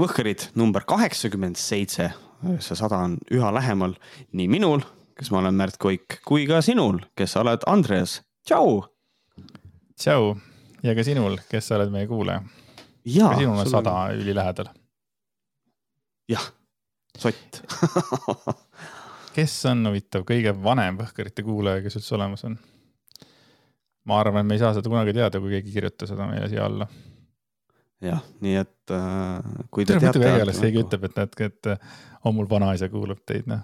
Võhkarid number kaheksakümmend seitse, see sada on üha lähemal nii minul, kes ma olen Märt Koik, kui ka sinul, kes sa oled Andreas. tšau. tšau ja ka sinul, kes sa oled meie kuulaja. ka sinul on sada on... ülilähedal. jah, sott kes on huvitav kõige vanem Võhkarite kuulaja, kes üldse olemas on? ma arvan, et me ei saa seda kunagi teada, kui keegi kirjutab seda meile siia alla jah, nii et äh, kui te teate. äge, keegi ütleb, et näed, et äh, on mul vanaisa kuulab teid, noh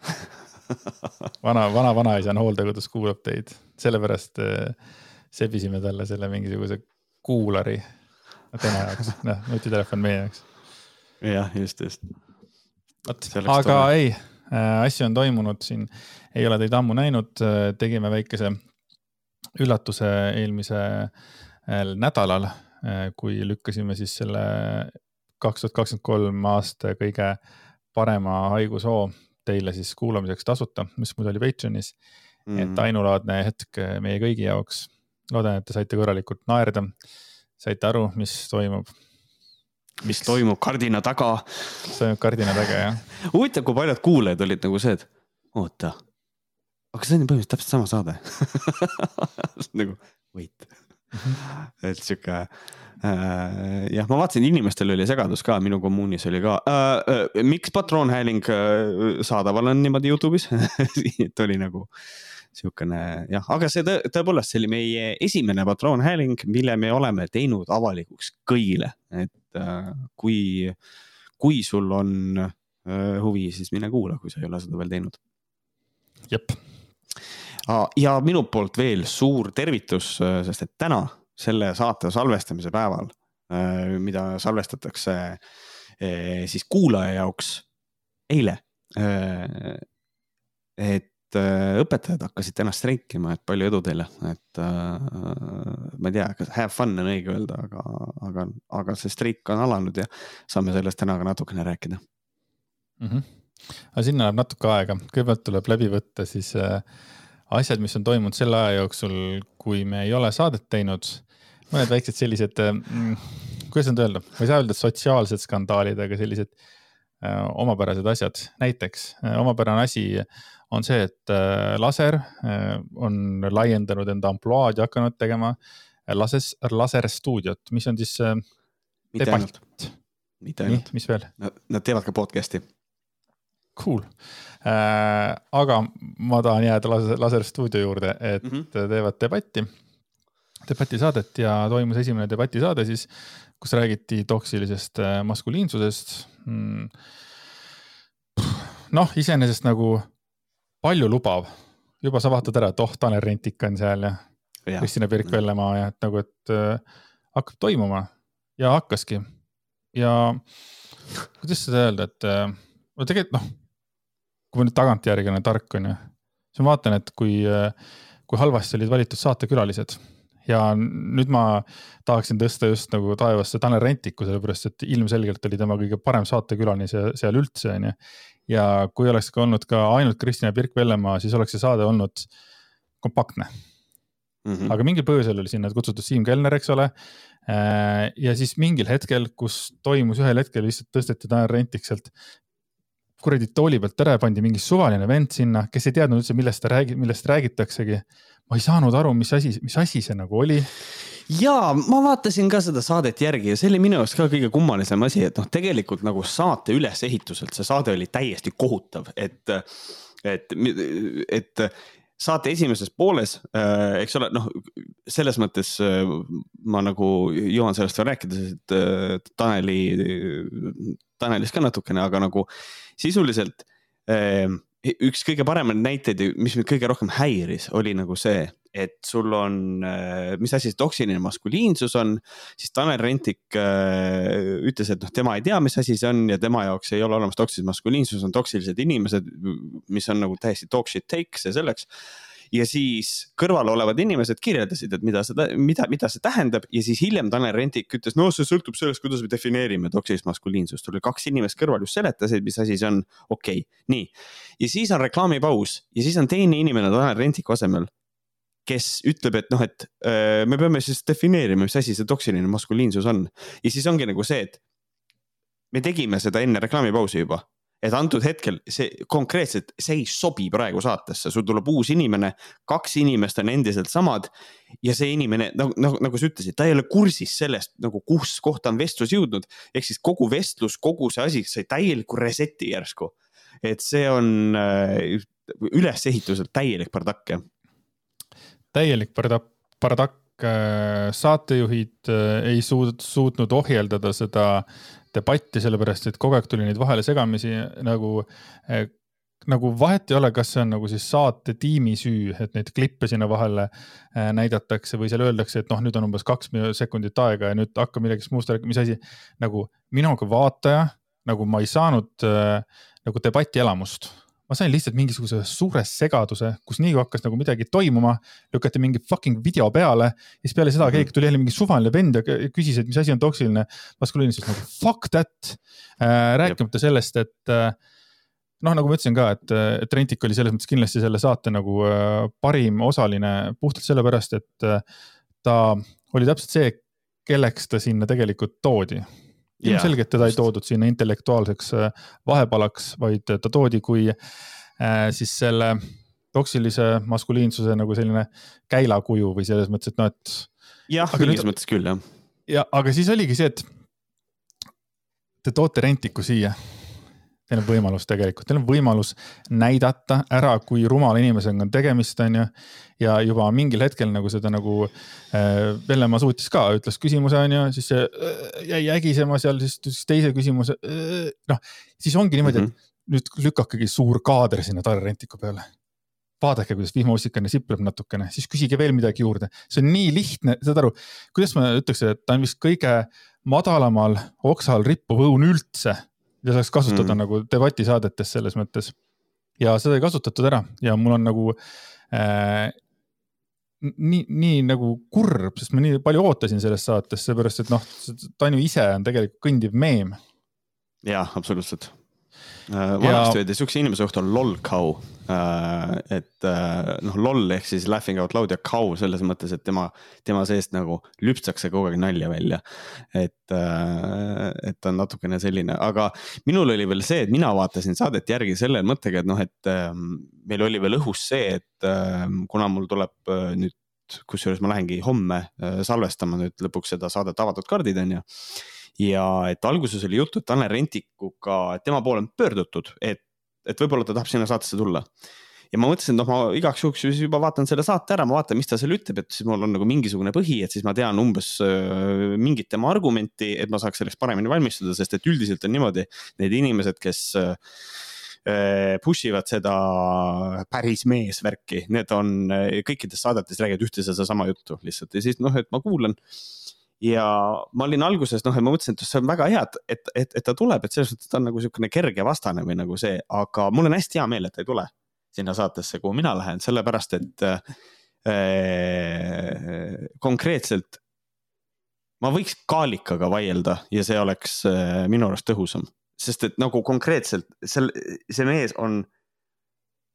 vana, vana vanaisa on hooldekodus, kuulab teid, sellepärast äh, sebisime talle selle mingisuguse kuulari tema jaoks, noh, nutitelefon meie jaoks. jah, just, just. vot, aga tule. ei äh,, asju on toimunud siin, ei ole teid ammu näinud, äh, tegime väikese üllatuse eelmisel nädalal Äh, kui lükkasime siis selle kaks tuhat kakskümmend kolm aasta kõige parema haigushoo teile siis kuulamiseks tasuta, mis mul oli Patreonis mm. -hmm. et ainulaadne hetk meie kõigi jaoks. loodan, et te saite korralikult naerda, saite aru, mis toimub. mis toimub kardina taga. mis toimub kardina taga, jah. huvitav, kui paljud kuulajad olid nagu see, et oota, aga see on ju põhimõtteliselt täpselt sama saade nagu wait et sihuke äh, jah, ma vaatasin, inimestel oli segadus ka, minu kommuunis oli ka äh,. Äh, miks patroonhääling äh, saadaval on niimoodi Youtube'is et oli nagu sihukene jah, aga see tõ, tõepoolest, see oli meie esimene patroonhääling, mille me oleme teinud avalikuks kõigile, et äh, kui, kui sul on äh, huvi, siis mine kuula, kui sa ei ole seda veel teinud. jep ja minu poolt veel suur tervitus, äh, sest et täna, selle saate salvestamise päeval, äh, mida salvestatakse äh, siis kuulaja jaoks eile. et õpetajad hakkasid täna streikima, et palju edu teile, et ma ei tea, kas have fun on õige öelda, aga, aga, aga see streik on alanud ja saame sellest täna ka natukene rääkida mm. -hmm. aga sinna läheb natuke aega, kõigepealt tuleb läbi võtta siis äh, asjad, mis on toimunud selle aja jooksul, kui me ei ole saadet teinud. mõned väiksed sellised mm,, kuidas nüüd öelda, ma ei saa öelda sotsiaalsed skandaalid, aga sellised äh, omapärased asjad. näiteks äh, omapärane asi on see, et äh, laser äh, on laiendanud enda ampluaad ja hakanud tegema lases, laserstuudiot, mis on siis äh, mitte ainult, mitte ainult. mis veel? Nad teevad ka podcast'i cool. Äh,. aga ma tahan jääda laser, laserstuudio juurde, et mm -hmm. teevad debatti, debatisaadet ja toimus esimene debatisaade siis, kus räägiti toksilisest äh, maskuliinsusest. Mm.. noh, iseenesest nagu paljulubav, juba sa vaatad ära, et oh, Tanel Rentik on seal ja, ja. Kristina Birk-Vellemaa ja et nagu, et äh, hakkab toimuma. Ja hakkaski. Ja kuidas seda öelda, et äh, no tegelikult noh, kui ma nüüd tagantjärgi olen tark, on ju, siis ma vaatan, et kui, kui halvasti olid valitud saatekülalised ja nüüd ma tahaksin tõsta just nagu taevasse Tanel Rentiku, sellepärast et ilmselgelt oli tema kõige parem saatekülaline seal, seal üldse, on ju. ja kui oleks ka olnud ka ainult Kristina Birk-Vellemaa, siis oleks see saade olnud kompaktne mm. -hmm. aga mingil põhjusel oli sinna kutsutud Siim Kellner, eks ole. ja siis mingil hetkel, kus toimus ühel hetkel lihtsalt tõsteti Tanel Rentik sealt kuradi tooli pealt ära ja pandi mingi suvaline vend sinna, kes ei teadnud üldse, millest ta räägib, millest räägitaksegi. ma ei saanud aru, mis asi, mis asi see nagu oli. ja ma vaatasin ka seda saadet järgi ja see oli minu jaoks ka kõige kummalisem asi, et noh, tegelikult nagu saate ülesehituselt see saade oli täiesti kohutav, et, et, et saate esimeses pooles äh,, eks ole, noh, selles mõttes äh, ma nagu jõuan sellest veel rääkida, sest äh, Taneli, Tanelist ka natukene, aga nagu sisuliselt äh, üks kõige paremaid näiteid, mis mind kõige rohkem häiris, oli nagu see, et sul on, äh, mis asi see toksiline maskuliinsus on, siis Tanel Rentik äh, ütles, et noh, tema ei tea, mis asi see on ja tema jaoks ei ole olemas toksiline maskuliinsus, on toksilised inimesed, mis on nagu täiesti talk shit take, see selleks ja siis kõrval olevad inimesed kirjeldasid, et mida seda, mida, mida see tähendab ja siis hiljem Tanel Rentik ütles, no see sõltub sellest, kuidas me defineerime toksilist maskuliinsust. tuli kaks inimest kõrval just seletasid, mis asi see on, okei okay., nii. ja siis on reklaamipaus ja siis on teine inimene Tanel Rentiku asemel kes ütleb, et noh, et öö, me peame siis defineerima, mis asi see toksiline maskuliinsus on. ja siis ongi nagu see, et me tegime seda enne reklaamipausi juba et antud hetkel see konkreetselt, see ei sobi praegu saatesse, sul tuleb uus inimene, kaks inimest on endiselt samad. ja see inimene nagu, nagu, nagu sa ütlesid, ta ei ole kursis sellest nagu, kus kohta on vestlus jõudnud. ehk siis kogu vestlus, kogu see asi sai täieliku reset'i järsku. et see on äh, ülesehituselt täielik bardakk jah. täielik bardakk, bardakk, saatejuhid äh, ei suut-, suutnud ohjeldada seda debatti, sellepärast et kogu aeg tuli neid vahele segamisi nagu eh, nagu vahet ei ole, kas see on nagu siis saate tiimi süü, et neid klippe sinna vahele äh, näidatakse või seal öeldakse, et noh, nüüd on umbes kaks sekundit aega ja nüüd hakka millegist muust rääkima, mis asi. nagu mina kui vaataja, nagu ma ei saanud äh, nagu debati elamust ma sain lihtsalt mingisuguse suure segaduse, kus nii kui hakkas nagu midagi toimuma, lükati mingi fucking video peale ja siis peale seda mm -hmm. keegi tuli jälle mingi suvaline vend ja küsis, et mis asi on toksiline maskuliinsus nagu fuck that äh,. rääkimata Jep. sellest, et äh, noh, nagu ma ütlesin ka, et, et Rentik oli selles mõttes kindlasti selle saate nagu äh, parim osaline puhtalt sellepärast, et äh, ta oli täpselt see, kelleks ta sinna tegelikult toodi ilmselgelt teda ei toodud sinna intellektuaalseks äh, vahepalaks, vaid ta toodi kui äh, siis selle toksilise maskuliinsuse nagu selline käilakuju või selles mõttes, et noh, et. jah, mingis mõttes küll jah. ja aga siis oligi see, et te toote Rentiku siia teil on võimalus tegelikult, teil on võimalus näidata ära, kui rumala inimesega on tegemist, on ju. ja juba mingil hetkel nagu seda nagu äh, Vellemaa suutis ka, ütles küsimuse, on ju, siis see äh, jäi ägisema seal, siis, teise küsimuse äh,. noh, siis ongi niimoodi mm, -hmm. et nüüd lükakegi suur kaader sinna Tare Rentiku peale vaadake, kuidas vihmaussikane sipleb natukene, siis küsige veel midagi juurde. see on nii lihtne, saad aru, kuidas ma ütleks, et ta on vist kõige madalamal oksal rippuv õun üldse mida saaks kasutada mm. nagu debatisaadetes selles mõttes. ja seda ei kasutatud ära ja mul on nagu äh, nii, nii nagu kurb, sest ma nii palju ootasin sellest saatest, seepärast et noh, Tanju ise on tegelikult kõndiv meem. jah, absoluutselt vanasti öeldi siukse inimese kohta on lol cow. Äh, et äh, noh, lol ehk siis laughing out loud ja cow selles mõttes, et tema, tema seest nagu lüpstakse kogu aeg nalja välja. et, et ta on natukene selline, aga minul oli veel see, et mina vaatasin saadet järgi selle mõttega, et noh, et meil oli veel õhus see, et kuna mul tuleb nüüd kusjuures ma lähengi homme salvestama nüüd lõpuks seda saadet Avatud kaardid on ju ja et alguses oli juttu, et Tanel Rentikuga, tema poole on pöördutud, et, et võib-olla ta tahab sinna saatesse tulla. Ja ma mõtlesin, et noh, ma igaks juhuks siis juba vaatan selle saate ära, ma vaatan, mis ta seal ütleb, et siis mul on nagu mingisugune põhi, et siis ma tean umbes äh, mingit tema argumenti, et ma saaks selleks paremini valmistuda, sest et üldiselt on niimoodi, need inimesed, kes äh, push ivad seda päris mees värki, need on kõikides saadetes räägivad ühte ja sedasama juttu lihtsalt. Ja siis noh, et ma kuulan ja ma olin alguses noh, et ma mõtlesin, et see on väga hea, et, et, et, et ta tuleb, et selles mõttes ta on nagu niisugune kerge vastane või nagu see, aga mul on hästi hea meel, et ta ei tule sinna saatesse, kuhu mina lähen, sellepärast et äh, konkreetselt ma võiks Kaalikaga vaielda ja see oleks äh, minu arust tõhusam, sest et nagu konkreetselt seal, see mees on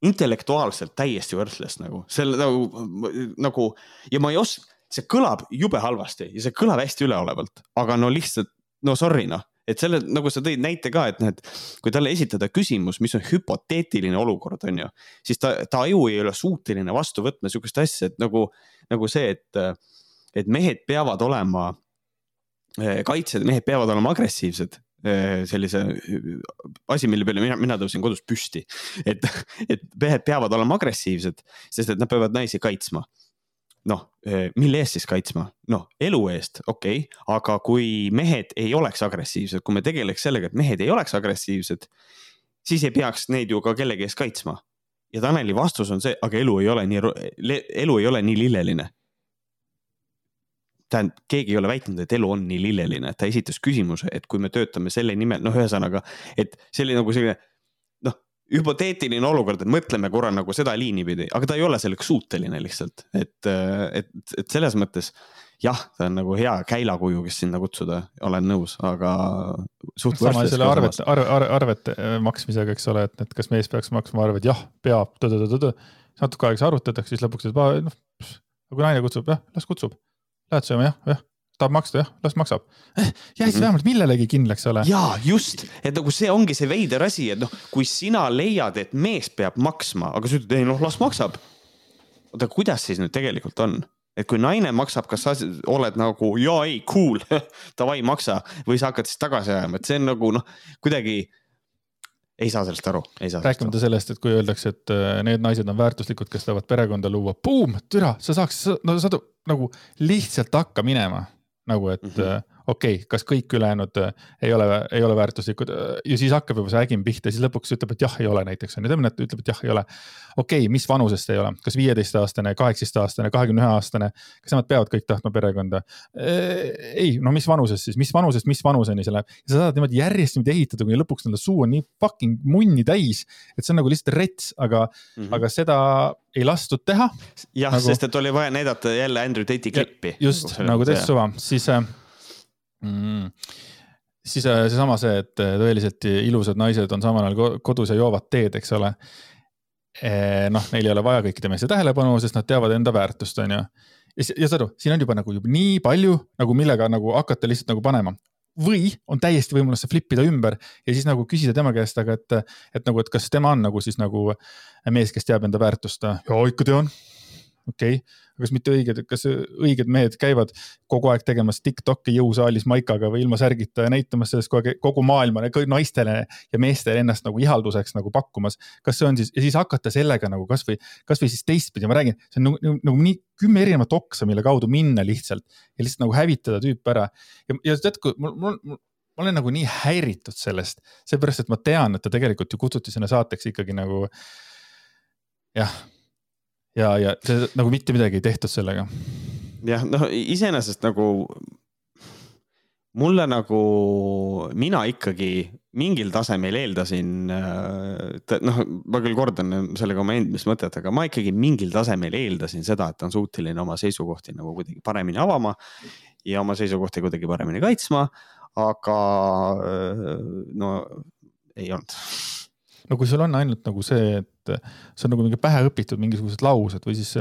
intellektuaalselt täiesti võrdles nagu, selle nagu, nagu ja ma ei oska see kõlab jube halvasti ja see kõlab hästi üleolevalt, aga no lihtsalt, no sorry noh et selle, nagu sa tõid näite ka, et noh, et kui talle esitada küsimus, mis on hüpoteetiline olukord, on ju, siis ta, ta aju ei ole suuteline vastu võtma sihukest asja, et nagu, nagu see, et, et mehed peavad olema eh, kaitsjad, mehed peavad olema agressiivsed eh, sellise asi, mille peale mina, mina tõusin kodus püsti. et, et mehed peavad olema agressiivsed, sest et nad peavad naisi kaitsma noh, eh, mille eest siis kaitsma? noh, elu eest, okei okay., aga kui mehed ei oleks agressiivsed, kui me tegeleks sellega, et mehed ei oleks agressiivsed, siis ei peaks neid ju ka kellegi eest kaitsma. ja Taneli vastus on see, aga elu ei ole nii, elu ei ole nii lilleline. tähendab, keegi ei ole väitnud, et elu on nii lilleline, ta esitas küsimuse, et kui me töötame selle nimel, noh, ühesõnaga, et see oli nagu selline hüpoteetiline olukord, et mõtleme korra nagu seda liini pidi, aga ta ei ole selleks suuteline lihtsalt, et, et, et selles mõttes jah, ta on nagu hea käilakuju, kes sinna kutsuda, olen nõus, aga. sama selle arvete, arve, arve, arvete maksmisega, eks ole, et, et kas mees peaks maksma arved, jah, peab, natuke aega arutatakse, siis lõpuks, et noh, kui naine kutsub, jah, las kutsub. Lähed sööma, jah, jah, tahab maksta, jah, las maksab eh,. mm -hmm. vähemalt millelegi kindlaks, ole. ja just, et nagu see ongi see veider asi, et noh, kui sina leiad, et mees peab maksma, aga sa ütled, ei noh, las maksab. oota, kuidas siis nüüd tegelikult on? et kui naine maksab, kas sa oled nagu ja ei, cool davai, maksa või sa hakkad siis tagasi ajama, et see on nagu noh, kuidagi ei saa sellest aru, ei saa. rääkimata sellest, et kui öeldakse, et äh, need naised on väärtuslikud, kes tahavad perekonda luua, buum, türa, sa saaks, no saad nagu lihtsalt hakka minema nagu, et mm -hmm okei okay,, kas kõik ülejäänud äh, ei ole, ei ole väärtuslikud äh, ja siis hakkab juba see ägim pihta, siis lõpuks ütleb, et jah, ei ole näiteks on ju, et ütleb, et jah, ei ole. okei okay,, mis vanusest ei ole, kas viieteistaastane, kaheksateistaastane, kahekümne ühe aastane, kas nemad peavad kõik tahtma perekonda? Äh, ei, no mis vanusest siis, mis vanusest, mis vanuseni see läheb ja sa saad niimoodi järjest niimoodi ehitada, kuni lõpuks nende suu on nii fucking munni täis, et see on nagu lihtsalt rets, aga mm, -hmm. aga seda ei lastud teha. jah nagu..., sest et oli vaja näidata jälle Andrew Tate'i klippi. just nagu teist suva, siis äh, mm.. siis äh, seesama see, et äh, tõeliselt ilusad naised on samal ajal kodus ja joovad teed, eks ole. Eh, noh, neil ei ole vaja kõikide meeste tähelepanu, sest nad teavad enda väärtust, on ju. ja, ja saad aru, siin on juba nagu juba nii palju nagu millega nagu hakata lihtsalt nagu panema või on täiesti võimalus see flip ida ümber ja siis nagu küsida tema käest, aga et, et nagu, et kas tema on nagu siis nagu mees, kes teab enda väärtust. ja ikka tean okei okay., kas mitte õiged, kas õiged mehed käivad kogu aeg tegemas Tiktoki jõusaalis maikaga või ilma särgita ja näitamas sellest kogu aeg kogu maailmale, naistele ja meestele ennast nagu ihalduseks nagu pakkumas. kas see on siis ja siis hakata sellega nagu kasvõi, kasvõi siis teistpidi, ma räägin, see on nagu, nagu, nagu nii kümme erinevat oksa, mille kaudu minna lihtsalt ja lihtsalt nagu hävitada tüüp ära. ja, ja tead, kui mul, mul, mul ma olen nagu nii häiritud sellest, seepärast et ma tean, et ta tegelikult ju kutsuti sinna saateks ikkagi nagu jah ja, ja see nagu mitte midagi ei tehtud sellega. jah, noh, iseenesest nagu mulle nagu, mina ikkagi mingil tasemel eeldasin, äh, noh, ma küll kordan sellega oma endist mõtet, aga ma ikkagi mingil tasemel eeldasin seda, et ta on suuteline oma seisukohti nagu kuidagi paremini avama ja oma seisukohti kuidagi paremini kaitsma. aga äh, no ei olnud no kui sul on ainult nagu see, et see on nagu mingi pähe õpitud mingisugused laused või siis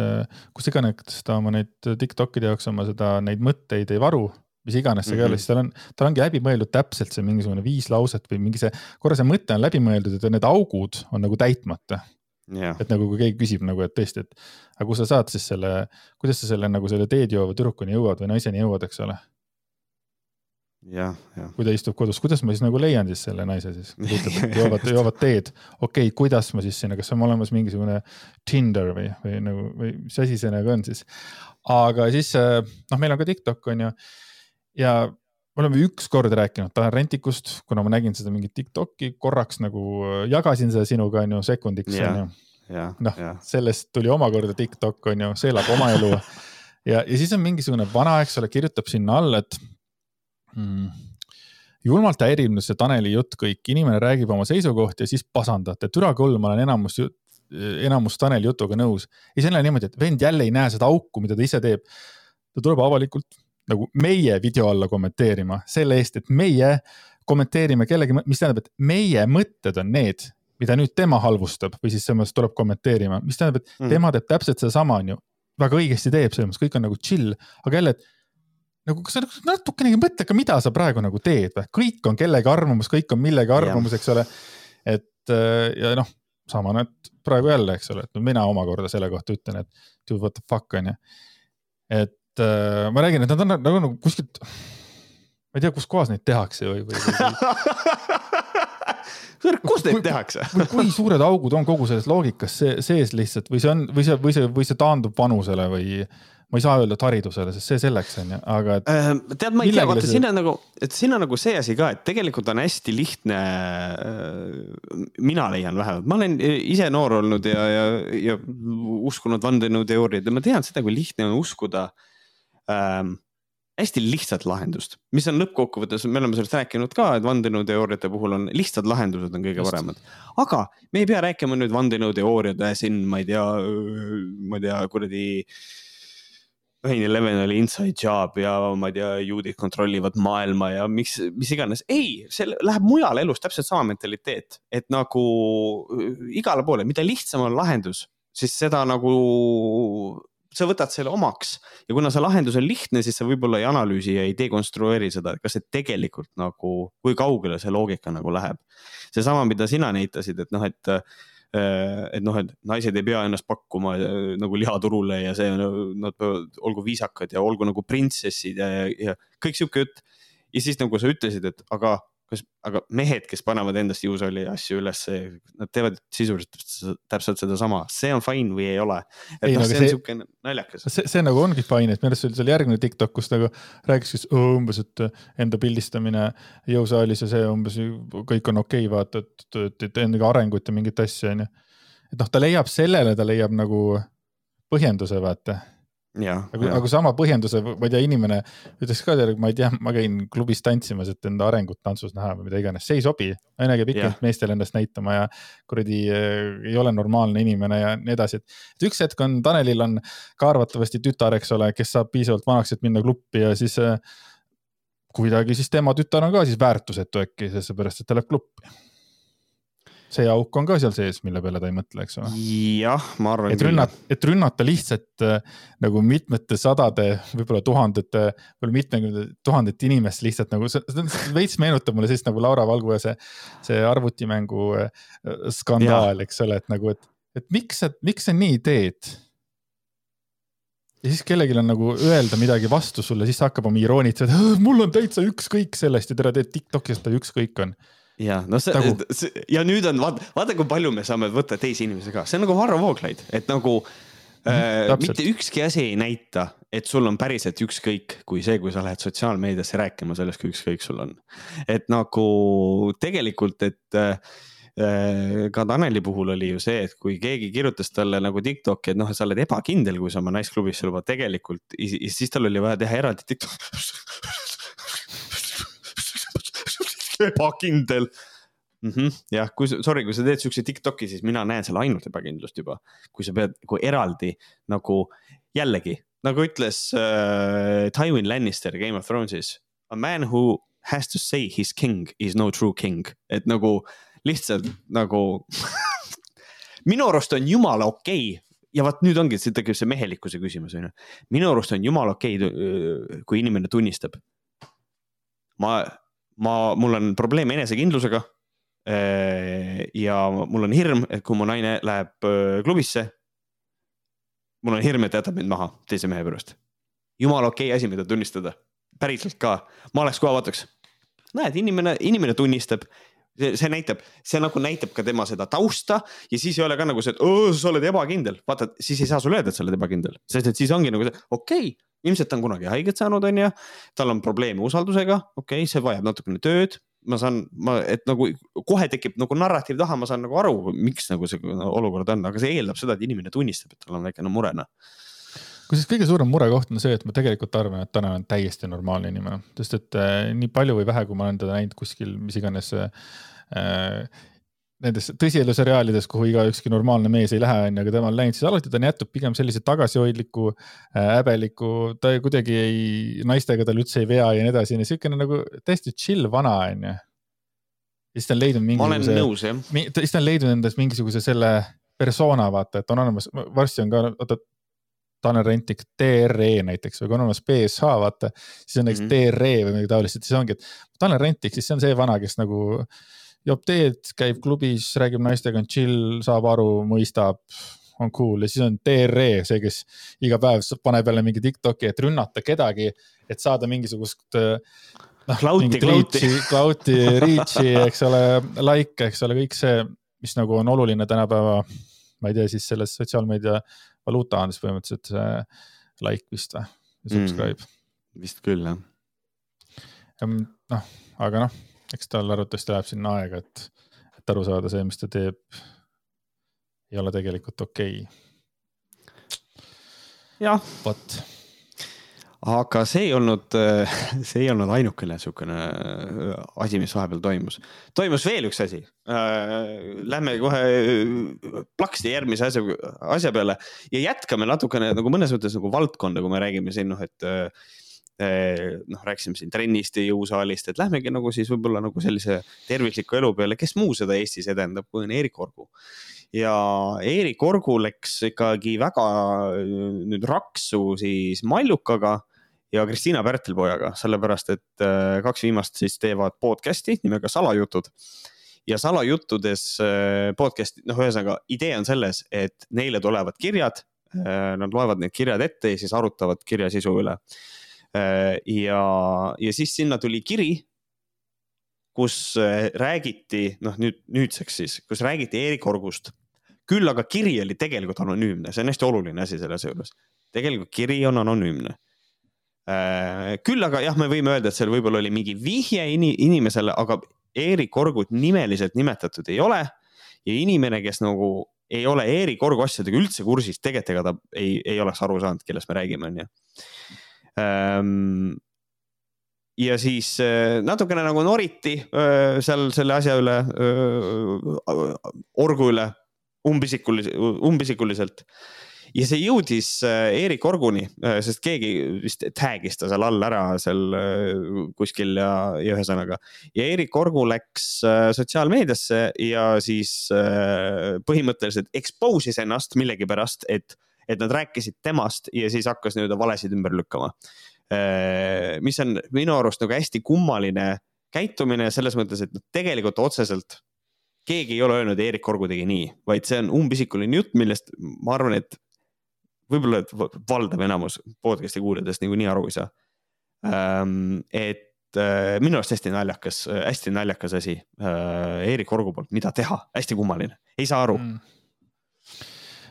kus iganes ta oma neid Tiktokide jaoks oma seda, neid mõtteid ei varu mis iganes see ka ei ole, mhm. siis tal on, tal ongi läbi mõeldud täpselt see mingisugune viis lauset või mingi see, korra see mõte on läbi mõeldud, et need augud on nagu täitmata. Yeah.. et nagu kui keegi küsib nagu, et tõesti, et aga kus sa saad siis selle, kuidas sa selle nagu selle teed joova tüdrukuni jõuad või naiseni jõuad, eks ole kui ta istub kodus, kuidas ma siis nagu leian siis selle naise siis, ütleb, et joovad, joovad teed. okei okay,, kuidas ma siis sinna, kas on olemas mingisugune Tinder või, või nagu, või mis asi see nagu on siis. aga siis noh, meil on ka TikTok on ju ja me oleme ükskord rääkinud Tanel Rentikust, kuna ma nägin seda mingit TikTok'i, korraks nagu jagasin seda sinuga on ju sekundiks on ju. noh, sellest tuli omakorda TikTok on ju, see elab oma elu ja, ja siis on mingisugune vana, eks ole, kirjutab sinna alla, et mm. julmalt häirib nüüd see Taneli jutt kõik, inimene räägib oma seisukohti ja siis pasandate, türa küll, ma olen enamus, enamus Taneli jutuga nõus. ei, see on niimoodi, et vend jälle ei näe seda auku, mida ta ise teeb. ta tuleb avalikult nagu meie video alla kommenteerima selle eest, et meie kommenteerime kellegi, mis tähendab, et meie mõtted on need, mida nüüd tema halvustab või siis selles mõttes tuleb kommenteerima, mis tähendab, et mm. tema teeb täpselt sedasama, on ju. väga õigesti teeb, selles mõttes kõik on nagu chill, aga jälle, et nagu kas sa nagu natukenegi mõtle ka, mida sa praegu nagu teed või, kõik on kellegi arvamus, kõik on millegi arvamus, eks ole. et äh, ja noh, sama nüüd praegu jälle, eks ole, et mina omakorda selle kohta ütlen, et dude what the fuck on ju. et äh, ma räägin, et nad on nagu, nagu kuskilt, ma ei tea, kuskohas neid tehakse või, või, või kus neid tehakse kui suured augud on kogu selles loogikas sees lihtsalt või see on, või see, või see, või see taandub vanusele või ma ei saa öelda, et haridusele, sest see selleks on ju, aga et äh,. tead, ma ei tea, vaata see... siin on nagu, et siin on nagu see asi ka, et tegelikult on hästi lihtne. Äh, mina leian vähemalt, ma olen ise noor olnud ja, ja, ja uskunud vandenõuteooriaid ja ma tean seda, kui lihtne on uskuda ähm, hästi lihtsat lahendust, mis on lõppkokkuvõttes, me oleme sellest rääkinud ka, et vandenõuteooriate puhul on lihtsad lahendused on kõige Just. paremad. aga me ei pea rääkima nüüd vandenõuteooriade siin, ma ei tea, ma ei tea, kuradi äh, 9-11 oli inside job ja ma ei tea, juudid kontrollivad maailma ja miks, mis iganes. ei, see läheb mujal elus täpselt sama mentaliteet, et nagu äh, igale poole, mida lihtsam on lahendus, siis seda nagu, sa võtad selle omaks ja kuna see lahendus on lihtne, siis sa võib-olla ei analüüsi ja ei dekonstrueeri seda, kas see tegelikult nagu, kui kaugele see loogika nagu läheb. seesama, mida sina näitasid, et noh, et et noh, et naised ei pea ennast pakkuma nagu lihaturule ja see, nad peavad, olgu viisakad ja olgu nagu printsessid ja, ja kõik sihuke jutt. ja siis nagu sa ütlesid, et aga kas, aga mehed, kes panevad endast juusaali asju ülesse, nad teevad sisuliselt täpselt sedasama, see on fine või ei ole. et noh, see on sihuke naljakas. see, see nagu ongi fine, et minu arust oli järgmine TikTok, kus nagu rääkis siis umbes, et enda pildistamine jõusaalis ja see umbes kõik on okei okay,, vaata, et, et, enda arengut ja mingit asja, onju. et noh, ta leiab sellele, ta leiab nagu põhjenduse, vaata aga, aga sama põhjenduse, ma ei tea, inimene ütleks ka, ma ei tea, ma käin klubis tantsimas, et enda arengut tantsus näha või mida iganes, see ei sobi. naine käib ikka meestele ennast näitama ja kuradi äh, ei ole normaalne inimene ja nii edasi, et. et üks hetk on, Tanelil on ka arvatavasti tütar, eks ole, kes saab piisavalt vanaks, et minna kluppi ja siis äh, kuidagi siis tema tütar on ka siis väärtusetu äkki, seepärast et ta läheb kluppi see auk on ka seal sees, mille peale ta ei mõtle, eks ole. jah, ma arvan. et rünnata, et rünnata lihtsalt äh, nagu mitmete sadade, võib-olla tuhandete, võib-olla mitmekümne tuhandete inimest lihtsalt nagu, see veits meenutab mulle sellist nagu Laura Valgu ja see, see arvutimängu äh, skandaal, eks ole, et nagu, et, et miks sa, miks sa nii teed? ja siis kellelgi on nagu öelda midagi vastu sulle, siis ta hakkab oma iroonitsema, et mul on täitsa ükskõik sellest ja tere, teed Tiktokis, ta ükskõik on ja no see, see ja nüüd on vaata, vaata, kui palju me saame võtta teisi inimesi ka, see on nagu Varro Vooglaid, et nagu mm, äh, mitte ükski asi ei näita, et sul on päriselt ükskõik, kui see, kui sa lähed sotsiaalmeediasse rääkima sellest, kui ükskõik sul on. et nagu tegelikult, et äh, ka Taneli puhul oli ju see, et kui keegi kirjutas talle nagu Tiktoki, et noh, sa oled ebakindel, kui sa oma naisklubisse lubad tegelikult, siis tal oli vaja teha eraldi Tiktok ebakindel mm. -hmm. jah, kui, sorry, kui sa teed siukse Tiktoki, siis mina näen seal ainult ebakindlust juba. kui sa pead kui eraldi nagu jällegi, nagu ütles äh, Tywin Lannister Game of Thrones'is. A man who has to say his king is no true king, et nagu lihtsalt nagu minu arust on jumala okei okay. ja vot nüüd ongi, siit tekib see mehelikkuse küsimus on ju. minu arust on jumala okei okay,, kui inimene tunnistab. ma ma, mul on probleem enesekindlusega. Äh, ja mul on hirm, et kui mu naine läheb äh, klubisse. mul on hirm, et ta jätab mind maha teise mehe pärast. jumala okei okay asi, mida tunnistada, päriselt ka, ma oleks kohe vaataks. näed, inimene, inimene tunnistab, see, see näitab, see nagu näitab ka tema seda tausta ja siis ei ole ka nagu see, et sa oled ebakindel, vaata, siis ei saa sulle öelda, et sa oled ebakindel, sest et siis ongi nagu see, okei okay,, ilmselt ta on kunagi haiget saanud, on ju. tal on probleeme usaldusega, okei okay,, see vajab natukene tööd, ma saan, ma, et nagu kohe tekib nagu narratiiv taha, ma saan nagu aru, miks nagu see olukord on, aga see eeldab seda, et inimene tunnistab, et tal on väikene mure noh. Kusjuures kõige suurem murekoht on see, et ma tegelikult arvan, et Tanel on täiesti normaalne inimene, sest et äh, nii palju või vähe, kui ma olen teda näinud kuskil mis iganes äh, nendes tõsielu seriaalides, kuhu igaükski normaalne mees ei lähe, onju, aga tema on läinud, siis alati ta jätub pigem sellise tagasihoidliku äh,, häbeliku, ta kuidagi ei, naistega tal üldse ei vea ja nii edasi, siukene nagu täiesti chill vana, onju. ja siis ta on leidnud mingisuguse. ma olen nõus, jah. siis ta on leidnud endas mingisuguse selle persona, vaata, et on olemas, varsti on ka, oota, Tanel Rentik DRE näiteks või kui on olemas BSH, vaata, siis on näiteks mm -hmm. DRE või midagi taolist, et siis ongi, et Tanel Rentik, siis see on see vana, kes nagu joob teed, käib klubis, räägib naistega, on chill, saab aru, mõistab, on cool ja siis on DRE, see, kes iga päev paneb jälle mingi Tiktoki, et rünnata kedagi, et saada mingisugust noh, klauti, klauti, klauti, reach'i, eks ole, like, eks ole, kõik see, mis nagu on oluline tänapäeva, ma ei tea, siis selles sotsiaalmeedia valuuta on siis põhimõtteliselt see like vist või, subscribe mm,. vist küll jah. noh, aga noh eks tal arvatavasti läheb sinna aega, et, et aru saada, see, mis ta teeb, ei ole tegelikult okei okay.. jah. vot aga see ei olnud, see ei olnud ainukene niisugune asi, mis vahepeal toimus. toimus veel üks asi. Lähme kohe plaksti järgmise asja, asja peale ja jätkame natukene nagu mõnes mõttes nagu valdkonda, kui me räägime siin noh, et noh, rääkisime siin trennist ja jõusaalist, et lähmegi nagu siis võib-olla nagu sellise tervisliku elu peale, kes muu seda Eestis edendab, kui on Erik Orgu. ja Eerik Orgu läks ikkagi väga nüüd raksu siis Mallukaga ja Kristiina Pärtelpojaga, sellepärast et äh, kaks viimast siis teevad podcast'i nimega Salajutud. ja salajuttudes äh, podcast'i, noh, ühesõnaga idee on selles, et neile tulevad kirjad, nad loevad need kirjad ette ja siis arutavad kirja sisu üle. Ja, ja siis sinna tuli kiri, kus räägiti, noh nüüd, nüüdseks siis, kus räägiti Eerik Orgust küll aga kiri oli tegelikult anonüümne, see on hästi oluline asi selles juures. tegelikult kiri on anonüümne Äh, küll aga jah, me võime öelda, et seal võib-olla oli mingi vihje inimesele, aga Eerik Orgut nimeliselt nimetatud ei ole. ja inimene, kes nagu ei ole Eerik Orgu asjadega üldse kursis, tegelikult ega ta ei, ei oleks aru saanud, kellest me räägime, onju. Ähm, ja siis äh, natukene nagu noriti äh, seal selle asja üle, Orgu üle umbisikulis-, umbisikuliselt ja see jõudis Eerik Orguni, sest keegi vist tag'is ta seal all ära seal kuskil ja, ja ühesõnaga. ja Eerik Orgu läks sotsiaalmeediasse ja siis põhimõtteliselt expose'is ennast millegipärast, et, et nad rääkisid temast ja siis hakkas nii-öelda valesid ümber lükkama. mis on minu arust nagu hästi kummaline käitumine selles mõttes, et tegelikult otseselt keegi ei ole öelnud, Eerik Orgu tegi nii, vaid see on umbisikuline jutt, millest ma arvan, et võib-olla valdav enamus podcast'i kuulajatest niikuinii aru ei saa. Ähm, et äh, minu arust hästi naljakas, hästi naljakas asi äh, Eerik Orgu poolt, mida teha, hästi kummaline, ei saa aru mm..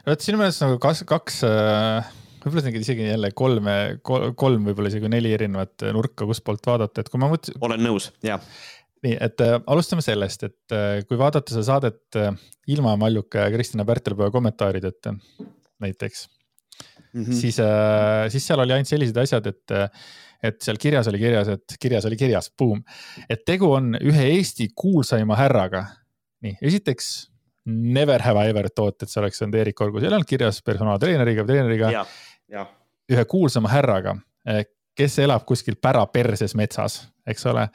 Vot siin on mõnes nagu kaks, kaks äh, võib-olla isegi jälle kolme, kolm, võib-olla isegi neli erinevat nurka, kustpoolt vaadata, et kui ma mõtlesin. olen nõus, jah nii, et äh, alustame sellest, et äh, kui vaadata seda saadet äh, ilma Malluka ja Kristina Pärtelpõe kommentaarideta näiteks mm, -hmm. siis äh,, siis seal oli ainult sellised asjad, et, et seal kirjas oli kirjas, et kirjas oli kirjas, boom, et tegu on ühe Eesti kuulsaima härraga. nii, esiteks never have I ever thought, et see oleks olnud Eerik Orgu, seal ei olnud kirjas personaaltreeneriga, treeneriga. ühe kuulsama härraga, eh, kes elab kuskil pära perses metsas, eks ole.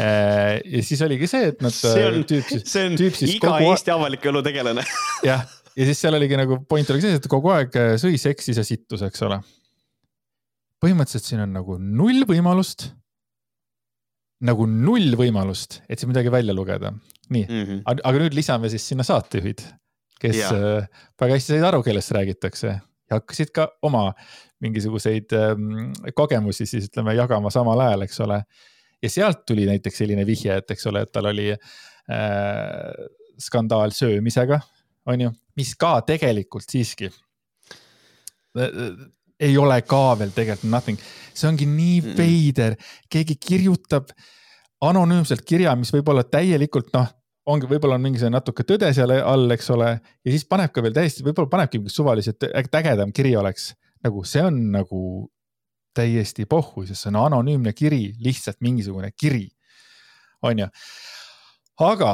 Eh, ja siis oligi see, et nad. see on, see on iga kogu... Eesti avaliku elu tegelane jah, ja siis seal oligi nagu point oligi see, et kogu aeg sõi, seksis ja sittus, eks ole. põhimõtteliselt siin on nagu null võimalust. nagu null võimalust, et siin midagi välja lugeda. Nii mm, -hmm. aga nüüd lisame siis sinna saatejuhid, kes ja. Äh, väga hästi said aru, kellest räägitakse ja hakkasid ka oma mingisuguseid ähm, kogemusi siis ütleme jagama samal ajal, eks ole. ja sealt tuli näiteks selline vihje, et eks ole, et tal oli äh, skandaal söömisega on ju, mis ka tegelikult siiski ei ole ka veel tegelikult nothing, see ongi nii veider, keegi kirjutab anonüümselt kirja, mis võib-olla täielikult noh, ongi, võib-olla on mingisugune natuke tõde seal all, eks ole, ja siis paneb ka veel täiesti, võib-olla panebki mingi suvaliselt, ägedam kiri oleks. nagu see on nagu täiesti pohhu, sest see on anonüümne kiri, lihtsalt mingisugune kiri. on ju. aga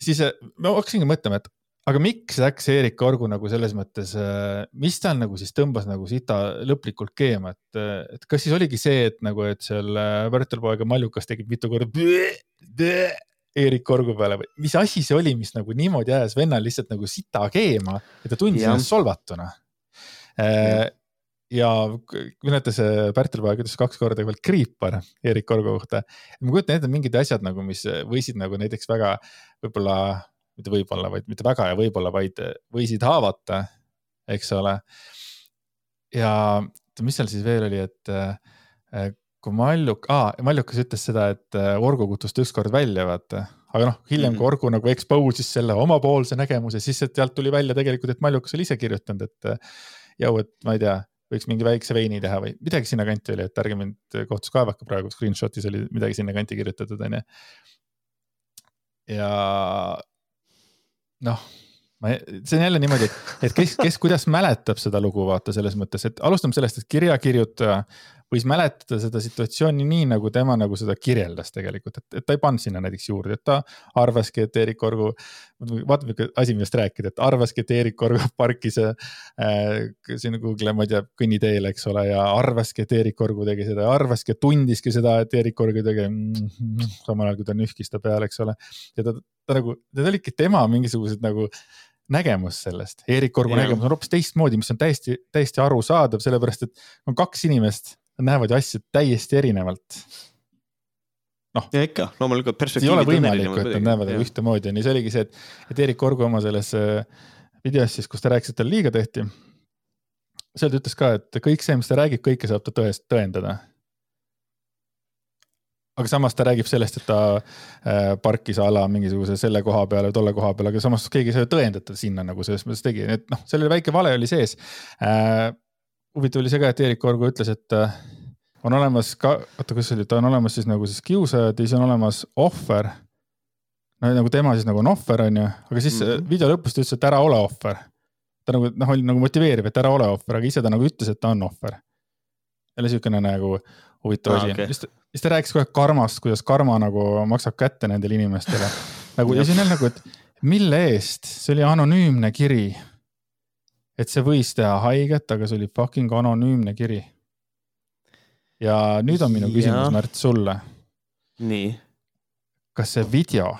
siis ma hakkasingi mõtlema, et aga miks läks Erik Orgu nagu selles mõttes, äh, mis tal nagu siis tõmbas nagu sita lõplikult keema, et, äh, et kas siis oligi see, et nagu, et seal Pärtelpoeg ja Mallukas tegid mitu korda Erik Orgu peale või mis asi see oli, mis nagu niimoodi ajas vennal lihtsalt nagu sita keema, et ta tundis ennast solvatuna. Äh, ja kõnetas Pärtelpoeg ütles kaks korda veel kriipar Erik Orgu kohta. ma kujutan ette mingid asjad nagu, mis võisid nagu näiteks väga võib-olla mitte võib-olla, vaid mitte väga ja võib-olla, vaid võisid haavata, eks ole. ja mis seal siis veel oli, et äh, kui Malluk ah,, Mallukas ütles seda, et äh, Orgu kutsus ta ükskord välja, vaata. aga noh, hiljem mm -hmm. kui Orgu nagu expose'is selle omapoolse nägemuse, siis sealt tuli välja tegelikult, et Mallukas oli ise kirjutanud, et äh, jõu, et ma ei tea, võiks mingi väikse veini teha või midagi sinnakanti oli, et ärge mind kohtus kaevake praegu, screenshot'is oli midagi sinnakanti kirjutatud, onju. ja noh, ma, see on jälle niimoodi, et kes, kes kuidas mäletab seda lugu, vaata selles mõttes, et alustame sellest, et kirjakirjutaja võis mäletada seda situatsiooni nii, nagu tema nagu seda kirjeldas tegelikult, et, et ta ei pannud sinna näiteks juurde, et ta arvaski, et Eerik Orgu, vaata milline asi, millest rääkida, et arvaski, et Eerik Orgu parkis äh, siin Google'i, ma ei tea, kõnniteel, eks ole, ja arvaski, et Eerik Orgu tegi seda ja arvaski ja tundiski seda, et Eerik Orgu tegi mm, -hmm, samal ajal, kui ta nühkis ta peal, eks ole. ja ta, ta nagu, need olidki tema mingisugused nagu nägemus sellest, Erik Korgu ja. nägemus on hoopis teistmoodi, mis on täiesti, täiesti arusaadav, sellepärast et on kaks inimest, nad näevad ju asju täiesti erinevalt noh. ja ikka, loomulikult perspektiivid. ei ole võimalik, et nad näevad nagu ühtemoodi, ju, see oligi see, et, et Erik Korgu oma selles äh, videos siis, kus ta rääkis, et talle liiga tehti. seal ta ütles ka, et kõik see, mis ta räägib, kõike saab ta tõest tõendada aga samas ta räägib sellest, et ta äh, parkis a la mingisuguse selle koha peale, tolle koha peale, aga samas keegi ei saa ju tõendada, sinna nagu selles mõttes tegi, nii et noh, sellel väike vale oli sees äh,. Huvitav oli see ka, et Erik Orgo ütles, et äh, on olemas ka, oota, kuidas see oli, ta on olemas siis nagu siis kiusajad ja siis on olemas ohver. no nagu tema siis nagu on ohver, on ju, aga siis mm -hmm. video lõpus ta ütles, et ära ole ohver. ta nagu noh, oli nagu motiveeriv, et ära ole ohver, aga ise ta nagu ütles, et ta on ohver. jälle siukene nagu huvitav asi okay., siis, siis ta rääkis aeg karmast, kuidas karma nagu maksab kätte nendele inimestele. nagu ja siis on jälle nagu, et mille eest, see oli anonüümne kiri. Et see võis teha haiget, aga see oli fucking anonüümne kiri. ja nüüd on minu küsimus, Märt, sulle. nii. kas see video,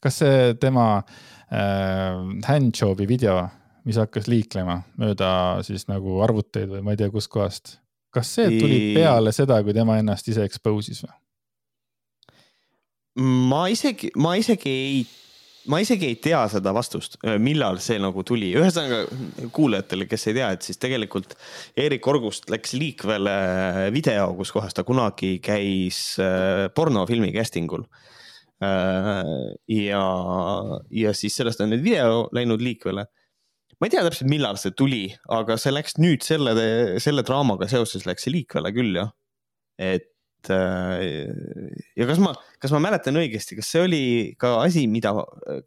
kas see tema äh, handjob'i video, mis hakkas liiklema mööda siis nagu arvuteid või ma ei tea kuskohast kas see tuli peale seda, kui tema ennast ise expose'is või? ma isegi, ma isegi ei, ma isegi ei tea seda vastust, millal see nagu tuli, ühesõnaga kuulajatele, kes ei tea, et siis tegelikult Erik Orgust läks liikvele video, kus kohas ta kunagi käis pornofilmi casting ul. ja, ja siis sellest on nüüd video läinud liikvele ma ei tea täpselt, millal see tuli, aga see läks nüüd selle, selle draamaga seoses läks see liikvele küll jah. et äh, ja kas ma, kas ma mäletan õigesti, kas see oli ka asi, mida,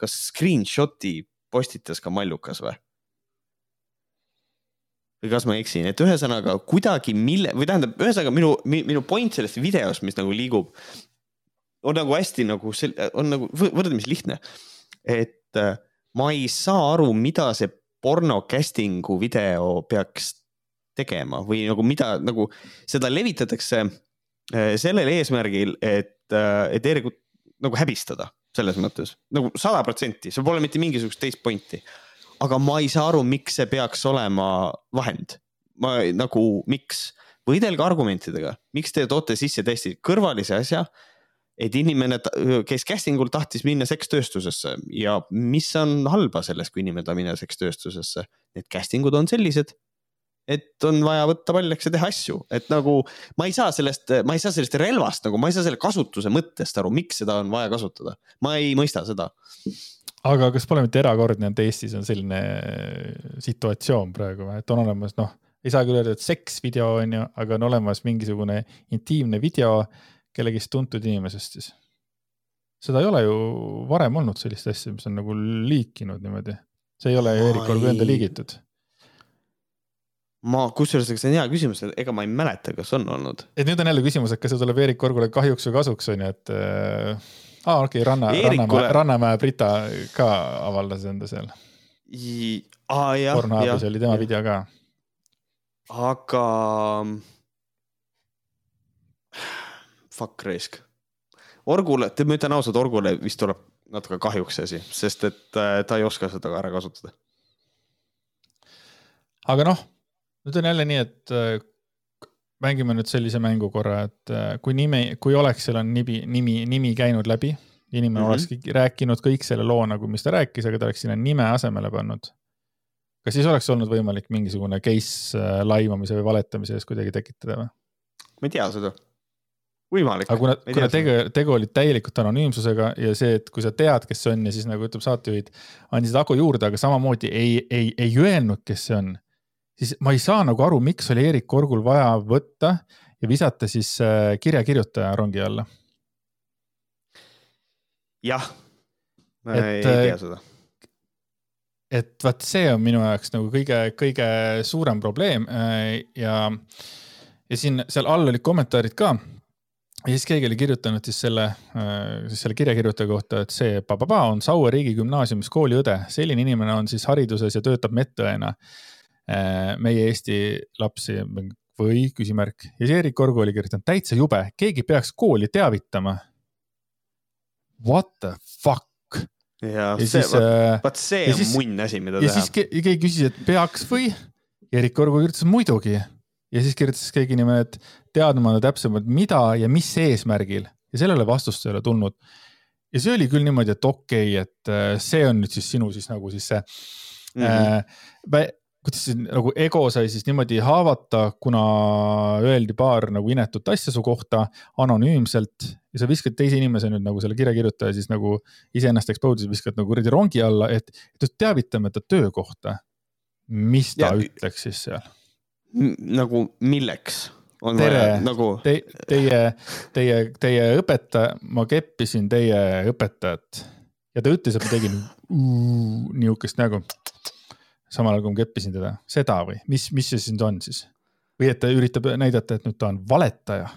kas screenshot'i postitas ka Mallukas või? või kas ma eksin, et ühesõnaga kuidagi mille või tähendab, ühesõnaga minu, minu point sellest videost, mis nagu liigub, on nagu hästi nagu, on nagu võrdlemisi lihtne. et äh, ma ei saa aru, mida see porno casting'u video peaks tegema või nagu mida nagu seda levitatakse äh, sellel eesmärgil, et, äh, et Eerikut nagu häbistada selles mõttes nagu sada protsenti, seal pole mitte mingisugust teist pointi. aga ma ei saa aru, miks see peaks olema vahend. ma nagu, miks, võidelge argumentidega, miks te toote sisse täiesti kõrvalise asja et inimene, kes casting ul tahtis minna sekstööstusesse ja mis on halba selles, kui inimene tahab minna sekstööstusesse. Need casting ud on sellised, et on vaja võtta paljaks ja teha asju, et nagu ma ei saa sellest, ma ei saa sellest relvast nagu, ma ei saa selle kasutuse mõttest aru, miks seda on vaja kasutada. ma ei mõista seda. aga kas pole mitte erakordne, et Eestis on selline situatsioon praegu või, et on olemas noh, ei saa küll öelda, et seksvideo on ju, aga on olemas mingisugune intiimne video kellegist tuntud inimesest siis. seda ei ole ju varem olnud sellist asja, mis on nagu liikinud niimoodi. see ei ole ju Erik Orgu enda liigitud. Ma, kusjuures, see on hea küsimus, ega ma ei mäleta, kas on olnud. et nüüd on jälle küsimus, et kas see tuleb Erik Orgule kahjuks või kasuks on ju, et äh,. aa ah, okei okay,, Ranna Erikule..., Rannamäe, Rannamäe Brita ka avaldas enda seal. aa jah. pornoabis oli tema ja. video ka. aga fuck raisk. Orgule, ma ütlen ausalt, Orgule vist tuleb natuke kahjuks see asi, sest et äh, ta ei oska seda ka ära kasutada. aga noh, nüüd on jälle nii, et äh, mängime nüüd sellise mängu korra, et äh, kui nimi, kui oleks seal on nimi, nimi, nimi käinud läbi, inimene mm -hmm. olekski rääkinud kõik selle loo nagu, mis ta rääkis, aga ta oleks sinna nime asemele pannud. kas siis oleks olnud võimalik mingisugune case laimamise või valetamise eest kuidagi tekitada või? ma ei tea seda võimalik. aga kuna, kuna tegu, tegu oli täielikult anonüümsusega ja see, et kui sa tead, kes see on ja siis nagu ütleb saatejuhid, andsid aku juurde, aga samamoodi ei, ei, ei öelnud, kes see on. Siis ma ei saa nagu aru, miks oli Erik Korgul vaja võtta ja visata siis äh, kirjakirjutaja rongi alla. jah, ma et, ei tea seda. et vaat see on minu jaoks nagu kõige, kõige suurem probleem äh, ja, ja siin seal all olid kommentaarid ka. Ja siis keegi oli kirjutanud siis selle, äh, siis selle kirjakirjutaja kohta, et see papapa on Saue riigigümnaasiumis kooliõde, selline inimene on siis hariduses ja töötab medõena. äh, meie Eesti lapsi või küsimärk ja siis Erik Orgu oli kirjutanud täitsa jube, keegi peaks kooli teavitama. What the fuck? ja, ja see, äh, vot see on siis, munn asi, mida ja teha. ja siis keegi küsis, et peaks või? Erik Orgu kirjutas muidugi. ja siis kirjutas keegi nimelt, et teadmata täpsemalt, mida ja mis eesmärgil ja sellele vastust ei ole tulnud. ja see oli küll niimoodi, et okei okay,, et äh, see on nüüd siis sinu siis nagu siis see mm. -hmm. äh, kuidas siis nagu ego sai siis niimoodi haavata, kuna öeldi paar nagu inetut asja su kohta anonüümselt ja sa viskad teise inimese nüüd nagu selle kirja kirjutaja siis nagu iseennast expose'is viskad nagu kuradi rongi alla, et, et teavitame ta töökohta. mis ta ja, ütleks siis seal? nagu milleks? tere, nagu te, teie, teie, teie õpetaja, ma keppisin teie õpetajat ja ta ütles, et ma tegin niisugust nägu samal ajal kui ma keppisin teda, seda või mis, mis see siis nüüd on siis? või et ta üritab näidata, et nüüd ta on valetaja.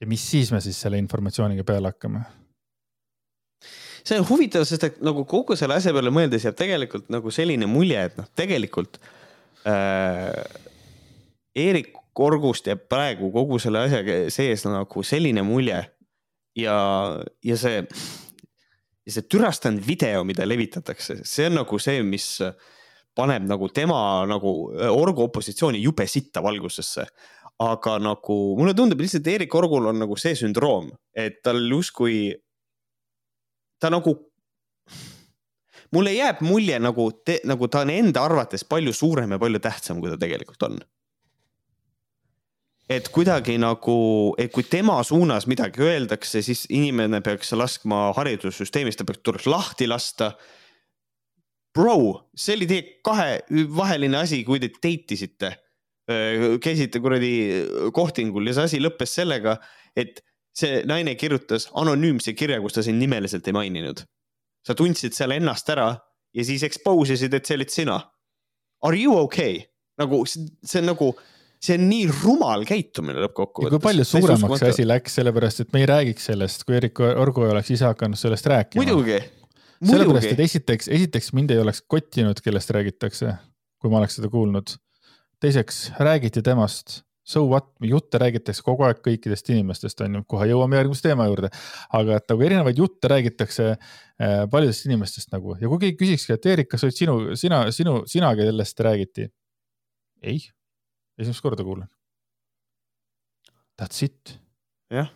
ja mis siis me siis selle informatsiooniga peale hakkame? see on huvitav, sest et nagu kogu selle asja peale mõeldes jääb tegelikult nagu selline mulje, et noh, tegelikult äh, Eerik Korgust jääb praegu kogu selle asja sees nagu selline mulje ja, ja see, ja see türastanud video, mida levitatakse, see on nagu see, mis äh, paneb nagu tema nagu äh, Orgu opositsiooni jube sitta valgusesse. aga nagu mulle tundub lihtsalt, Erik Orgul on nagu see sündroom, et tal justkui, ta nagu, mulle jääb mulje nagu, nagu ta on enda arvates palju suurem ja palju tähtsam, kui ta tegelikult on et kuidagi nagu, et kui tema suunas midagi öeldakse, siis inimene peaks laskma haridussüsteemist, ta peaks, tuleks lahti lasta bro, see oli teie kahevaheline asi, kui te date isite. käisite kuradi kohtingul ja see asi lõppes sellega, et see naine kirjutas anonüümse kirja, kus ta sind nimeliselt ei maininud. sa tundsid seal ennast ära ja siis expose isid, et see olid sina. Are you okay? nagu see on nagu, see on nii rumal käitumine lõppkokkuvõttes. kui palju suuremaks see asi läks, sellepärast et me ei räägiks sellest, kui Erik Orgu oleks ise hakanud sellest rääkima. muidugi sellepärast, et esiteks, esiteks mind ei oleks kottinud, kellest räägitakse, kui ma oleks seda kuulnud. teiseks räägiti temast, so what, jutte räägitakse kogu aeg kõikidest inimestest, on ju, kohe jõuame järgmise teema juurde. aga et nagu erinevaid jutte räägitakse äh, paljudest inimestest nagu ja kui keegi küsikski, et Eerik, kas olid sinu, sina, sinu, sina, kellest räägiti? ei, esimest korda kuulen. That's it. jah.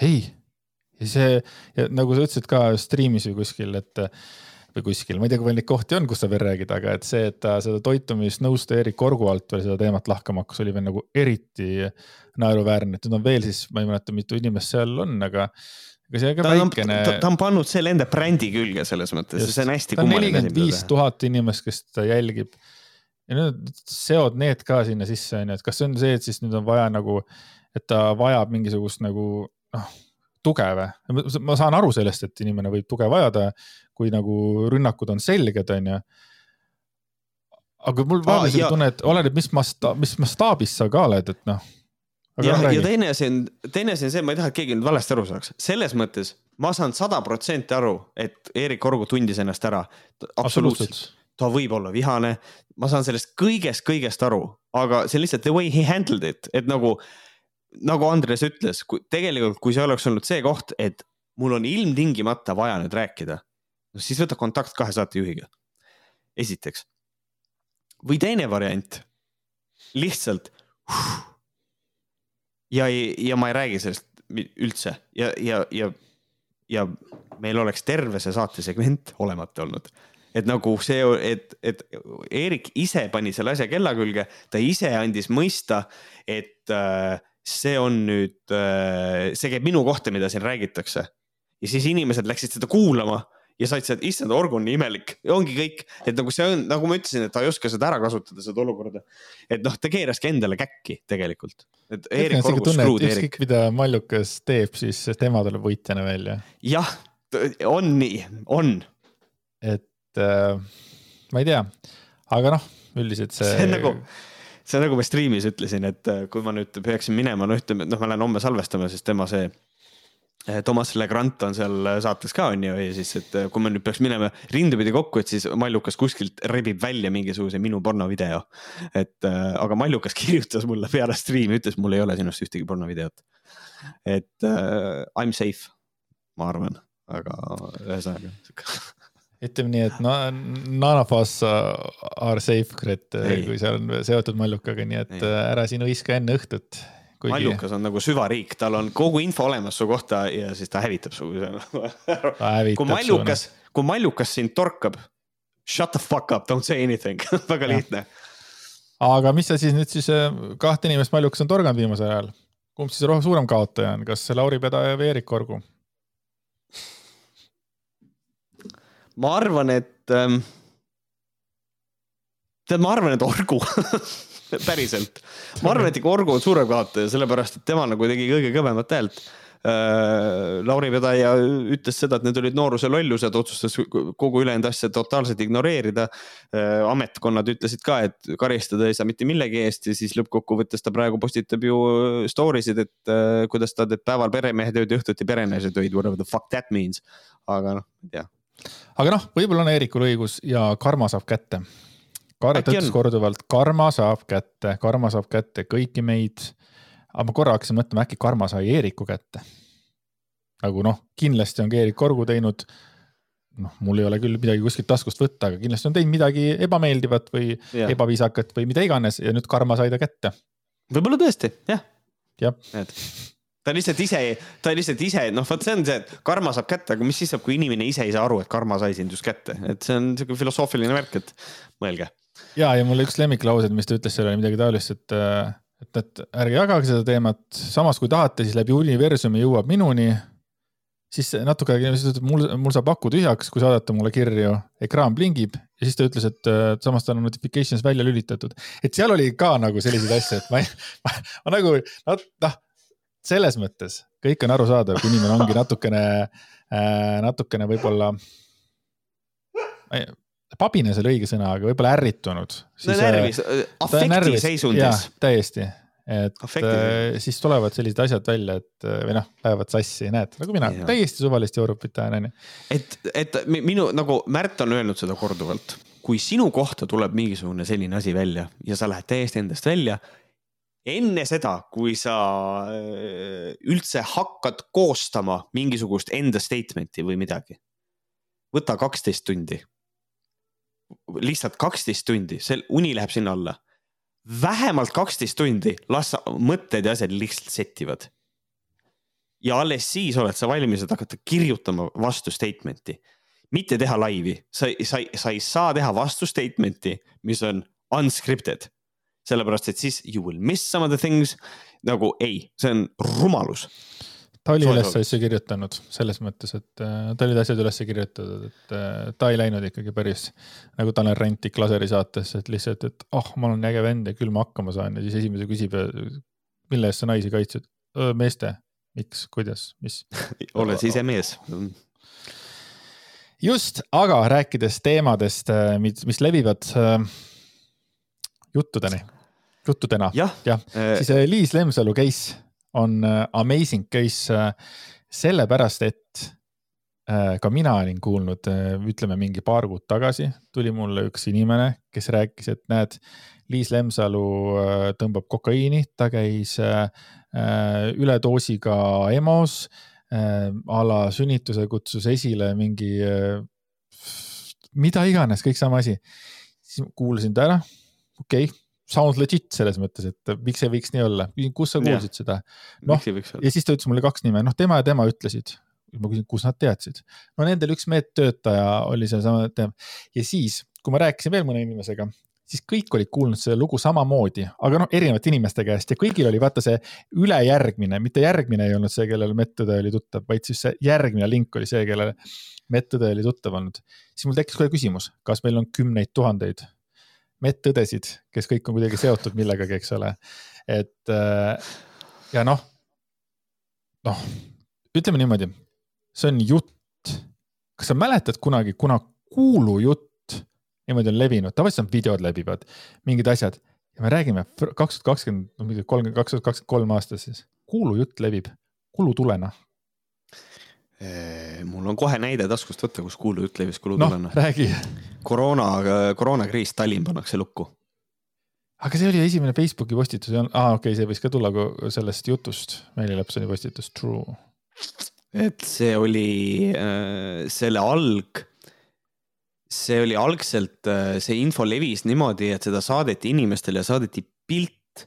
ei ja see, nagu sa ütlesid ka striimis või kuskil, et või kuskil, ma ei tea, kui palju neid kohti on, kus sa veel räägid, aga et see, et ta seda toitumisnõuste Erik Orgu alt veel seda teemat lahkama hakkas, oli veel nagu eriti naeruväärne, et nüüd on veel siis, ma ei mäleta, mitu inimest seal on, aga ega see ka ta väikene. ta on pannud selle enda brändi külge selles mõttes, see on hästi kummaline. nelikümmend viis tuhat inimest, kes ta jälgib. ja nüüd seod need ka sinna sisse, on ju, et kas see on see, et siis nüüd on vaja nagu, et ta vajab mingisugust nagu noh tuge või? ma saan aru sellest, et inimene võib tuge vajada, kui nagu rünnakud on selged, onju. aga mul ah, on selline tunne, et oleneb, mis masta-, mis mastaabis sa ka oled, et noh. ja, ja teine asi on, teine asi on see, ma ei taha, et keegi nüüd valesti aru saaks, selles mõttes ma saan sada protsenti aru, et Erik Orgu tundis ennast ära. absoluutselt ta võib olla vihane, ma saan sellest kõigest, kõigest aru, aga see on lihtsalt the way he handled it, et nagu nagu Andres ütles, tegelikult, kui see oleks olnud see koht, et mul on ilmtingimata vaja nüüd rääkida, siis võta kontakt kahe saatejuhiga. esiteks. või teine variant, lihtsalt. ja, ja ma ei räägi sellest üldse ja, ja, ja, ja meil oleks terve see saatesegment olemata olnud et nagu see, et, et Eerik ise pani selle asja kella külge, ta ise andis mõista, et äh, see on nüüd, äh, see käib minu kohta, mida siin räägitakse. ja siis inimesed läksid seda kuulama ja said sealt, issand, org on nii imelik, ongi kõik, et nagu see on, nagu ma ütlesin, et ta ei oska seda ära kasutada, seda olukorda. et noh, ta keeraski endale käkki tegelikult. et Eerik Orgus screwed Eerik. mida Mallukas teeb, siis tema tuleb võitjana välja. jah, on nii, on. et äh, ma ei tea, aga noh, üldiselt see. see on nagu see on nagu ma striimis ütlesin, et äh, kui ma nüüd peaksin minema, no ütleme, noh, ma lähen homme salvestama, sest tema see äh, Toomas Legrand on seal äh, saates ka onju ja siis, et kui me nüüd peaks minema rindupidi kokku, et siis Mallukas kuskilt rebib välja mingisuguse minu pornovideo. et aga Mallukas kirjutas mulle peale striimi, ütles, mul ei ole sinust ühtegi pornovideot. et uh, I m safe, ma arvan, aga ühesõnaga ütleme nii, et no nanofaas are safe, et kui seal on seotud mallukaga, nii et ei. ära siin hõiska enne õhtut. Kuigi... mallukas on nagu süvariik, tal on kogu info olemas su kohta ja siis ta hävitab su. kui mallukas, kui mallukas sind torkab, shut the fuck up, don't say anything väga lihtne. aga mis sa siis nüüd siis äh, kahte inimest mallukas on torganud viimasel ajal? kumb siis suurem kaotaja on, kas Lauri Pedaja või Eerik Orgu? Ma arvan, et ähm,. tead, ma arvan, et Orgu päriselt. ma arvan, et ikka Orgu on suurem kaotaja, sellepärast et tema nagu tegi kõige kõvemat häält äh,. Lauri Vedaja ütles seda, et need olid nooruse lollused, otsustas kogu ülejäänud asja totaalselt ignoreerida äh,. ametkonnad ütlesid ka, et karistada ei saa mitte millegi eest ja siis lõppkokkuvõttes ta praegu postitab ju story sid, et äh, kuidas ta teeb päeval peremehe tööd ja õhtuti perenaise töid, whatever the fuck that means. aga noh, ei tea aga noh, võib-olla on Eerikul õigus ja karma saab kätte. Kaare ütles korduvalt, karma saab kätte, karma saab kätte kõiki meid. aga ma korra hakkasin mõtlema, äkki karma sai Eeriku kätte. nagu noh, kindlasti on Eerik Korgu teinud. noh, mul ei ole küll midagi kuskilt taskust võtta, aga kindlasti on teinud midagi ebameeldivat või yeah. ebaviisakat või mida iganes ja nüüd karma sai ta kätte. võib-olla tõesti, jah. jah ta lihtsalt ise, ta lihtsalt ise, noh, vot see on see, et karma saab kätte, aga mis siis saab, kui inimene ise ei saa aru, et karma sai sind just kätte, et see on sihuke filosoofiline värk, et mõelge. ja, ja mul üks lemmiklaused, mis ta ütles seal oli midagi taolist, et, et, et ärge jagage seda teemat, samas kui tahate, siis läbi universumi jõuab minuni. siis natuke aega siis ta ütleb, mul, mul saab aku tühjaks, kui saadate mulle kirju, ekraan plingib ja siis ta ütles, et samas tal on notifications välja lülitatud. et seal oli ka nagu selliseid asju, et ma, ma, ma nagu noh selles mõttes kõik on arusaadav, kui inimene ongi natukene äh,, natukene võib-olla. pabines oli õige sõna, aga võib-olla ärritunud. no närvis, äh, afektiseisundis. täiesti, et äh, siis tulevad sellised asjad välja, et äh, või noh, lähevad sassi, näed, nagu mina, täiesti suvalist Europit ajan, onju. et, et minu nagu Märt on öelnud seda korduvalt, kui sinu kohta tuleb mingisugune selline asi välja ja sa lähed täiesti endast välja enne seda, kui sa äh, üldse hakkad koostama mingisugust enda statement'i või midagi, võta kaksteist tundi. lihtsalt kaksteist tundi, see uni läheb sinna alla. vähemalt kaksteist tundi, las mõtted ja asjad lihtsalt settivad. ja alles siis oled sa valmis, et hakata kirjutama vastu statement'i, mitte teha laivi, sa, sa, sa ei saa teha vastu statement'i, mis on unscripted sellepärast et siis you will miss some of the things. nagu ei, see on rumalus. ta oli üles asju kirjutanud selles mõttes, et äh, ta olid asjad üles kirjutatud, et äh, ta ei läinud ikkagi päris nagu Tanel Rentik Laseri saatesse, et lihtsalt, et oh, ma olen äge vend ja küll ma hakkama saan. Ja siis esimese küsib, mille eest sa naisi kaitsed? meeste, miks, kuidas, mis? Oled sa ise mees? Just, aga rääkides teemadest, äh, mis, mis levivad juttudeni juttudena. jah ja. ja., siis äh, Liis Lemsalu case on äh, amazing case äh, sellepärast, et ka mina olin kuulnud, ütleme mingi paar kuud tagasi tuli mulle üks inimene, kes rääkis, et näed, Liis Lemsalu tõmbab kokaiini, ta käis üledoosiga EMO-s a la sünnituse kutsus esile mingi, mida iganes, kõik sama asi. siis kuulasin ta ära, okei okay sounds legit selles mõttes, et miks ei võiks nii olla, kus sa kuulsid ja. seda? noh, ja siis ta ütles mulle kaks nime, noh, tema ja tema ütlesid. ma küsin, kus nad teadsid? no nendel üks medtöötaja oli teema ja siis, kui ma rääkisin veel mõne inimesega, siis kõik olid kuulnud seda lugu samamoodi, aga noh, erinevate inimeste käest ja kõigil oli vaata see ülejärgmine, mitte järgmine ei olnud see, kellele medõde oli tuttav, vaid siis see järgmine link oli see, kellele medõde oli tuttav olnud. siis mul tekkis kohe küsimus, kas meil on kümneid tuhandeid medõdesid, kes kõik on kuidagi seotud millegagi, eks ole. et äh, ja noh, noh, ütleme niimoodi, see on jutt. kas sa mäletad kunagi, kuna kuulujutt niimoodi on levinud, tavaliselt on videod levivad, mingid asjad ja me räägime kaks tuhat kakskümmend, no mingi kolmkümmend, kaks tuhat kakskümmend kolm aastas siis, kuulujutt levib kulutulena mul on kohe näide taskust võtta, kus kuulujutt levis kulutulena no,. räägi. koroona, koroonakriis, Tallinn pannakse lukku. aga see oli esimene Facebooki postitus, aa okei okay,, see võis ka tulla sellest jutust, Meeli Lepsoni postitus, true. et see oli äh, selle alg, see oli algselt, äh, see info levis niimoodi, et seda saadeti inimestele ja saadeti pilt,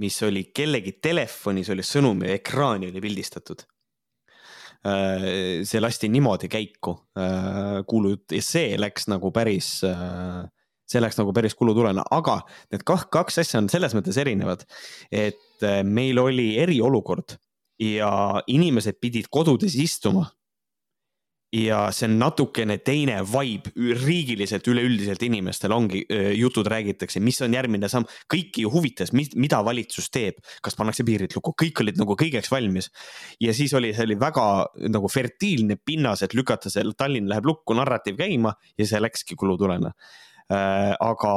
mis oli kellegi telefonis, oli sõnum ja ekraani oli pildistatud see lasti niimoodi käiku, kuulujutt ja see läks nagu päris, see läks nagu päris kulutulena, aga need kaks asja on selles mõttes erinevad, et meil oli eriolukord ja inimesed pidid kodudes istuma. Ja see on natukene teine vibe riigiliselt, üleüldiselt inimestel ongi, jutud räägitakse, mis on järgmine samm, kõiki ju huvitas, mida valitsus teeb, kas pannakse piirid lukku, kõik olid nagu kõigeks valmis. ja siis oli, see oli väga nagu fertiilne pinnas, et lükata see Tallinn läheb lukku narratiiv käima ja see läkski kulutulena. aga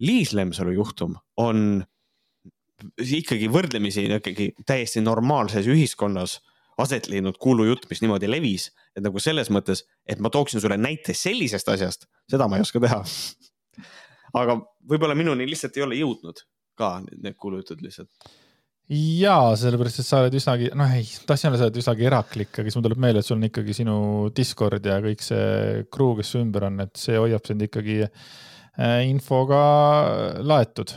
Liis Lemsalu juhtum on ikkagi võrdlemisi ikkagi täiesti normaalses ühiskonnas aset leidnud kuulujutt, mis niimoodi levis, et nagu selles mõttes, et ma tooksin sulle näite sellisest asjast, seda ma ei oska teha. aga võib-olla minuni lihtsalt ei ole jõudnud ka need kuulujutud lihtsalt. ja sellepärast, et sa oled üsnagi, noh ei, tahtsin öelda, sa oled üsnagi eraklik, aga siis mul tuleb meelde, et sul on ikkagi sinu Discord ja kõik see crew, kes su ümber on, et see hoiab sind ikkagi äh, infoga laetud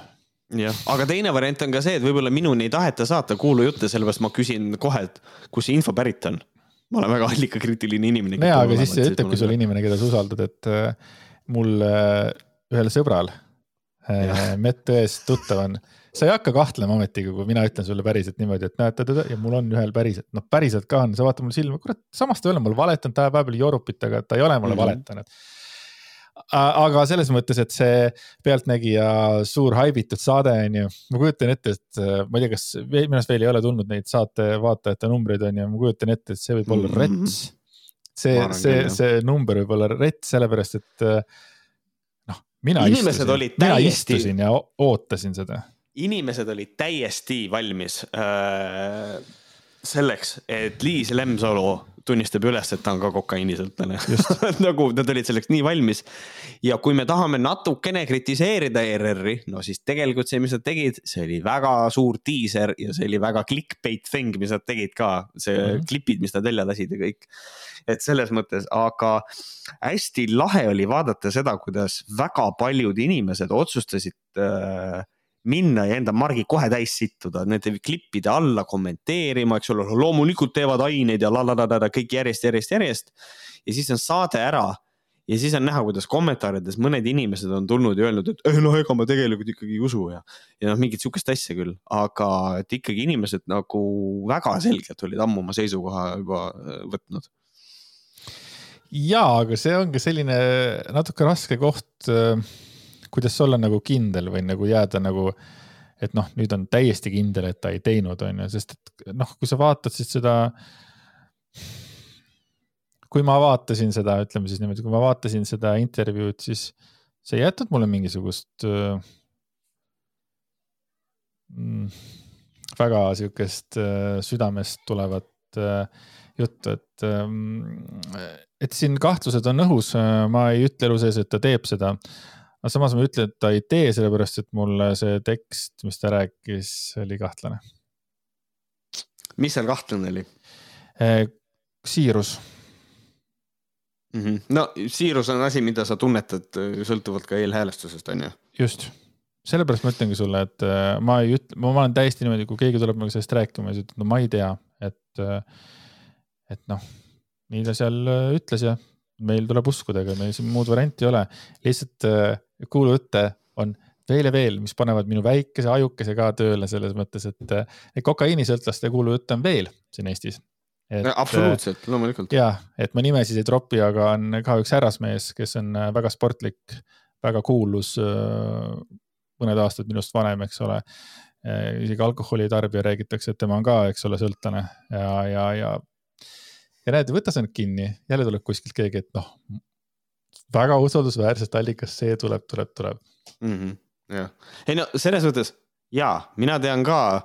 jah, aga teine variant on ka see, et võib-olla minuni ei taheta saata kuulujutte, sellepärast ma küsin kohe, et kust see info pärit on. ma olen väga allikakriitiline inimene. nojaa, aga siis ütlebki sulle inimene, keda sa usaldad, et äh, mul äh, ühel sõbral äh,, medõest tuttav on, sa ei hakka kahtlema ometigi, kui mina ütlen sulle päriselt niimoodi, et näed, ja mul on ühel päriselt, noh, päriselt ka on, sa vaatad mulle silma, kurat, samas ta ei ole mulle valetanud, ta ajab vahepeal jorupit, aga ta ei ole mulle mm -hmm. valetanud aga selles mõttes, et see Pealtnägija suur haibitud saade on ju, ma kujutan ette, et äh, ma ei tea, kas minu arust veel ei ole tulnud neid saate vaatajate numbreid on ju, ma kujutan ette, et see võib olla -hmm. rets. see, see, see number võib olla rets, sellepärast et äh, noh, mina inimesed istusin, mina täiesti... istusin ja ootasin seda. inimesed olid täiesti valmis äh, selleks, et Liis Lemsalu tunnistab üles, et ta on ka kokaiinisõltlane nagu nad olid selleks nii valmis. ja kui me tahame natukene kritiseerida ERR-i, no siis tegelikult see, mis nad tegid, see oli väga suur diiser ja see oli väga clickbait thing, mis nad tegid ka, see mm -hmm. klipid, mis nad välja lasid ja kõik. et selles mõttes, aga hästi lahe oli vaadata seda, kuidas väga paljud inimesed otsustasid äh, minna ja enda margi kohe täis sittuda, nende klippide alla kommenteerima, eks ole, loomulikult teevad aineid ja la la la la kõik järjest, järjest, järjest. ja siis on saade ära ja siis on näha, kuidas kommentaarides mõned inimesed on tulnud ja öelnud, et eh, noh, ega ma tegelikult ikkagi ei usu ja, ja noh, mingit sihukest asja küll, aga et ikkagi inimesed nagu väga selgelt olid ammu oma seisukoha juba äh, võtnud. ja, aga see ongi selline natuke raske koht äh, kuidas olla nagu kindel või nagu jääda nagu, et noh, nüüd on täiesti kindel, et ta ei teinud, on ju, sest et noh, kui sa vaatad siis seda. kui ma vaatasin seda, ütleme siis niimoodi, kui ma vaatasin seda intervjuud, siis see ei jätnud mulle mingisugust äh, mm, väga sihukest äh, südamest tulevat äh, juttu, et, et siin kahtlused on õhus, ma ei ütle elu sees, et ta teeb seda aga samas ma ütlen, et ta ei tee, sellepärast et mulle see tekst, mis ta rääkis, oli kahtlane. mis seal kahtlane oli? Eh, siirus mm. -hmm. no siirus on asi, mida sa tunnetad eh, sõltuvalt ka eelhäälestusest, on ju? just, sellepärast ma ütlengi sulle, et eh, ma ei ütle, ma olen täiesti niimoodi, kui keegi tuleb minuga sellest rääkima, siis ütleb, no ma ei tea, et, et noh, nii ta seal ütles ja meil tuleb uskuda, ega meil siin muud varianti ei ole. lihtsalt kuulujutte on veel ja veel, mis panevad minu väikese ajukese ka tööle selles mõttes, et neid kokaiinisõltlaste kuulujutte on veel siin Eestis. No, absoluutselt, loomulikult. ja, et ma nimesid ei tropi, aga on ka üks härrasmees, kes on väga sportlik, väga kuulus, mõned aastad minust vanem, eks ole. isegi alkoholitarbija räägitakse, et tema on ka, eks ole, sõltlane ja, ja, ja. ja näed, võta sa nüüd kinni, jälle tuleb kuskilt keegi, et noh, väga usaldusväärsest allikast, see tuleb, tuleb, tuleb mm. -hmm, jah, ei no selles mõttes ja mina tean ka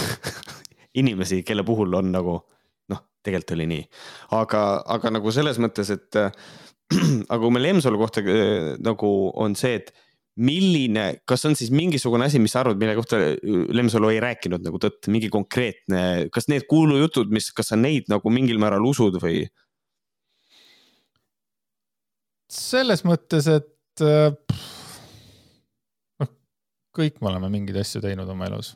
inimesi, kelle puhul on nagu noh, tegelikult oli nii, aga, aga nagu selles mõttes, et aga kui meil Lemsalu kohta äh, nagu on see, et milline, kas on siis mingisugune asi, mis sa arvad, mille kohta Lemsalu ei rääkinud nagu tõtt, mingi konkreetne, kas need kuulujutud, mis, kas sa neid nagu mingil määral usud või? Selles mõttes, et noh, kõik me oleme mingeid asju teinud oma elus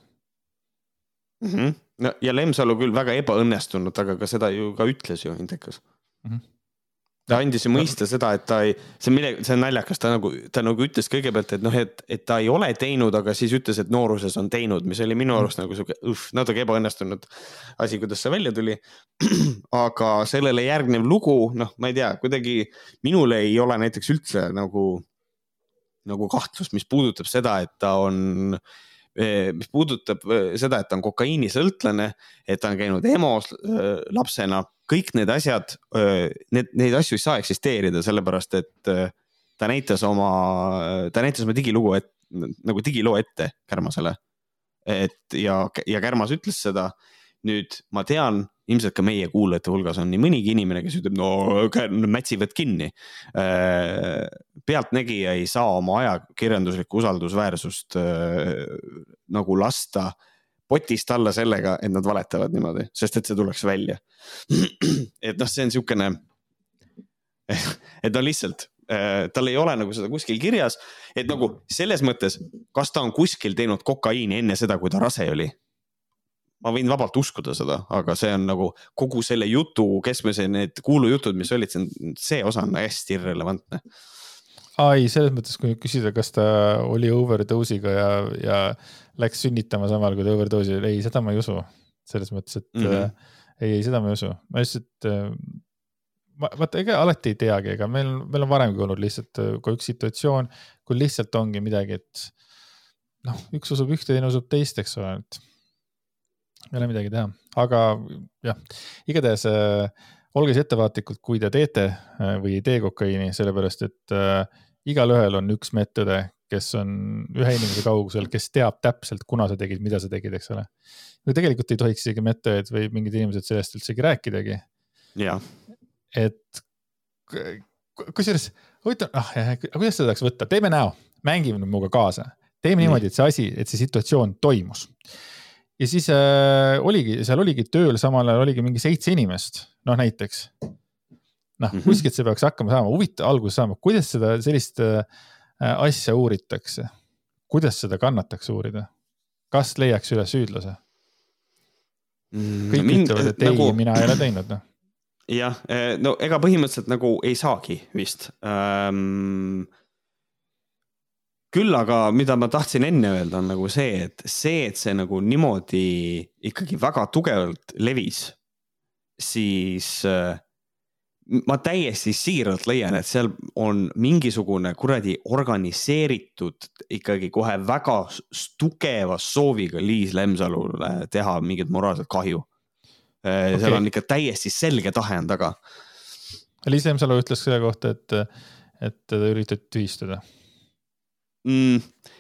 mm. -hmm. no ja Lemsalu küll väga ebaõnnestunud, aga ka seda ju ka ütles ju Intekas mm. -hmm ta andis ju mõista seda, et ta ei, see on mille, see on naljakas, ta nagu, ta nagu ütles kõigepealt, et noh, et, et ta ei ole teinud, aga siis ütles, et nooruses on teinud, mis oli minu mhm. arust nagu sihuke, natuke ebaõnnestunud asi, kuidas see välja tuli. aga sellele järgnev lugu, noh, ma ei tea, kuidagi minule ei ole näiteks üldse nagu, nagu kahtlust, mis puudutab seda, et ta on Eh, mis puudutab eh, seda, et ta on kokaiinisõltlane, et ta on käinud EMO-s eh, lapsena, kõik need asjad, need, neid asju ei saa eksisteerida, sellepärast et ta näitas oma, ta näitas oma digilugu, et nagu digiloo ette Kärmasele. et ja, ja Kärmas ütles seda. nüüd ma tean, ilmselt ka meie kuulajate hulgas on nii mõnigi inimene, kes ütleb, no mätsivad kinni. Äh, pealtnägija ei saa oma ajakirjanduslikku usaldusväärsust äh, nagu lasta potist alla sellega, et nad valetavad niimoodi, sest et see tuleks välja. et noh, see on siukene, et no lihtsalt äh, tal ei ole nagu seda kuskil kirjas, et nagu selles mõttes, kas ta on kuskil teinud kokaiini enne seda, kui ta rase oli ma võin vabalt uskuda seda, aga see on nagu kogu selle jutu keskmise, need kuulujutud, mis olid, see osa on hästi irrelevantne. ai, selles mõttes, kui küsida, kas ta oli overdose'iga ja, ja läks sünnitama samal, kui ta overdose'i oli, ei, seda ma ei usu. selles mõttes, et mm -hmm. ei, ei, seda ma ei usu, ma lihtsalt äh, ma, vaata, ega alati ei teagi, ega meil, meil on varemgi olnud lihtsalt äh, ka üks situatsioon, kui lihtsalt ongi midagi, et noh, üks usub ühte, teine usub teist, eks ole, et ei ole midagi teha, aga jah, igatahes äh, olge siis ettevaatlikud, kui te teete äh, või ei tee kokaiini, sellepärast et äh, igalühel on üks medõde, kes on ühe inimese kaugusel, kes teab täpselt, kuna sa tegid, mida sa tegid, eks ole. no tegelikult ei tohiks isegi medõed või mingid inimesed sellest üldsegi rääkidagi. et kusjuures huvitav, ah jah, kuidas seda saaks võtta, teeme näo, mängime minuga kaasa, teeme niimoodi, et see asi, et see situatsioon toimus ja siis äh, oligi, seal oligi tööl samal ajal oligi mingi seitse inimest, noh näiteks. noh mm -hmm., kuskilt see peaks hakkama saama, huvitav alguse saama, kuidas seda sellist äh, asja uuritakse? kuidas seda kannatakse uurida? kas leiaks üles süüdlase mm,? kõik mind, ütlevad, et nagu... ei, mina ei ole teinud, noh jah, eh, no ega põhimõtteliselt nagu ei saagi vist ähm, küll aga, mida ma tahtsin enne öelda, on nagu see, et see, et see nagu niimoodi ikkagi väga tugevalt levis, siis äh, ma täiesti siiralt leian, et seal on mingisugune kuradi organiseeritud ikkagi kohe väga tugeva sooviga Liis Lemsalule teha mingit moraalset kahju. Okay.. seal on ikka täiesti selge tahe on taga. Liis Lemsalu ütles selle kohta, et, et teda üritati tühistada mm,.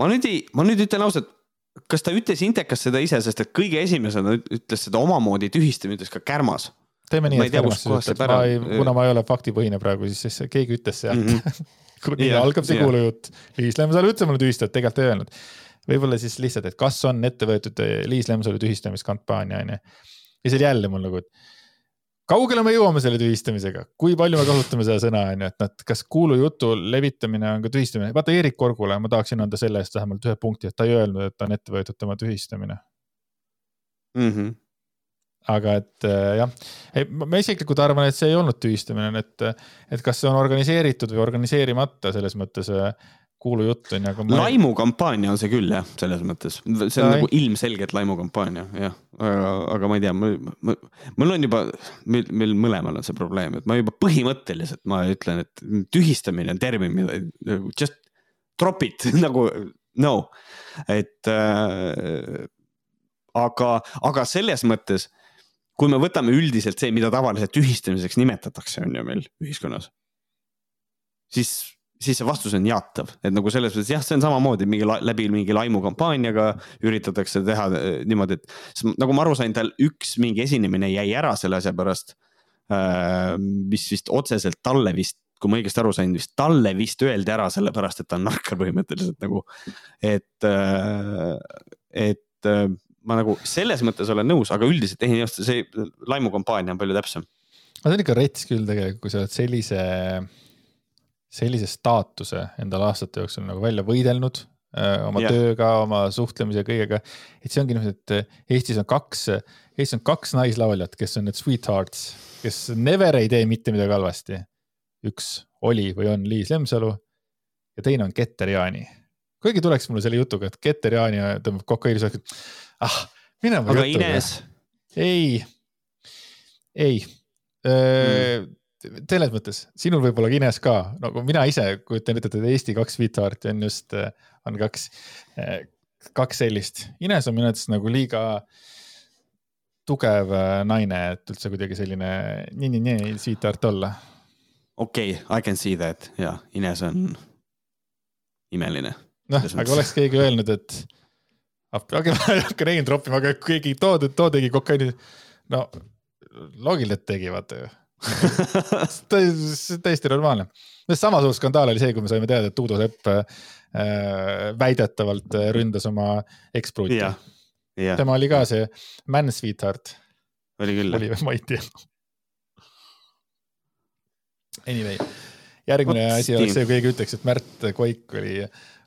ma nüüd ei, ma nüüd ütlen ausalt, kas ta ütles Intekas seda ise, sest et kõige esimesena ütles seda omamoodi tühistamine, ütles ka Kärmas. teeme nii, et Kärmas siis ütleb, ma ei, kuna ma ei ole faktipõhine praegu, siis, siis keegi ütles sealt mm. -hmm. nii yeah, algab see yeah. kuulujutt. Liis Lemsalu ütles mulle tühistada, tegelikult ei öelnud. võib-olla siis lihtsalt, et kas on ette võetud Liis Lemsalu tühistamiskampaania, onju. ja siis jälle mul nagu, et kaugele me jõuame selle tühistamisega, kui palju me kasutame seda sõna, on ju, et noh, kas kuulujutu levitamine on ka tühistamine, vaata Eerik Korgule ma tahaksin anda selle eest vähemalt ühe punkti, et ta ei öelnud, et on ette võetud tema tühistamine mm. -hmm. aga et äh, jah, ma isiklikult arvan, et see ei olnud tühistamine, et, et kas see on organiseeritud või organiseerimata selles mõttes äh, kuulujutt on ju, aga ma.... laimukampaania on see küll jah, selles mõttes, see on ja, nagu ilmselgelt laimukampaania jah, aga, aga ma ei tea, mul, mul on juba, meil, meil mõlemal on see probleem, et ma juba põhimõtteliselt ma ütlen, et tühistamine on termin, mida just drop it nagu no, et äh, aga, aga selles mõttes, kui me võtame üldiselt see, mida tavaliselt tühistamiseks nimetatakse, on ju meil ühiskonnas, siis siis see vastus on jaatav, et nagu selles mõttes jah, see on samamoodi mingi läbi mingi laimukampaaniaga üritatakse teha eh, niimoodi, et nagu ma aru sain, tal üks mingi esinemine jäi ära selle asja pärast. Äh, mis vist otseselt talle vist kui ma õigesti aru sain, vist talle vist öeldi ära sellepärast, et ta on narkar põhimõtteliselt nagu. et, et ma nagu selles mõttes olen nõus, aga üldiselt tehniliselt see laimukampaania on palju täpsem. aga see on ikka rets küll tegelikult, kui sa oled sellise, sellise staatuse endale aastate jooksul nagu välja võidelnud Äh, oma yeah. tööga, oma suhtlemise, kõigega. et see ongi niimoodi, et Eestis on kaks, Eestis on kaks naislauljat, kes on need sweethearts, kes never ei tee mitte midagi halvasti. üks oli või on Liis Lemsalu ja teine on Keter Jaani. kuigi tuleks mulle selle jutuga, et Keter Jaani tõmbab kokaiini, sa ütled, ah, mine oma jutuga. ei, ei mm selles mõttes, sinul võib-olla Guinness ka, nagu mina ise kujutan ette, et Eesti kaks sweetheart'i on just äh, on kaks, eh, kaks sellist. Ines on minu arvates nagu liiga tugev eh, naine, et üldse kuidagi selline nii-nii-nii sweetheart olla. okei okay,, I can see that ja Ines on imeline. noh, aga oleks keegi öelnud, et aga ma ei hakka name drop ima, aga keegi too, too tegi kokaiini. no loogiline, et tegi, vaata ju täiesti normaalne. samasugune skandaal oli see, kui me saime teada, et Uudo Sepp Äh, väidetavalt äh, ründas oma ekspruuti. tema oli ka see man sweetheart. oli küll. oli või, ma ei tea. Anyway, järgmine Ots, asi oleks see, kui keegi ütleks, et Märt Koik oli,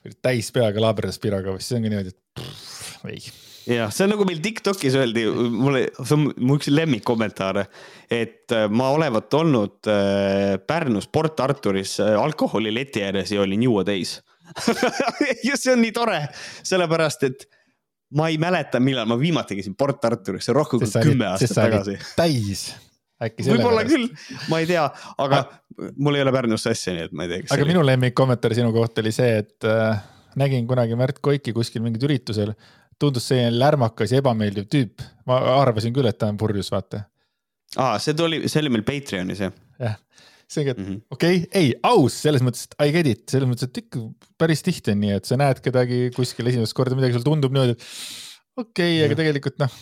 oli täis peaga laaberdas Piragovas, siis ongi niimoodi, et pff, ei jah, see on nagu meil Tiktokis öeldi, mulle, see on mu üks lemmikkommentaare, et äh, ma olevat olnud äh, Pärnus Port Arturis äh, alkoholileti ääres ja olin juua täis ja see on nii tore, sellepärast et ma ei mäleta, millal ma viimati käisin Port Arturis, see on rohkem kui kümme aastat tagasi. täis võib-olla küll, ma ei tea, aga mul ei ole Pärnusse asja, nii et ma ei tea. aga oli. minu lemmikkommentaar sinu kohta oli see, et äh, nägin kunagi Märt Koiki kuskil mingil üritusel. Tundus selline lärmakas ja ebameeldiv tüüp, ma arvasin küll, et ta on purjus, vaata. aa, see tuli, see oli meil Patreonis jah? jah, see ongi, et mm -hmm. okei okay,, ei, aus selles mõttes, et I get it, selles mõttes, et ikka päris tihti on nii, et sa näed kedagi kuskil esimest korda midagi, sulle tundub niimoodi, et okei okay,, aga tegelikult noh.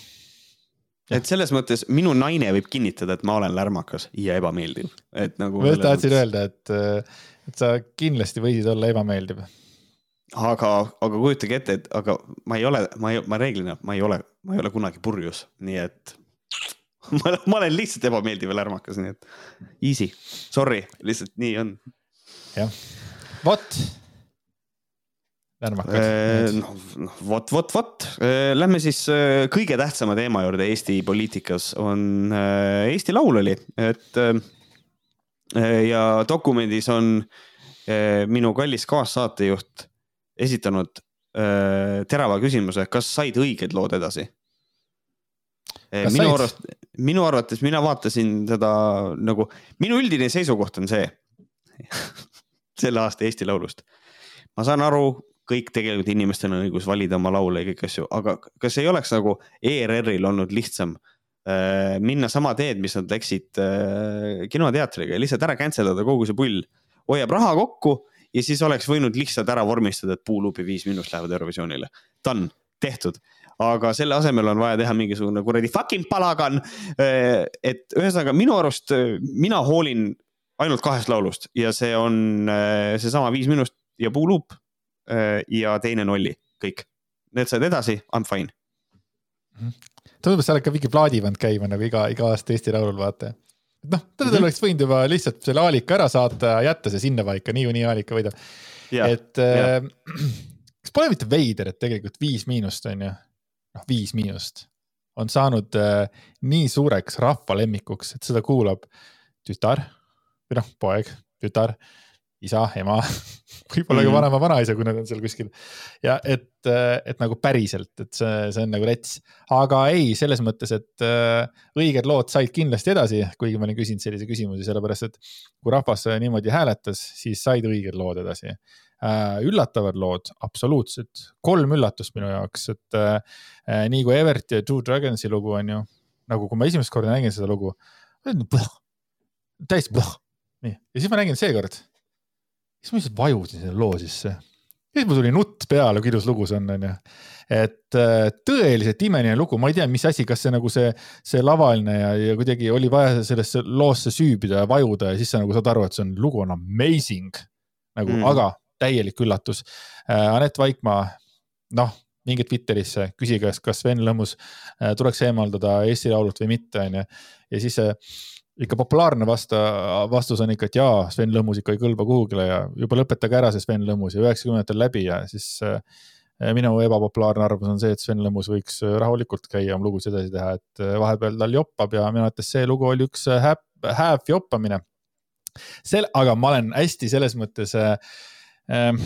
et selles mõttes minu naine võib kinnitada, et ma olen lärmakas ja ebameeldiv, et nagu. ma just tahtsin mõttes... öelda, et, et sa kindlasti võisid olla ebameeldiv. Aga, aga kujutage ette, et aga ma ei ole, ma ei, ma reeglina, ma ei ole, ma ei ole kunagi purjus, nii et ma, ma olen lihtsalt ebameeldiv ja lärmakas, nii et easy, sorry, lihtsalt nii on. jah, vot. lärmakas. noh, noh, vot, vot, vot. Lähme siis äh, kõige tähtsama teema juurde Eesti poliitikas on äh, Eesti Laul oli, et äh, ja dokumendis on minu kallis kaassaatejuht esitanud terava küsimuse, kas said õiged lood edasi? Minu arust, minu arvates mina vaatasin seda nagu, minu üldine seisukoht on see selle aasta Eesti Laulust. ma saan aru, kõik tegelikult inimestel on õigus valida oma laule ja kõiki asju, aga kas ei oleks nagu ERR-il olnud lihtsam äh, minna sama teed, mis nad läksid äh, kinoteatriga ja lihtsalt ära cancel dada kogu see pull, hoiab raha kokku ja siis oleks võinud lihtsalt ära vormistada, et Puuluubi viis miinust lähevad Eurovisioonile. Done, tehtud aga selle asemel on vaja teha mingisugune kuradi fucking palagan. Äh, et ühesõnaga minu arust äh, mina hoolin ainult kahest laulust ja see on äh, seesama Viis minust ja Puuluup ja teine Nolli, kõik. Need said edasi, I m fine. Mhm. tundub, et sa oled ka mingi plaadi pannud käima nagu iga, iga aasta Eesti Laulul, vaata noh, täna mm -hmm. oleks võinud juba lihtsalt selle Aalika ära saata ja jätta see sinnapaika, niikuinii Aalika võidab. et äh, kas pole mitte veider, et tegelikult Viis Miinust on ju noh, Viis Miinust on saanud äh, nii suureks rahva lemmikuks, et seda kuulab tütar või noh, poeg, tütar, isa, ema võib-olla mm. ka vanema vanaisa, kui nad on seal kuskil. ja et, äh, et nagu päriselt, et see, see on nagu rets, aga ei, selles mõttes, et äh, õiged lood said kindlasti edasi, kuigi ma olin küsinud sellise küsimuse, sellepärast et kui rahvas niimoodi hääletas, siis said õiged lood edasi äh, üllatavad lood, absoluutselt, kolm üllatust minu jaoks, et äh, nii kui Everti ja Two Dragonsi lugu on ju, nagu kui ma esimest korda nägin seda lugu, täiesti nii, ja siis ma nägin seekord, siis ma lihtsalt vajusin selle loo sisse. ja siis mul tuli nutt peale, kui ilus lugu see on, onju. et äh, tõeliselt imeline lugu, ma ei tea, mis asi, kas see nagu see, see lavaline ja, ja kuidagi oli vaja sellesse loosse süübida ja vajuda ja siis sa nagu saad aru, et see on, lugu on amazing. nagu mm., aga täielik üllatus äh,. Anett Vaikmaa, noh, minge Twitterisse, küsige, kas Sven Lõmmus äh, tuleks eemaldada Eesti Laulult või mitte, onju. ja siis see ikka populaarne vasta, vastus on ikka, et jaa, Sven Lõmmus ikka ei kõlba kuhugile ja juba lõpetage ära see Sven Lõmmus ja üheksakümnendatel läbi ja siis äh, minu ebapopulaarne arvamus on see, et Sven Lõmmus võiks äh, rahulikult käia oma lugusid edasi teha, et äh, vahepeal tal joppab ja minu arvates see lugu oli üks hääp, hääv joppamine. sel-, aga ma olen hästi selles mõttes äh,. Ähm,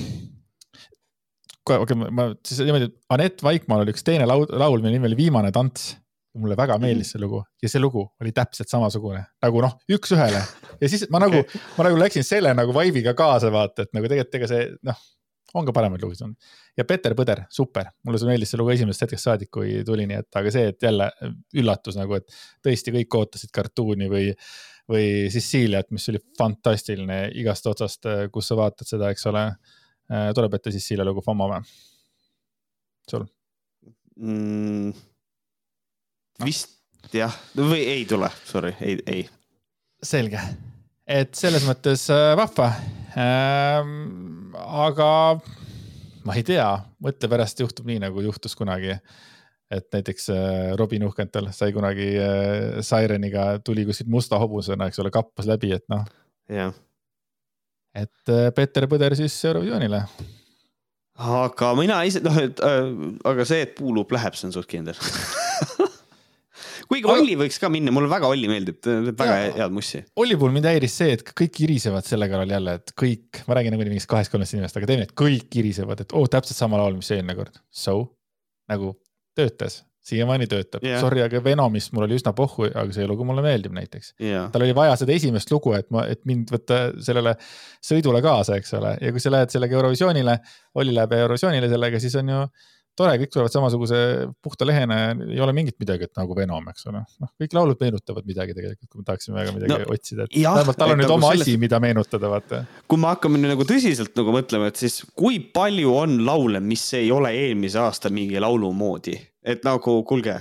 okei okay,, ma siis niimoodi, Anett Vaikmaal oli üks teine laul, laul, mille nimi oli Viimane tants mulle väga mhm. meeldis see lugu ja see lugu oli täpselt samasugune nagu noh, üks-ühele ja siis ma nagu okay., ma nagu läksin selle nagu vibe'iga kaasa vaata, et nagu tegelikult ega see noh, on ka paremaid lugusid olnud. ja Peter Põder, super, mulle see meeldis see lugu esimesest hetkest saadik, kui tuli, nii et aga see, et jälle üllatus nagu, et tõesti kõik ootasid kartuuni või, või Siciliat, mis oli fantastiline igast otsast, kus sa vaatad seda, eks ole. tuleb ette Sicilia lugu Fommo või? sul mm.? Vist jah, või ei tule, sorry, ei, ei. selge, et selles mõttes äh, vahva ähm,. aga ma ei tea, mõtle pärast juhtub nii, nagu juhtus kunagi. et näiteks äh, Robin Uhkental sai kunagi äh, Sireniga, tuli kuskilt musta hobusena, eks ole, kappas läbi, et noh. jah. et äh, Peeter Põder siis Eurovisioonile aga mina ise, noh, et äh, aga see, et puuluup läheb, see on suht kindel kuigi Olli võiks ka minna, mulle väga Olli meeldib, ta teeb väga ja, head mussi. Olli puhul mind häiris see, et kõik irisevad selle kõrval jälle, et kõik, ma räägin nagunii mingist kahest-kolmest inimesest, aga teeme, et kõik irisevad, et oo oh,, täpselt sama laul, mis eelmine kord. So, nagu töötas, siiamaani töötab. Yeah.. Sorry, aga Venomist mul oli üsna pohhu, aga see lugu mulle meeldib näiteks. Yeah.. tal oli vaja seda esimest lugu, et ma, et mind võtta sellele sõidule kaasa, eks ole, ja kui sa lähed sellega Eurovisioonile, Olli läheb Eurovisioonile sellega, siis on ju tore, kõik tulevad samasuguse puhta lehena ja ei ole mingit midagi, et nagu Venom, eks ole. noh, kõik laulud meenutavad midagi tegelikult, kui me tahaksime väga midagi no, otsida, et vähemalt tal on nüüd nagu oma selles... asi, mida meenutada, vaata. kui me hakkame nüüd nagu tõsiselt nagu mõtlema, et siis kui palju on laule, mis ei ole eelmise aasta mingi laulu moodi, et nagu kuulge,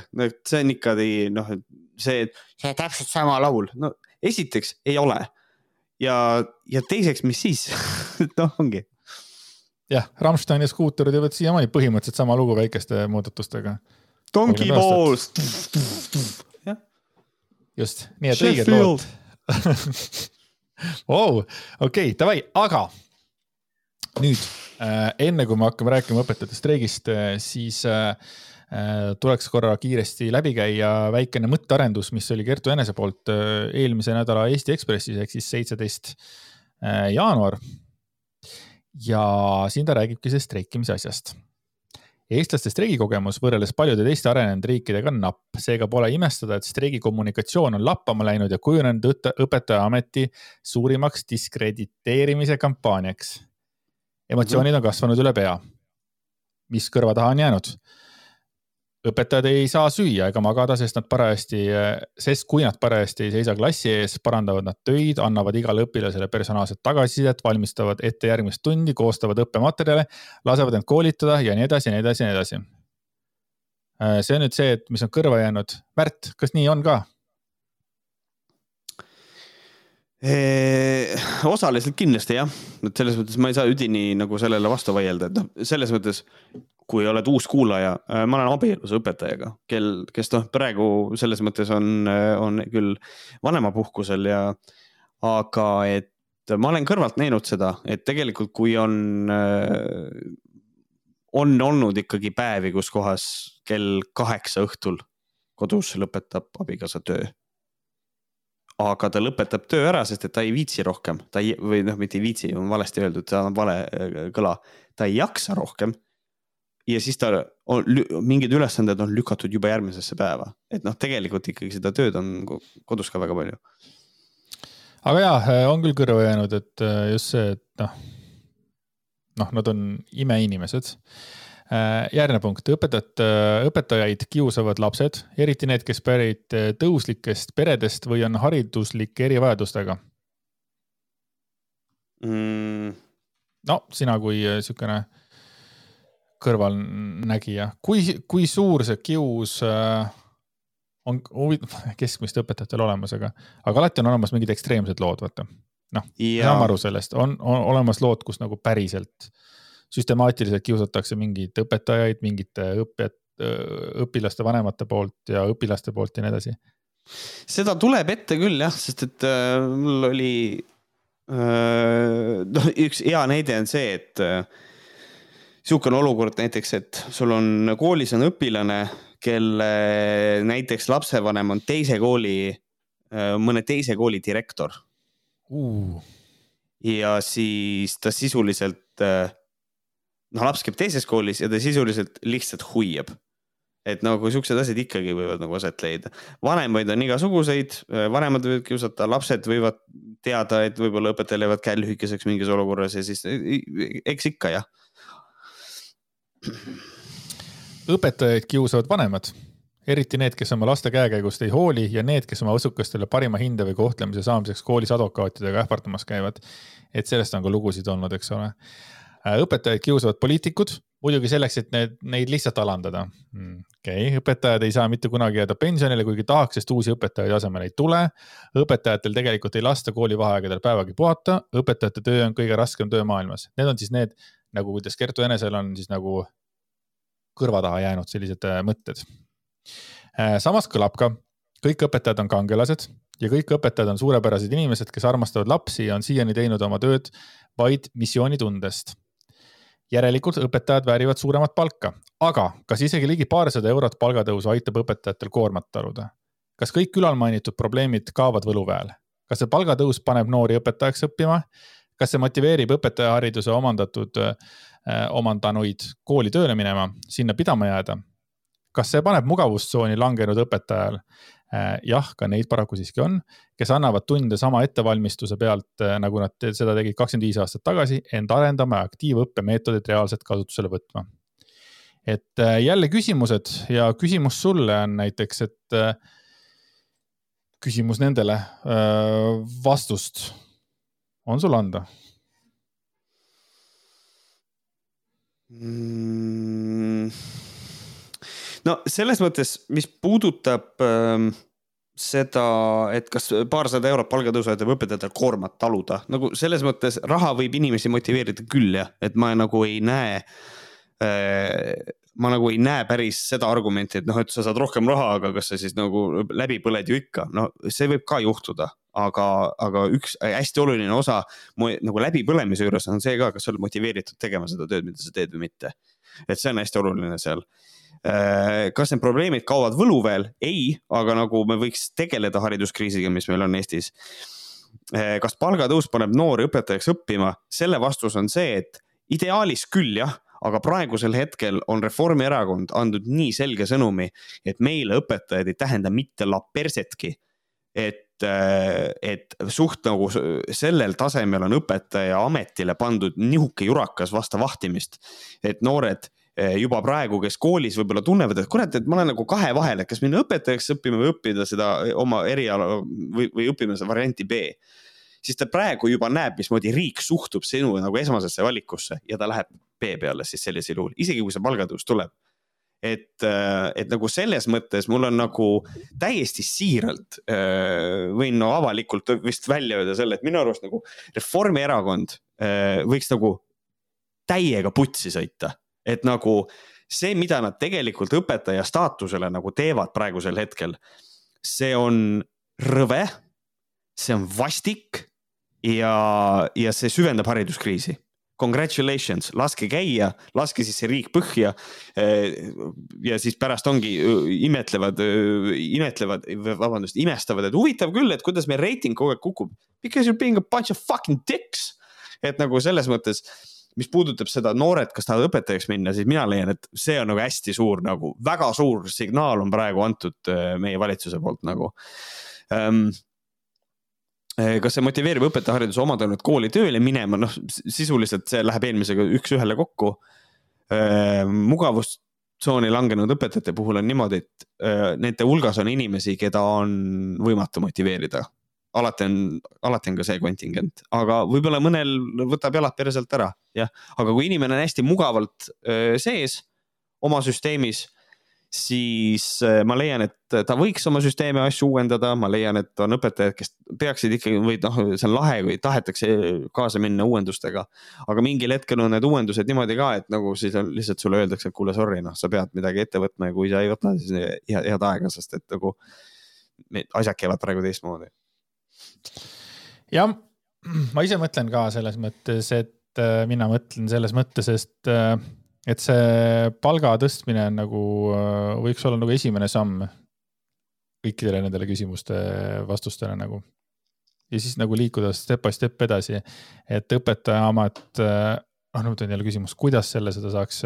see on ikka noh, see, see täpselt sama laul, no esiteks ei ole. ja, ja teiseks, mis siis noh, ongi jah, Rammstein ja skuuter teevad siiamaani põhimõtteliselt sama lugu väikeste muudatustega. Donkey Balls. just, nii et õiged lood. Wow, okei davai, aga nüüd äh, enne kui me hakkame rääkima õpetajate streigist äh,, siis äh, äh, tuleks korra kiiresti läbi käia väikene mõttearendus, mis oli Kertu Enese poolt äh, eelmise nädala Eesti Ekspressis ehk siis seitseteist äh, jaanuar ja siin ta räägibki sellest streikimise asjast. eestlaste streigikogemus võrreldes paljude teiste arenenud riikidega on napp, seega pole imestada, et streigikommunikatsioon on lappama läinud ja kujunenud õpetajaameti suurimaks diskrediteerimise kampaaniaks. emotsioonid on kasvanud üle pea. mis kõrva taha on jäänud? Õpetajad ei saa süüa ega magada, sest nad parajasti, sest kui nad parajasti ei seisa klassi ees, parandavad nad töid, annavad igale õpilasele personaalset tagasisidet, valmistavad ette järgmist tundi, koostavad õppematerjale, lasevad end koolitada ja nii edasi ja nii edasi ja nii edasi. see on nüüd see, et mis on kõrva jäänud. Märt, kas nii on ka? Osaliselt kindlasti jah, et selles mõttes ma ei saa üdini nagu sellele vastu vaielda, et noh, selles mõttes kui oled uus kuulaja, äh, ma olen abielus õpetajaga, kel, kes noh, praegu selles mõttes on, äh, on küll vanemapuhkusel ja, aga et ma olen kõrvalt näinud seda, et tegelikult kui on, äh, on olnud ikkagi päevi, kus kohas kell kaheksa õhtul kodus lõpetab abikaasa töö. Aga ta lõpetab töö ära, sest et ta ei viitsi rohkem, ta ei, või noh, mitte ei viitsi, on valesti öeldud, see on vale kõla, ta ei jaksa rohkem ja siis ta on, mingid ülesanded on lükatud juba järgmisesse päeva, et noh, tegelikult ikkagi seda tööd on kodus ka väga palju. aga ja, on küll kõrva jäänud, et äh, just see, et noh, noh, nad on imeinimesed. Äh, järgmine punkt, õpetajad, õpetajaid kiusavad lapsed, eriti need, kes pärit äh, tõuslikest peredest või on hariduslike erivajadustega. Mm.. no sina kui siukene kõrvalnägija, kui, kui suur see kius äh, on huvitav, keskmiste õpetajatel olemas, aga, aga alati on olemas mingid ekstreemsed lood, vaata. noh, saame aru sellest, on, on olemas lood, kus nagu päriselt süstemaatiliselt kiusatakse mingeid õpetajaid, mingite õppijat, õpilaste vanemate poolt ja õpilaste poolt ja nii edasi. seda tuleb ette küll jah, sest et äh, mul oli äh,, noh, üks hea näide on see, et äh, niisugune olukord näiteks, et sul on koolis on õpilane, kelle näiteks lapsevanem on teise kooli, äh, mõne teise kooli direktor uh.. ja siis ta sisuliselt, äh, noh, laps käib teises koolis ja ta sisuliselt lihtsalt hoiab et nagu siuksed asjad ikkagi võivad nagu aset leida. vanemaid on igasuguseid, vanemad võivad kiusata, lapsed võivad teada, et võib-olla õpetajal jäävad käe lühikeseks mingis olukorras ja siis eks ikka jah õpetajaid kiusavad vanemad, eriti need, kes oma laste käekäigust ei hooli ja need, kes oma õsukestele parima hinde või kohtlemise saamiseks koolis advokaatidega ähvardamas käivad. et sellest on ka lugusid olnud, eks ole. Äh, õpetajaid kiusavad poliitikud, muidugi selleks, et need, neid lihtsalt alandada. Hmm, okei okay., õpetajad ei saa mitte kunagi jääda pensionile, kuigi tahaks, sest uusi õpetajaid asemele ei tule. õpetajatel tegelikult ei lasta koolivaheaegadel päevagi puhata, õpetajate töö on kõige raskem töö maailmas. Need on siis need nagu kuidas Kertu Enesel on siis nagu kõrva taha jäänud sellised äh, mõtted. Äh, samas kõlab ka, kõik õpetajad on kangelased ja kõik õpetajad on suurepärased inimesed, kes armastavad lapsi ja on siiani teinud oma tööd vaid missioonitundest. Järelikult õpetajad väärivad suuremat palka, aga kas isegi ligi paarsada eurot palgatõusu aitab õpetajatel koormat taluda? kas kõik ülalmainitud probleemid kaovad võluväel? kas see palgatõus paneb noori õpetajaks õppima kas see motiveerib õpetajahariduse omandatud, äh, omandanuid kooli tööle minema, sinna pidama jääda? kas see paneb mugavustsooni langenud õpetajal? Äh, jah, ka neid paraku siiski on, kes annavad tunde sama ettevalmistuse pealt, äh, nagu nad seda tegid kakskümmend viis aastat tagasi, end arendama ja aktiivõppe meetodit reaalselt kasutusele võtma. et jälle küsimused ja küsimus sulle on näiteks, et küsimus nendele vastust on sul anda mm.? No selles mõttes, mis puudutab ähm, seda, et kas paarsada eurot palgatõusu aitab õpetajatel koormat taluda, nagu selles mõttes raha võib inimesi motiveerida küll jah, et ma nagu ei näe äh, ma nagu ei näe päris seda argumenti, et noh, et sa saad rohkem raha, aga kas sa siis nagu läbi põled ju ikka, no see võib ka juhtuda, aga, aga üks hästi oluline osa nagu läbipõlemise juures on see ka, kas sa oled motiveeritud tegema seda tööd, mida sa teed või mitte. et see on hästi oluline seal. Äh, kas need probleemid kaovad võluväel? ei, aga nagu me võiks tegeleda hariduskriisiga, mis meil on Eestis. Äh, kas palgatõus paneb noori õpetajaks õppima? selle vastus on see, et ideaalis küll jah aga praegusel hetkel on Reformierakond andnud nii selge sõnumi, et meile õpetajad ei tähenda mitte la persetki. et, äh, et suht nagu sellel tasemel on õpetaja ametile pandud nihuke jurakas vastu vahtimist, et noored juba praegu, kes koolis võib-olla tunnevad, et kurat, et ma olen nagu kahe vahel, et kas minna õpetajaks õppima või õppida seda oma eriala või, või õppima seda varianti B siis ta praegu juba näeb, mismoodi riik suhtub sinu nagu esmasesse valikusse ja ta läheb B peale siis sellisel juhul, isegi kui see palgatõus tuleb. et, äh, et nagu selles mõttes mul on nagu täiesti siiralt võin no avalikult vist välja öelda selle, et minu arust nagu Reformierakond võiks nagu täiega putsi sõita, et nagu see, mida nad tegelikult õpetaja staatusele nagu teevad praegusel hetkel, see on rõve, see on vastik ja, ja see süvendab hariduskriisi. Congratulations, laske käia, laske siis see riik põhja. ja siis pärast ongi imetlevad, imetlevad, vabandust, imestavad, et huvitav küll, et kuidas meil reiting kogu aeg kukub. Because you are being a bunch of fucking dicks. et nagu selles mõttes mis puudutab seda noored, kas tahavad õpetajaks minna, siis mina leian, et see on nagu hästi suur nagu, väga suur signaal on praegu antud meie valitsuse poolt nagu. Eh, kas see motiveerib õpetajahariduse omandanud kooli tööle minema, noh sisuliselt see läheb eelmisega üks-ühele kokku. Eh, mugavustsooni langenud õpetajate puhul on niimoodi, et eh, nende hulgas on inimesi, keda on võimatu motiveerida alati on, alati on ka see kontingent, aga võib-olla mõnel võtab jalad perselt ära, jah. aga kui inimene on hästi mugavalt sees oma süsteemis siis ma leian, et ta võiks oma süsteemi asju uuendada, ma leian, et on õpetajad, kes peaksid ikkagi või noh, see on lahe, kui tahetakse kaasa minna uuendustega. aga mingil hetkel on need uuendused niimoodi ka, et nagu siis on, lihtsalt sulle öeldakse, et kuule, sorry, noh, sa pead midagi ette võtma ja kui sa ei võta, siis head, head aega, sest et nagu asjad käivad praegu teistmoodi. Jah, ma ise mõtlen ka selles mõttes, et äh, mina mõtlen selles mõttes, et äh, et see palga tõstmine on nagu, äh, võiks olla nagu esimene samm kõikidele nendele küsimuste vastustele nagu. ja siis nagu liikuda step by step edasi, et õpetaja amet, noh nüüd on jälle küsimus, kuidas selle, seda saaks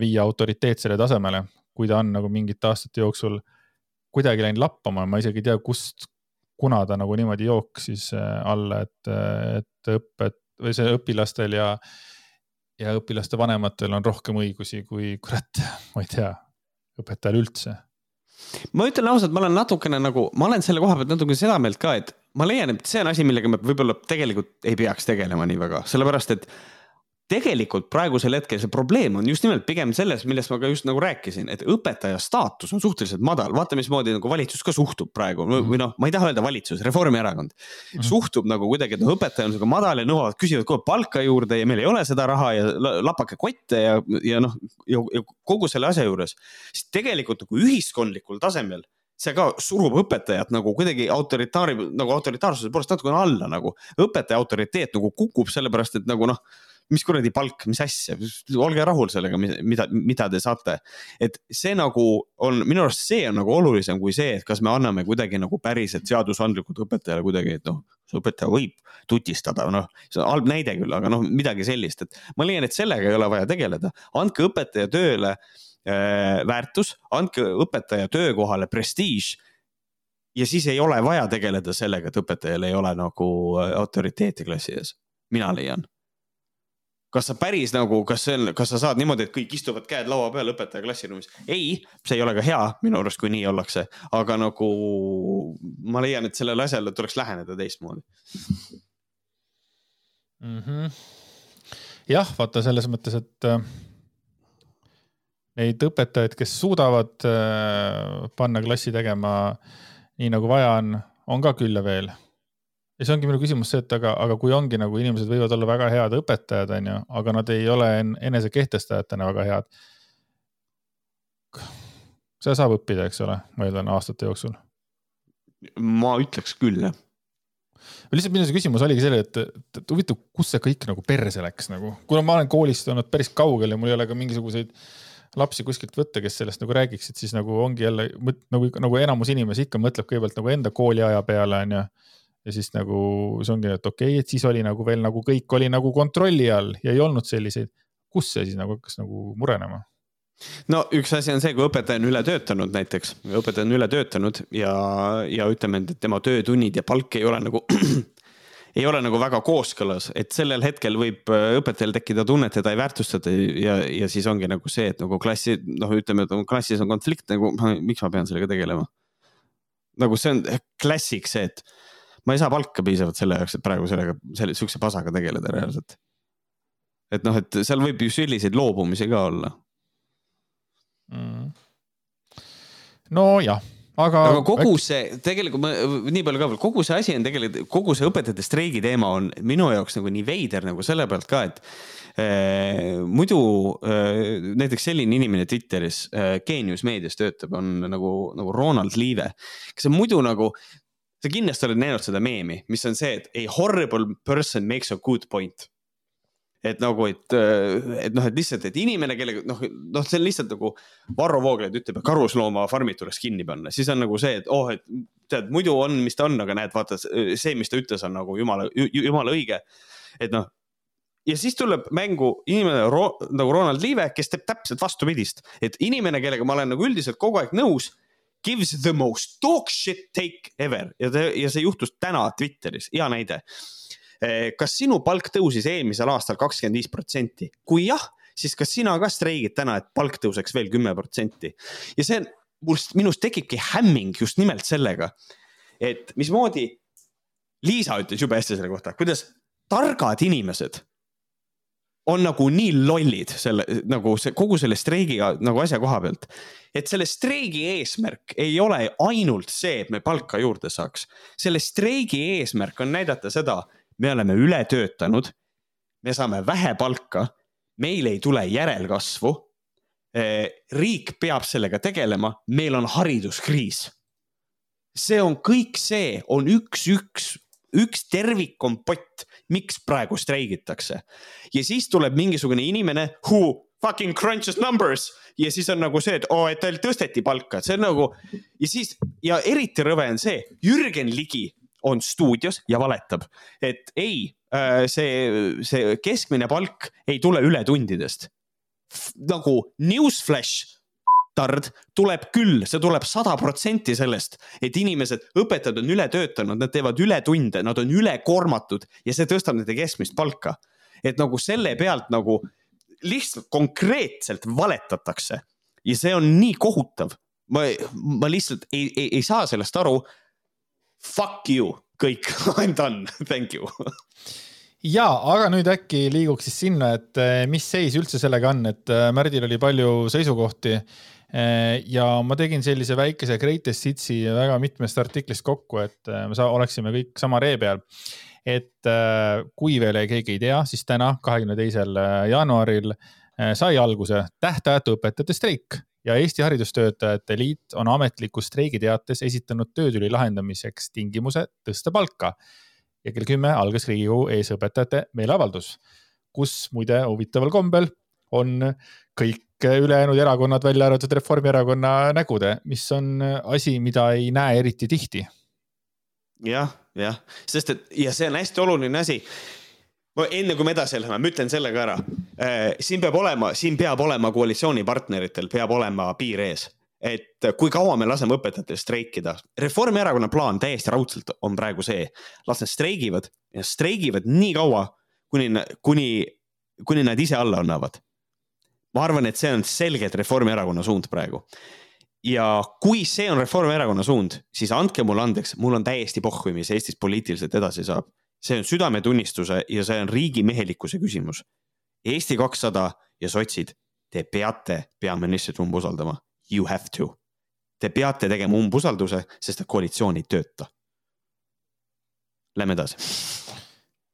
viia autoriteetsele tasemele, kui ta on nagu mingite aastate jooksul kuidagi läinud lappama, ma isegi ei tea, kust, kuna ta nagu niimoodi jooksis alla, et, et õpet või see õpilastel ja äh, ja õpilaste vanematel on rohkem õigusi kui kurat, ma ei tea, õpetajal üldse. ma ütlen ausalt, ma olen natukene nagu, ma olen selle koha pealt natuke seda meelt ka, et ma leian, et see on asi, millega me võib-olla tegelikult ei peaks tegelema nii väga, sellepärast et tegelikult praegusel hetkel see probleem on just nimelt pigem selles, millest ma ka just nagu rääkisin, et õpetaja staatus on suhteliselt madal, vaata, mismoodi nagu valitsus ka suhtub praegu -hmm. või noh, ma ei taha öelda valitsus, Reformierakond mm -hmm. suhtub nagu kuidagi, et noh, õpetaja on sihuke madal ja nõuavad, küsivad aeg palka juurde ja meil ei ole seda raha ja lapake kotte ja, ja noh, ja kogu selle asja juures. siis tegelikult nagu ühiskondlikul tasemel see ka surub õpetajat nagu kuidagi autoritaari, nagu autoritaarsuse poolest natukene alla nagu. õpetaja autoriteet nagu kukub sellepärast, et nagu noh mis kuradi palk, mis asja, olge rahul sellega, mida, mida te saate. et see nagu on, minu arust see on nagu olulisem kui see, et kas me anname kuidagi nagu päriselt seadusandlikult õpetajale kuidagi, et noh, see õpetaja võib tutistada, noh, see on halb näide küll, aga noh, midagi sellist, et ma leian, et sellega ei ole vaja tegeleda, andke õpetaja tööle äh, väärtus, andke õpetaja töökohale prestiiž ja siis ei ole vaja tegeleda sellega, et õpetajal ei ole nagu äh, autoriteeti klassi ees, mina leian kas sa päris nagu, kas see on, kas sa saad niimoodi, et kõik istuvad käed laua peal õpetaja klassiruumis? ei, see ei ole ka hea minu arust, kui nii ollakse, aga nagu ma leian, et sellele asjale tuleks läheneda teistmoodi mm. -hmm. jah, vaata selles mõttes, et äh, neid õpetajaid, kes suudavad äh, panna klassi tegema nii nagu vaja on, on ka küll ja veel ja see ongi minu küsimus see, et aga, aga kui ongi nagu inimesed võivad olla väga head õpetajad, on ju, aga nad ei ole enese kehtestajatena väga head. seda saab õppida, eks ole, ma eeldan aastate jooksul. ma ütleks küll, jah. lihtsalt minu see küsimus oligi selle, et, et, et huvitav, kus see kõik nagu perse läks nagu, kuna ma olen koolist olnud päris kaugel ja mul ei ole ka mingisuguseid lapsi kuskilt võtta, kes sellest nagu räägiksid, siis nagu ongi jälle nagu, nagu enamus inimesi ikka mõtleb kõigepealt nagu enda kooliaja peale, onju ja siis nagu see ongi, et okei okay,, et siis oli nagu veel nagu kõik oli nagu kontrolli all ja ei olnud selliseid. kus see siis nagu hakkas nagu murenema? no üks asi on see, kui õpetaja on üle töötanud näiteks, õpetaja on üle töötanud ja, ja ütleme, et tema töötunnid ja palk ei ole nagu ei ole nagu väga kooskõlas, et sellel hetkel võib äh, õpetajal tekkida tunne, et teda ei väärtustata ja, ja siis ongi nagu see, et nagu klassi, noh, ütleme, et klassis on konflikt nagu, miks ma pean sellega tegelema. nagu see on klassik see, et ma ei saa palka piisavalt selle jaoks, et praegu sellega, selle sihukese pasaga tegeleda reaalselt. et noh, et seal võib ju selliseid loobumisi ka olla mm.. nojah aga. aga kogu see, tegelikult ma nii palju ka veel, kogu see asi on tegelikult, kogu see õpetajate streigi teema on minu jaoks nagu nii veider nagu selle pealt ka, et eh, muidu eh, näiteks selline inimene Twitteris eh,, Geenius meedias töötab, on nagu, nagu Ronald Liive, kes on muidu nagu sa kindlasti oled näinud seda meemi, mis on see, et a horrible person makes a good point. et nagu, et, et noh, et lihtsalt, et inimene, kellega noh, noh, see on lihtsalt nagu Varro Vooglaid ütleb, et karusloomafarmid tuleks kinni panna, siis on nagu see, et oh, et tead, muidu on, mis ta on, aga näed, vaata see, mis ta ütles, on nagu jumala, jumala õige. et noh ja siis tuleb mängu inimene ro, nagu Ronald Liive, kes teeb täpselt vastupidist, et inimene, kellega ma olen nagu üldiselt kogu aeg nõus gives the most talk shit take ever ja ja see juhtus täna Twitteris, hea näide. Eh, kas sinu palk tõusis eelmisel aastal kakskümmend viis protsenti? kui jah, siis kas sina ka streigid täna, et palk tõuseks veel kümme protsenti? ja see mul, minus tekibki hämming just nimelt sellega, et mismoodi Liisa ütles jube hästi selle kohta, kuidas targad inimesed on nagu nii lollid selle, nagu see kogu selle streigiga nagu asja koha pealt. et selle streigi eesmärk ei ole ainult see, et me palka juurde saaks. selle streigi eesmärk on näidata seda, me oleme üle töötanud. me saame vähe palka, meil ei tule järelkasvu. Eh, riik peab sellega tegelema, meil on hariduskriis. see on kõik see, on üks, üks tervikkompott, miks praegu streigitakse. ja siis tuleb mingisugune inimene who fucking crunches numbers ja siis on nagu see, et oo oh,, et tal tõsteti palka, et see on nagu ja siis ja eriti rõve on see, Jürgen Ligi on stuudios ja valetab, et ei, äh, see, see keskmine palk ei tule ületundidest. nagu newsflash tard tuleb küll, see tuleb sada protsenti sellest, et inimesed, õpetajad on üle töötanud, nad teevad ületunde, nad on ülekoormatud ja see tõstab nende keskmist palka. et nagu selle pealt nagu lihtsalt konkreetselt valetatakse ja see on nii kohutav. ma, ma lihtsalt ei, ei, ei saa sellest aru. Fuck you, kõik, I m done, thank you ja, aga nüüd äkki liiguks siis sinna, et eh, mis seis üldse sellega on, et eh, Märdil oli palju seisukohti ja ma tegin sellise väikese greatest hits'i väga mitmest artiklist kokku, et eh, me oleksime kõik sama ree peal. et eh, kui veel keegi ei tea, siis täna, kahekümne teisel jaanuaril sai alguse tähtajatu õpetajate streik ja Eesti Haridustöötajate Liit on ametlikus streigiteates esitanud töötüli lahendamiseks tingimuse tõsta palka. ja kell kümme algas Riigikogu ees õpetajate meeleavaldus, kus muide huvitaval kombel on kõik ülejäänud erakonnad, välja arvatud Reformierakonna nägude, mis on asi, mida ei näe eriti tihti. jah, jah, sest et ja see on hästi oluline asi. enne kui me edasi läheme, ma ütlen selle ka ära. Äh, siin peab olema, siin peab olema koalitsioonipartneritel peab olema piir ees et kui kaua me laseme õpetajatel streikida. Reformierakonna plaan täiesti raudselt on praegu see, las nad streigivad ja streigivad nii kaua, kuni, kuni, kuni nad ise alla annavad ma arvan, et see on selgelt Reformierakonna suund praegu. ja kui see on Reformierakonna suund, siis andke mulle andeks, mul on täiesti pohhui, mis Eestis poliitiliselt edasi saab. see on südametunnistuse ja see on riigimehelikkuse küsimus. Eesti kakssada ja sotsid, te peate peaministrit umbusaldama. You have to. Te peate tegema umbusalduse, sest et koalitsioon ei tööta. Lähme edasi.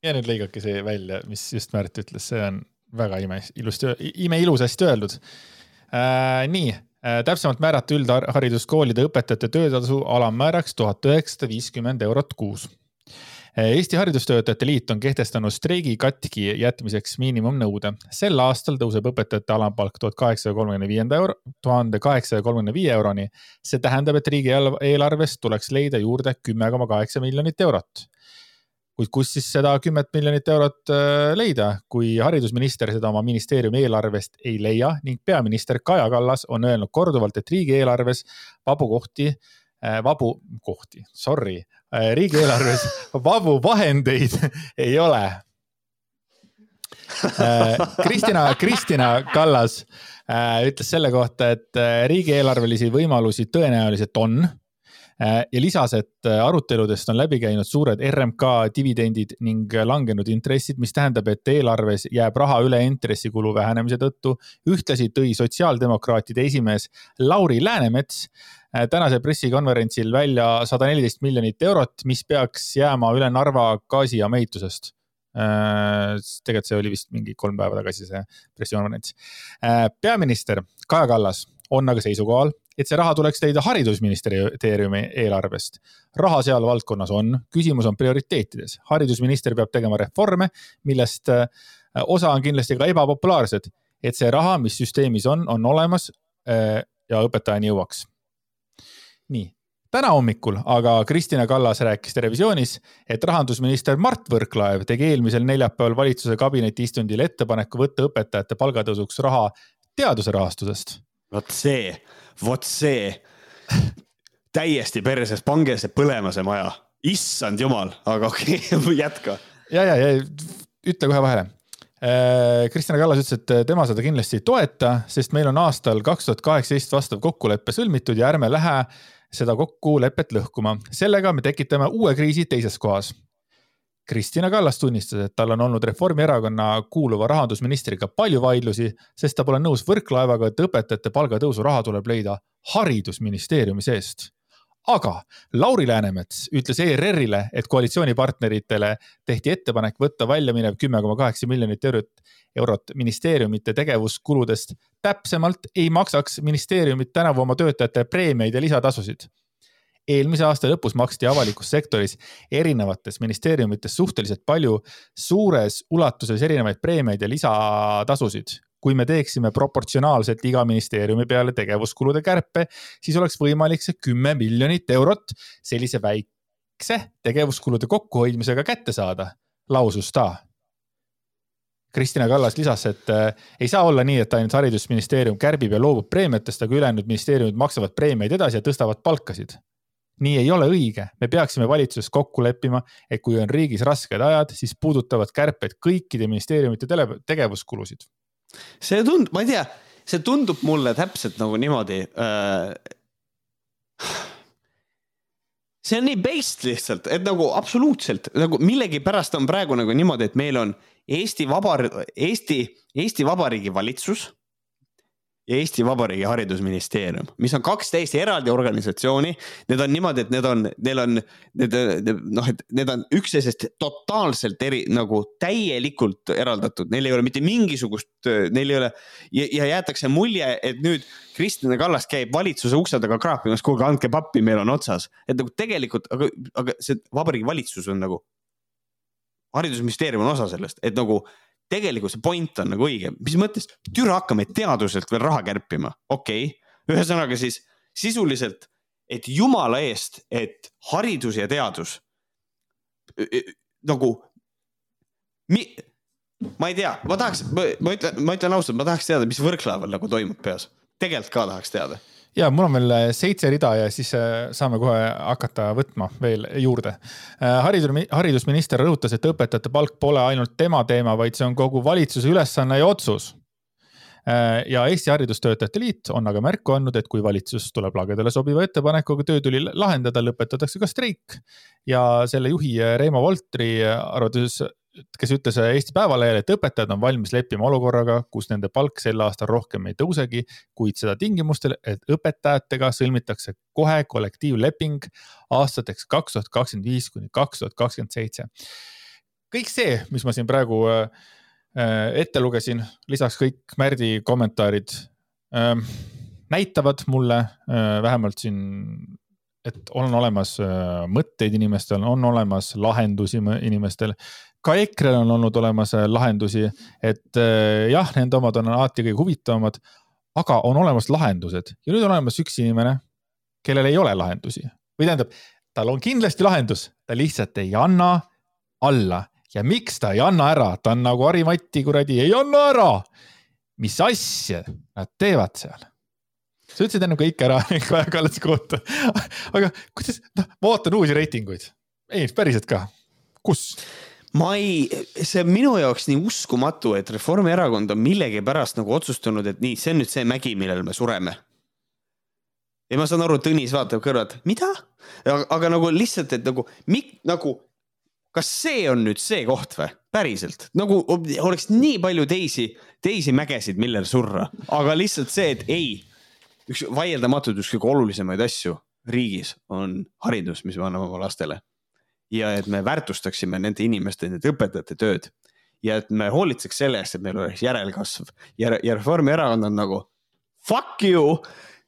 ja nüüd lõigake see välja, mis just Märt ütles, see on väga ime, ilusti, imeilusasti öeldud äh,. nii äh,, täpsemalt määrata üldhariduskoolide õpetajate töötasu alammääraks tuhat üheksasada viiskümmend eurot kuus. Äh, Eesti Haridustöötajate Liit on kehtestanud streigi katki jätmiseks miinimumnõude. sel aastal tõuseb õpetajate alampalk tuhat kaheksasaja kolmekümne viienda euro, tuhande kaheksasaja kolmekümne viie euroni. see tähendab, et riigieelarvest tuleks leida juurde kümme koma kaheksa miljonit eurot kuid kus siis seda kümmet miljonit eurot äh, leida, kui haridusminister seda oma ministeeriumi eelarvest ei leia ning peaminister Kaja Kallas on öelnud korduvalt, et riigieelarves vabu kohti, äh, vabu kohti, sorry, äh, riigieelarves vabu vahendeid ei ole. Kristina, Kristina Kallas ütles selle kohta, et riigieelarvelisi võimalusi tõenäoliselt on ja lisas, et äh, aruteludest on läbi käinud suured RMK dividendid ning langenud intressid, mis tähendab, et eelarves jääb raha üle intressikulu vähenemise tõttu. ühtlasi tõi sotsiaaldemokraatide esimees Lauri Läänemets äh, tänasel pressikonverentsil välja sada neliteist miljonit eurot, mis peaks jääma üle Narva gaasijaama ehitusest tegelikult see oli vist mingi kolm päeva tagasi see pressikonverents. peaminister Kaja Kallas on aga seisukohal, et see raha tuleks leida haridusministeeriumi eelarvest. raha seal valdkonnas on, küsimus on prioriteetides. haridusminister peab tegema reforme, millest äh, osa on kindlasti ka ebapopulaarsed, et see raha, mis süsteemis on, on olemas äh, ja õpetajani jõuaks. nii, täna hommikul aga Kristina Kallas rääkis Terevisioonis, et rahandusminister Mart Võrklaev tegi eelmisel neljapäeval valitsuse kabinetiistungil ettepaneku võtta õpetajate palgatõusuks raha teaduse rahastusest. Vot see vot see, täiesti perses, pange see põlema, see maja, issand jumal, aga okei okay, jätka. ja, ja, ja ütle kohe vahele. Äh, Kristjan Kallas ütles, et tema seda kindlasti ei toeta, sest meil on aastal kaks tuhat kaheksateist vastav kokkulepe sõlmitud ja ärme lähe seda kokkulepet lõhkuma. sellega me tekitame uue kriisi teises kohas. Kristina Kallas tunnistas, et tal on olnud Reformierakonna kuuluva rahandusministriga palju vaidlusi, sest ta pole nõus Võrklaevaga, et õpetajate palgatõusu raha tuleb leida haridusministeeriumi seest aga Lauri Läänemets ütles ERR-ile, et koalitsioonipartneritele tehti ettepanek võtta välja minev kümme koma kaheksa miljonit eurot, eurot ministeeriumite tegevuskuludest. täpsemalt ei maksaks ministeeriumid tänavu oma töötajate preemiaid ja lisatasusid. Eelmise aasta lõpus maksti avalikus sektoris erinevates ministeeriumites suhteliselt palju suures ulatuses erinevaid preemiaid ja lisatasusid kui me teeksime proportsionaalselt iga ministeeriumi peale tegevuskulude kärpe, siis oleks võimalik see kümme miljonit eurot sellise väikse tegevuskulude kokkuhoidmisega kätte saada, lausus ta. Kristina Kallas lisas, et äh, ei saa olla nii, et ainult haridusministeerium kärbib ja loobub preemiatest, aga ülejäänud ministeeriumid maksavad preemiaid edasi ja tõstavad palkasid nii ei ole õige, me peaksime valitsuses kokku leppima, et kui on riigis rasked ajad, siis puudutavad kärped kõikide ministeeriumite tegevuskulusid see tundub, ma ei tea, see tundub mulle täpselt nagu niimoodi äh,. see on nii based lihtsalt, et nagu absoluutselt nagu millegipärast on praegu nagu niimoodi, et meil on Eesti Vabariigi, Eesti, Eesti Vabariigi valitsus ja Eesti Vabariigi Haridusministeerium, mis on kaks täiesti eraldi organisatsiooni. Need on niimoodi, et need on, neil on, need noh, et need on üksteisest totaalselt eri nagu täielikult eraldatud, neil ei ole mitte mingisugust, neil ei ole ja, ja jäetakse mulje, et nüüd Kristina Kallas käib valitsuse ukse taga kraapimas, kuulge, andke pappi, meil on otsas. et nagu tegelikult, aga, aga see Vabariigi Valitsus on nagu, haridusministeerium on osa sellest, et nagu tegelikult see point on nagu õige, mis mõttes, türa hakkame teaduselt veel raha kärpima, okei. Okay., ühesõnaga siis sisuliselt, et jumala eest, et haridus ja teadus nagu mi, ma ei tea, ma tahaks, ma ütlen, ma ütlen ausalt, ma tahaks teada, mis Võrklaeval nagu toimub peas, tegelikult ka tahaks teada ja mul on veel äh, seitse rida ja siis äh, saame kohe hakata võtma veel juurde. Äh, haridus, haridusminister rõhutas, et õpetajate palk pole ainult tema teema, vaid see on kogu valitsuse ülesanne ja otsus. ja Eesti Haridustöötajate Liit on aga märku andnud, et kui valitsus tuleb lagedale sobiva ettepanekuga töötüli lahendada, lõpetatakse ka streik. ja selle juhi Reimo Voltri arvates kes ütles Eesti Päevalehele, et õpetajad on valmis leppima olukorraga, kus nende palk sel aastal rohkem ei tõusegi, kuid seda tingimustel, et õpetajatega sõlmitakse kohe kollektiivleping aastateks kaks tuhat kakskümmend viis kuni kaks tuhat kakskümmend seitse. kõik see, mis ma siin praegu äh, ette lugesin, lisaks kõik Märdi kommentaarid ähm, näitavad mulle äh, vähemalt siin et on olemas äh, mõtteid inimestel, on olemas lahendusi inimestel ka EKRE-l on olnud olemas äh, lahendusi, et äh, jah, nende omad on alati kõige huvitavamad, aga on olemas lahendused ja nüüd on olemas üks inimene, kellel ei ole lahendusi või tähendab, tal on kindlasti lahendus, ta lihtsalt ei anna alla ja miks ta ei anna ära, ta on nagu Harimati kuradi, ei anna ära. mis asja nad teevad seal? sa ütlesid enne kõik ära Kaja Kallase kohta. aga kuidas, noh, ma ootan uusi reitinguid. ei, päriselt ka, kus? Ma ei, see on minu jaoks nii uskumatu, et Reformierakond on millegipärast nagu otsustanud, et nii, see on nüüd see mägi, millel me sureme. ja ma saan aru, Tõnis vaatab kõrvalt, mida? aga nagu lihtsalt, et nagu, nagu, kas see on nüüd see koht või? päriselt, nagu oleks nii palju teisi, teisi mägesid, millel surra, aga lihtsalt see, et ei, üks vaieldamatult üks kõige olulisemaid asju riigis on haridus, mis me anname oma lastele ja et me väärtustaksime nende inimeste, nende õpetajate tööd. ja et me hoolitseks selle eest, et meil oleks järelkasv ja, ja Reformierakond on nagu fuck you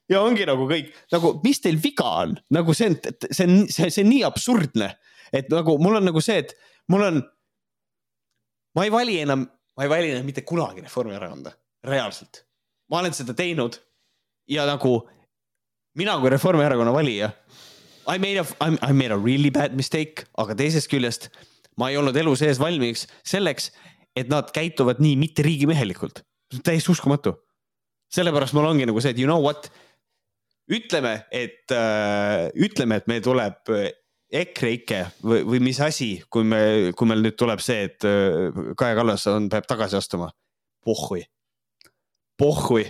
ja ongi nagu kõik nagu, mis teil viga on, nagu see on, see on, see, see on nii absurdne, et nagu mul on nagu see, et mul on, ma ei vali enam, ma ei vali enam mitte kunagi Reformierakonda, reaalselt. ma olen seda teinud ja nagu mina kui Reformierakonna valija I made a, I made a really bad mistake, aga teisest küljest ma ei olnud elu sees valmis selleks, et nad käituvad nii mitte riigimehelikult. täiesti uskumatu. sellepärast mul ongi nagu see, et you know what. ütleme, et äh,, ütleme, et meil tuleb EKREIKE või, või mis asi, kui me, kui meil nüüd tuleb see, et äh, Kaja Kallas on, peab tagasi astuma. pohhui, pohhui,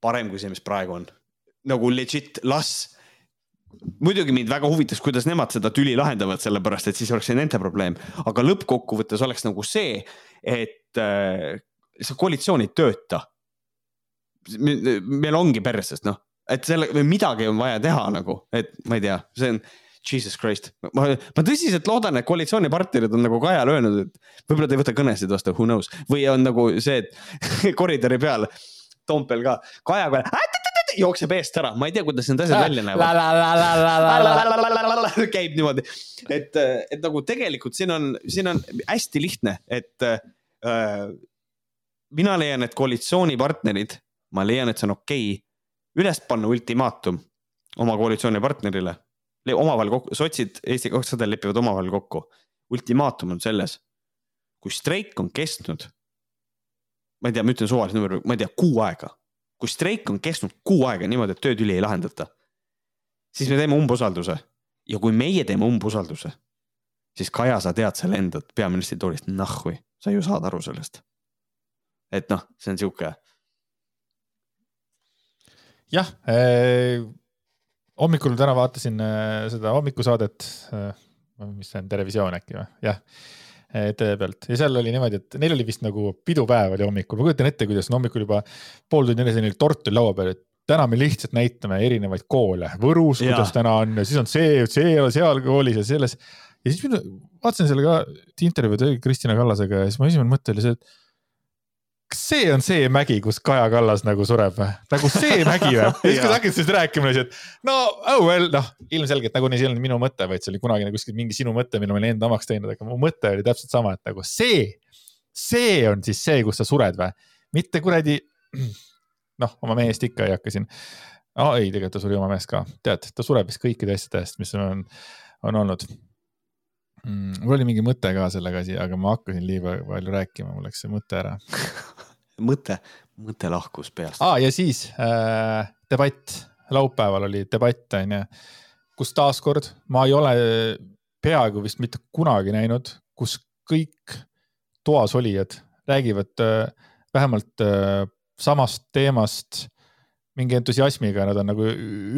parem kui see, mis praegu on. nagu legit, las muidugi mind väga huvitaks, kuidas nemad seda tüli lahendavad, sellepärast et siis oleks see nende probleem, aga lõppkokkuvõttes oleks nagu see, et äh, see koalitsioon ei tööta. meil ongi perses, noh, et selle, midagi on vaja teha nagu, et ma ei tea, see on Jesus Christ, ma, ma tõsiselt loodan, et koalitsioonipartnerid on nagu Kajale öelnud, et võib-olla ta ei võta kõnesid vastu, who knows, või on nagu see, et koridori peal Toompeal ka, Kaja kohe jookseb eest ära, ma ei tea, kuidas need asjad välja näevad. käib niimoodi, et, et nagu tegelikult siin on, siin on hästi lihtne, et äh, mina leian, et koalitsioonipartnerid, ma leian, et see on okei okay, üles panna ultimaatum oma koalitsioonipartnerile, omavahel kokku, sotsid, Eesti kakssada lepivad omavahel kokku. ultimaatum on selles, kui streik on kestnud, ma ei tea, ma ütlen suvalise number, ma ei tea, kuu aega kui streik on kestnud kuu aega niimoodi, et töötüli ei lahendata, siis me teeme umbusalduse ja kui meie teeme umbusalduse, siis Kaja, sa tead, sa lendad peaministri toolist nahhui, sa ju saad aru sellest. et noh, see on sihuke. jah eh,, hommikul täna vaatasin eh, seda hommikusaadet eh,, mis see on, Terevisioon äkki või, jah tee pealt. Ja seal oli niimoodi, et neil oli vist nagu pidupäev oli hommikul, ma kujutan ette, kuidas on hommikul juba pool tundi enne neil tort oli laua peal, et täna me lihtsalt näitame erinevaid koole, Võrus, kuidas täna on ja siis on see, see seal koolis ja selles. ja siis vaatasin selle ka intervjuud Kristina Kallasega ja siis mu esimene mõte oli see, et kas see on see mägi, kus Kaja Kallas nagu sureb või? nagu see mägi või? ja siis, kui sa hakkad sellest rääkima, siis, et no oh well, noh, ilmselgelt nagunii see ei olnud minu mõte, vaid see oli kunagine kuskil mingi sinu mõte, mille ma olin enda omaks teinud, aga mu mõte oli täpselt sama, et nagu see, see on siis see, kus sa sured või? mitte kuradi, noh, oma mehest ikka ei hakka siin oh,. ei, tegelikult ta suri oma mehest ka, tead, ta sureb vist kõikide asjade eest, mis on, on olnud mm,. mul oli mingi mõte ka sellega asi, aga ma hakkasin liiga palju rääkima, mul läks see mõte ära mõte, mõte lahkus peast. aa, ja siis äh, debatt, laupäeval oli debatt, onju, kus taaskord ma ei ole peaaegu vist mitte kunagi näinud, kus kõik toas olijad räägivad äh, vähemalt äh, samast teemast mingi entusiasmiga, nad on nagu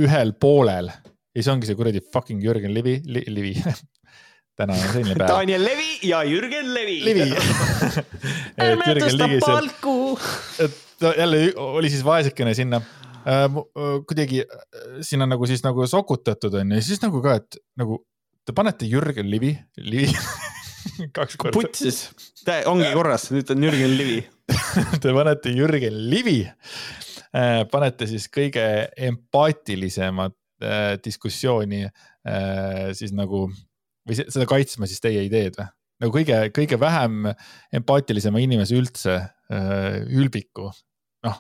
ühel poolel. Ja siis ongi see kuradi fucking Jürgen Livi li,, Livi täna on selline päev. Daniel Levi ja Jürgen Levi. Levi. Et Jürgen Ligi seal, et jälle oli siis vaesekene sinna. Äh, äh kuidagi äh, sinna nagu siis nagu sokutatud onju ja siis nagu ka, et nagu te panete Jürgen Livi, Livi kaks korda. putsis, ongi korras, nüüd on Jürgen Livi Te panete Jürgen Livi, äh, panete siis kõige empaatilisemat diskussiooni siis nagu või seda kaitsma siis teie ideed või? nagu kõige, kõige vähem empaatilisema inimese üldse äh,, ülbiku, noh,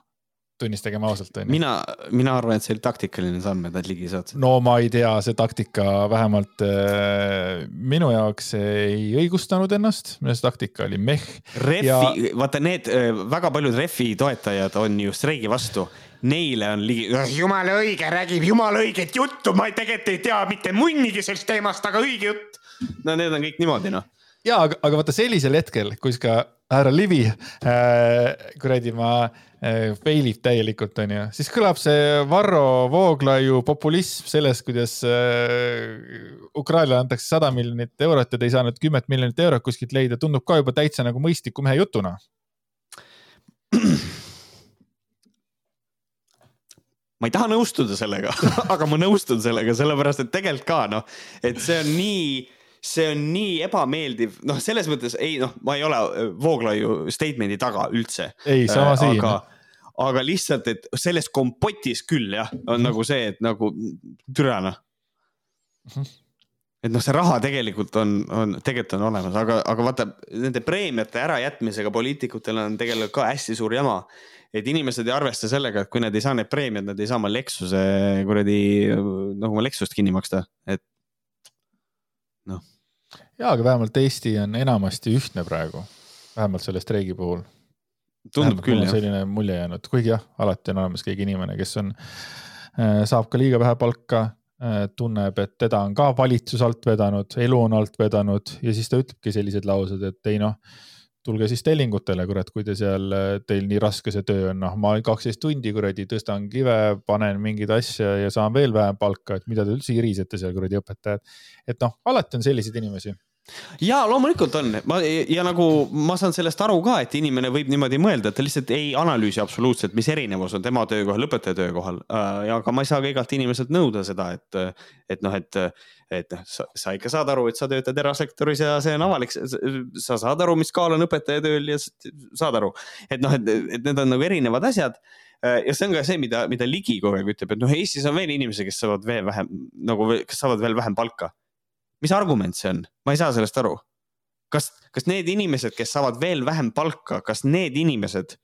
tunnistagem ausalt, onju. mina, mina arvan, et see oli taktikaline samm, et nad ligi saatsid. no ma ei tea, see taktika vähemalt äh, minu jaoks ei õigustanud ennast, minu arust taktika oli meh. Refi ja..., vaata need äh, väga paljud Refi toetajad on ju streigi vastu neile on ligi, jumala õige, räägib jumala õiget juttu, ma tegelikult ei tea mitte munnigi sellest teemast, aga õige jutt. no need on kõik niimoodi noh. ja aga, aga vaata sellisel hetkel, kus ka härra Livi äh, kuradi ma äh, fail ib täielikult, onju, siis kõlab see Varro Vooglaiu populism sellest, kuidas äh, Ukrainale antakse sada miljonit eurot ja ta ei saanud kümmet miljonit eurot kuskilt leida, tundub ka juba täitsa nagu mõistliku mehe jutuna ma ei taha nõustuda sellega aga ma nõustun sellega, sellepärast et tegelikult ka noh, et see on nii, see on nii ebameeldiv, noh, selles mõttes ei noh, ma ei ole äh, Vooglaiu statement'i taga üldse. ei, sama äh, siin aga, aga lihtsalt, et selles kompotis küll jah, on mm -hmm. nagu see, et nagu türa noh mm. -hmm et noh, see raha tegelikult on, on, tegelikult on olemas, aga, aga vaata nende preemiate ärajätmisega poliitikutel on tegelikult ka hästi suur jama et inimesed ei arvesta sellega, et kui nad ei saa neid preemiaid, nad ei saa oma Lexuse kuradi, noh oma Lexust kinni maksta, et noh. ja, aga vähemalt Eesti on enamasti ühtne praegu, vähemalt selle streigi puhul. tundub vähemalt küll jah. selline mulje jäänud, kuigi jah, alati on olemas keegi inimene, kes on, äh, saab ka liiga vähe palka tunneb, et teda on ka valitsus alt vedanud, elu on alt vedanud ja siis ta ütlebki sellised laused, et ei noh, tulge siis tellingutele, kurat, kui te seal, teil nii raske see töö on, noh, ma kaksteist tundi kuradi tõstan kive, panen mingeid asja ja saan veel vähem palka, et mida te üldse irisete seal kuradi õpetajad. et noh, alati on selliseid inimesi ja loomulikult on, ma ja nagu ma saan sellest aru ka, et inimene võib niimoodi mõelda, et ta lihtsalt ei analüüsi absoluutselt, mis erinevus on tema töökohal, õpetaja töökohal. Äh, aga ma ei saa ka igalt inimeselt nõuda seda, et, et noh, et, et noh, sa ikka saad aru, et sa töötad erasektoris ja see on avalik. sa saad aru, mis kaal on õpetaja tööl ja saad aru, et noh, et, et need on nagu erinevad asjad äh, ja see on ka see, mida, mida Ligi kogu aeg ütleb, et noh, Eestis on veel inimesi, kes saavad veel vähem nagu, kes saavad veel vähem palka mis argument see on, ma ei saa sellest aru. kas, kas need inimesed, kes saavad veel vähem palka, kas need inimesed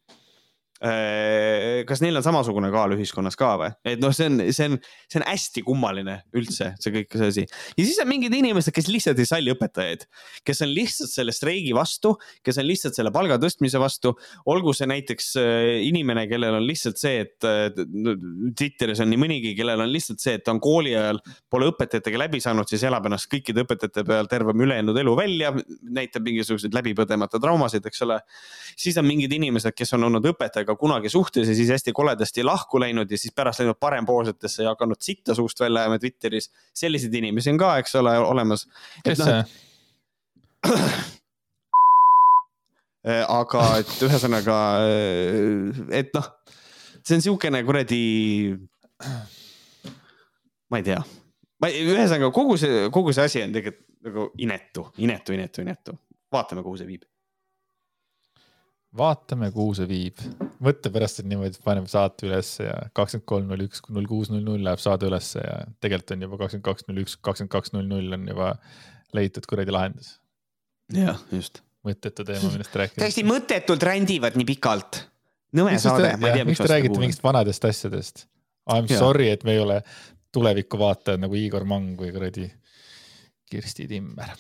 kas neil on samasugune kaal ühiskonnas ka või? et noh, see on, see on, see on hästi kummaline üldse, see kõik see asi. ja siis on mingid inimesed, kes lihtsalt ei salli õpetajaid, kes on lihtsalt selle streigi vastu, kes on lihtsalt selle palga tõstmise vastu. olgu see näiteks äh, inimene, kellel on lihtsalt see, et Twitteris on nii mõnigi, kellel on lihtsalt see, et ta on kooli ajal, pole õpetajatega läbi saanud, siis elab ennast kõikide õpetajate peal terve ülejäänud elu välja, näitab mingisuguseid läbipõdemata traumasid, eks ole. siis on mingid inimesed, kes on olnud õpetajad kellega kunagi suhtes ja siis hästi koledasti lahku läinud ja siis pärast läinud parempoolsetesse ja hakanud sitta suust välja ajama Twitteris. selliseid inimesi on ka, eks ole, olemas. kes see no,? Äh, aga et ühesõnaga, äh, et noh, see on siukene kuradi, ma ei tea, ma ühesõnaga kogu see, kogu see asi on tegelikult nagu inetu, inetu, inetu, inetu. vaatame, kuhu see viib vaatame, kuhu see viib. Mõtle pärast, et niimoodi paneme saate ülesse ja kakskümmend kolm, null üks, null kuus, null null läheb saade ülesse ja tegelikult on juba kakskümmend kaks, null üks, kakskümmend kaks, null null on juba leitud kuradi lahendus. jah, just. mõttetu teema, millest rääkida. täiesti mõttetult rändivad nii pikalt. nõme saade, ma ei tea, miks te räägite mingist vanadest asjadest? I m sorry, et me ei ole tulevikuvaatajad nagu Igor Mang või kuradi Kirsti Timmer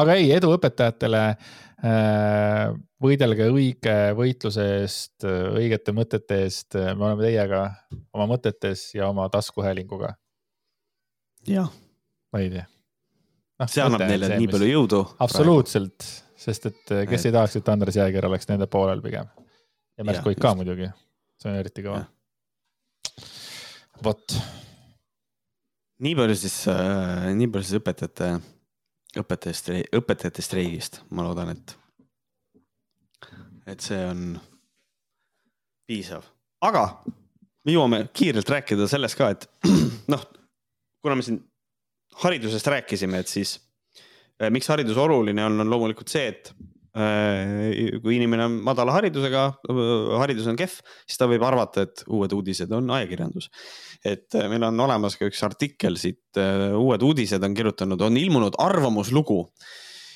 aga ei, edu õpetajatele. Äh, võidelge õige võitluse eest, õigete mõtete eest, me oleme teiega oma mõtetes ja oma taskuhäälinguga. jah. ma ei tea no,. see annab neile see, nii palju jõudu. absoluutselt, sest et äh, kes et... ei tahaks, et Andres Jääger oleks nende poolel pigem. ja Märt Koik ka muidugi, see on eriti kõva. vot. nii palju siis äh,, nii palju siis õpetajate õpetajate, õpetajate streigist, ma loodan, et, et see on piisav, aga me jõuame kiirelt rääkida sellest ka, et noh, kuna me siin haridusest rääkisime, et siis eh, miks haridus oluline on, on loomulikult see, et eh, kui inimene on madala haridusega, haridus on kehv, siis ta võib arvata, et uued uudised on ajakirjandus et äh, meil on olemas ka üks artikkel siit, äh, Uued uudised on kirjutanud, on ilmunud arvamuslugu.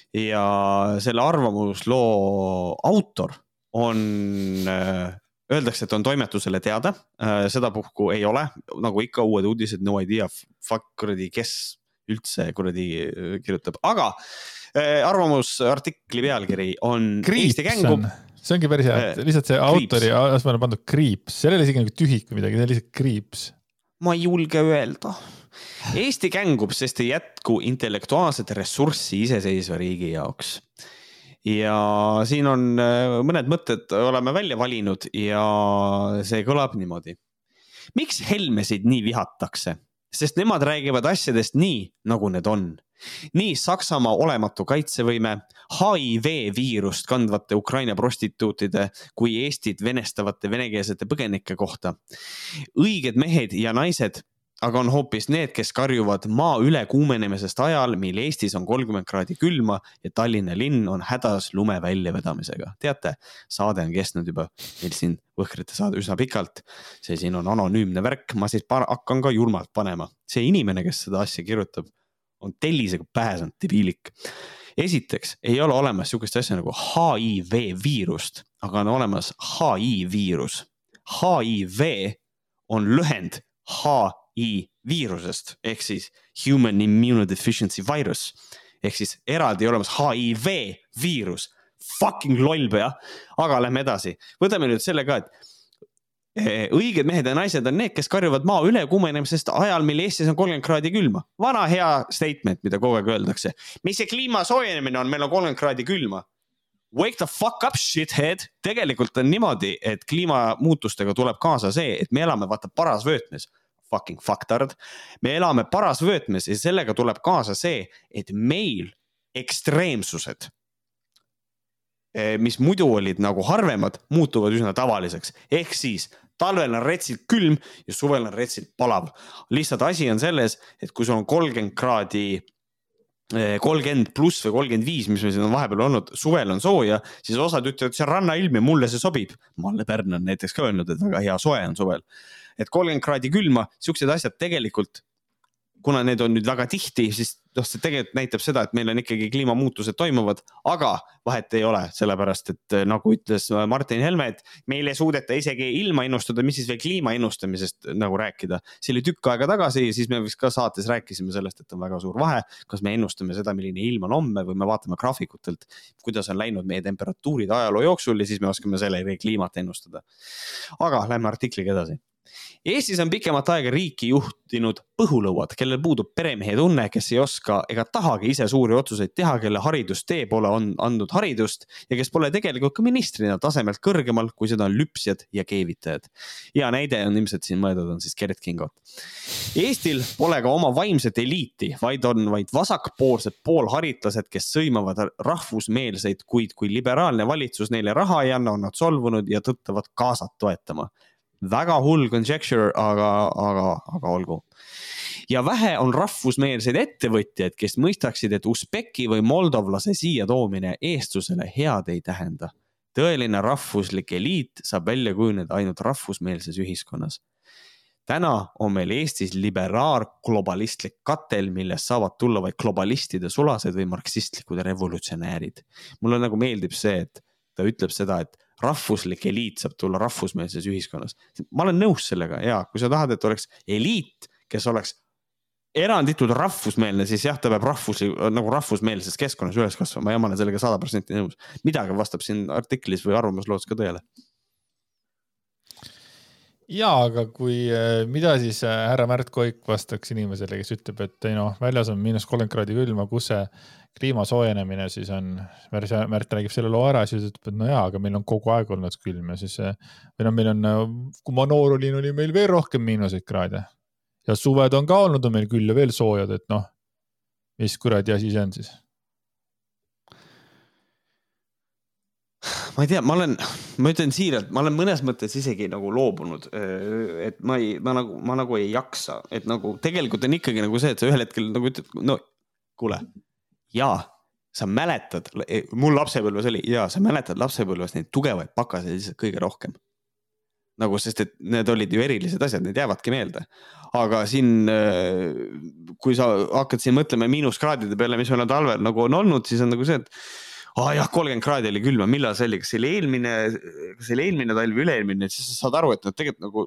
ja selle arvamusloo autor on, äh, öeldakse, et on toimetusele teada, sedapuhku ei ole, nagu ikka uued uudised, no idea, fuck kuradi, kes üldse kuradi kirjutab, aga arvamusartikli pealkiri on Kriips see ongi päris hea, et lihtsalt see autori asemele on pandud kriips, seal ei ole isegi nagu tühik või midagi, see on lihtsalt kriips ma ei julge öelda. Eesti kängub, sest ei jätku intellektuaalset ressurssi iseseisva riigi jaoks. ja siin on äh, mõned mõtted oleme välja valinud ja see kõlab niimoodi. miks Helmesid nii vihatakse? Sest nemad räägivad asjadest nii, nagu need on nii Saksamaa olematu kaitsevõime, HIV viirust kandvate Ukraina prostituutide kui Eestit venestavate venekeelsete põgenike kohta. õiged mehed ja naised aga on hoopis need, kes karjuvad maa ülekuumenemisest ajal, mil Eestis on kolmkümmend kraadi külma ja Tallinna linn on hädas lume väljavedamisega. teate, saade on kestnud juba meil siin Võhkrite saade üsna pikalt. see siin on anonüümne värk, ma siis hakkan ka julmalt panema. see inimene, kes seda asja kirjutab, on tellisega pääsenud, debiilik. esiteks ei ole olemas sihukest asja nagu HIV viirust, aga on olemas HI viirus. HIV on lühend HI viirusest ehk siis human immunodeficiency virus ehk siis eraldi olemas HIV viirus. Fucking loll pea, aga lähme edasi, võtame nüüd selle ka, et Eh, õiged mehed ja naised on need, kes karjuvad maa ülekuumenemisest ajal, mil Eestis on kolmkümmend kraadi külma. vana hea statement, mida kogu aeg öeldakse. mis see kliima soojenemine on, meil on kolmkümmend kraadi külma. wake the fuck up shithead, tegelikult on niimoodi, et kliimamuutustega tuleb kaasa see, et me elame vaata parasvöötmes fucking fucktard. me elame parasvöötmes ja sellega tuleb kaasa see, et meil ekstreemsused, eh, mis muidu olid nagu harvemad, muutuvad üsna tavaliseks. ehk siis talvel on retsilt külm ja suvel on retsilt palav. lihtsalt asi on selles, et kui sul on kolmkümmend kraadi Eh, kolmkümmend pluss või kolmkümmend viis, mis meil siin on vahepeal olnud, suvel on sooja, siis osad ütlevad, see on rannailm ja mulle see sobib. Malle Pärn on näiteks ka öelnud, et väga hea soe on suvel. Et kolmkümmend kraadi külma, siuksed asjad tegelikult kuna need on nüüd väga tihti, siis noh, see tegelikult näitab seda, et meil on ikkagi kliimamuutused toimuvad, aga vahet ei ole, sellepärast et eh, nagu ütles Martin Helme, et meil ei suudeta isegi ilma ennustada, mis siis veel kliima ennustamisest nagu rääkida. see oli tükk aega tagasi ja siis me vist ka saates rääkisime sellest, et on väga suur vahe, kas me ennustame seda, milline ilm on homme või me vaatame graafikutelt, kuidas on läinud meie temperatuurid ajaloo jooksul ja siis me oskame selle kliimat ennustada. aga lähme artikliga edasi Eestis on pikemat aega riiki juhtinud põhulõuad, kellel puudub peremehe tunne, kes ei oska ega tahagi ise suuri otsuseid teha, kelle haridustee pole on andnud haridust ja kes pole tegelikult ka ministrina tasemelt kõrgemal, kui seda on lüpsjad ja keevitajad. hea näide on ilmselt siin mõeldud, on siis Geret Kingot. Eestil pole ka oma vaimset eliiti, vaid on vaid vasakpoolsed poolharitlased, kes sõimavad rahvusmeelseid, kuid kui liberaalne valitsus neile raha ei anna, on nad solvunud ja tõttavad kaasat toetama väga hull conjecture, aga, aga, aga olgu. ja vähe on rahvusmeelseid ettevõtjaid, kes mõistaksid, et usbeki või moldovlase siia toomine eestlusele head ei tähenda. tõeline rahvuslik eliit saab välja kujuneda ainult rahvusmeelses ühiskonnas täna on meil Eestis liberaar-globalistlik katel, millest saavad tulla vaid globalistide sulased või marksistlikud revolutsionäärid. mulle nagu meeldib see, et ta ütleb seda, et rahvuslik eliit saab tulla rahvusmeelses ühiskonnas. ma olen nõus sellega ja kui sa tahad, et oleks eliit, kes oleks eranditult rahvusmeelne, siis jah, ta peab rahvuslik, nagu rahvusmeelses keskkonnas üles kasvama ja ma olen sellega sada protsenti nõus. midagi vastab siin artiklis või arvamusloos ka tõele ja, aga kui, äh, mida siis äh, härra Märt Koik vastaks inimesele, kes ütleb, et ei noh, väljas on miinus kolmkümmend kraadi külma, kus see kliima soojenemine siis on, Märt räägib selle loo ära, siis ütleb, et no jaa, aga meil on kogu aeg olnud külm ja siis äh, või noh, meil on, kui ma noor olin, oli meil veel rohkem miinuseid kraade. Ja suved on ka olnud on meil küll ja veel soojad, et noh, mis kuradi asi see on siis ma ei tea, ma olen, ma ütlen siiralt, ma olen mõnes mõttes isegi nagu loobunud, et ma ei, ma nagu, ma nagu ei jaksa, et nagu tegelikult on ikkagi nagu see, et sa ühel hetkel nagu ütled, no kuule, jaa, sa mäletad, mul lapsepõlves oli ja sa mäletad lapsepõlves neid tugevaid pakaseid lihtsalt kõige rohkem. nagu, sest et need olid ju erilised asjad, need jäävadki meelde. aga siin, kui sa hakkad siin mõtlema miinuskraadide peale, mis meil on talvel nagu on olnud, siis on nagu see, et aa jah, kolmkümmend kraadi oli külma, millal see oli, kas see oli eelmine, kas see oli eelmine talv üle-eelmine, siis sa saad aru, et noh, tegelikult nagu,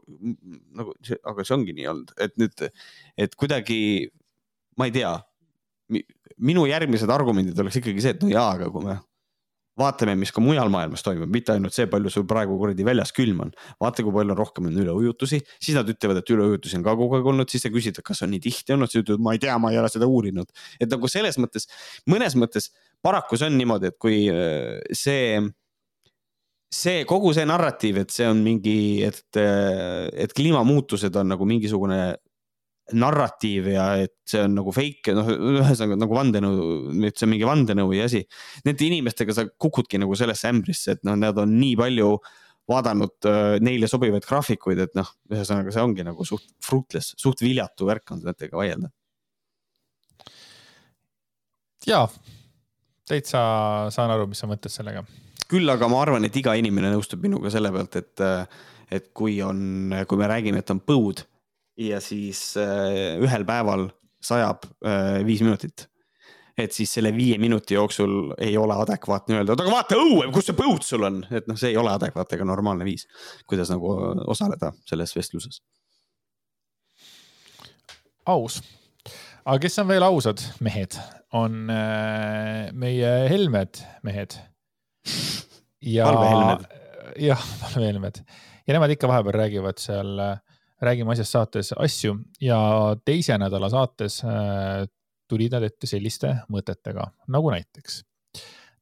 nagu, aga see ongi nii olnud, et nüüd, et kuidagi, ma ei tea. minu järgmised argumendid oleks ikkagi see, et no jaa, aga kui me vaatame, mis ka mujal maailmas toimub, mitte ainult see, palju sul praegu kuradi väljas külm on. vaata, kui palju rohkem on üleujutusi, siis nad ütlevad, et üleujutusi on ka kogu aeg olnud, siis sa küsid, et kas on nii tihti olnud, siis ütlevad, ma ei tea, ma ei ole seda uurinud. et nagu selles mõttes, mõnes mõttes paraku see on niimoodi, et kui äh, see, see kogu see narratiiv, et see on mingi, et, äh, et kliimamuutused on nagu mingisugune narratiiv ja et see on nagu fake, noh, ühesõnaga nagu vandenõu, et see on mingi vandenõu ja asi. Nende inimestega sa kukudki nagu sellesse ämbrisse, et noh, nad on nii palju vaadanud uh, neile sobivaid graafikuid, et noh, ühesõnaga see ongi nagu suht fruitless, suht viljatu värk on nendega vaielda. ja, täitsa saan aru, mis sa mõtled sellega. küll aga ma arvan, et iga inimene nõustub minuga selle pealt, et, et kui on, kui me räägime, et on põud ja siis äh, ühel päeval sajab äh, viis minutit. Et siis selle viie minuti jooksul ei ole adekvaatne öelda, et aga vaata õue, kus see põud sul on, et noh, see ei ole adekvaatne ega normaalne viis, kuidas nagu osaleda selles vestluses. aus, aga kes on veel ausad mehed, on äh, meie Helmed mehed. ja, jah, valvehelmed ja nemad ikka vahepeal räägivad seal äh, räägime asjast saates asju. Ja teise nädala saates äh, tulid nad ette selliste mõtetega nagu näiteks.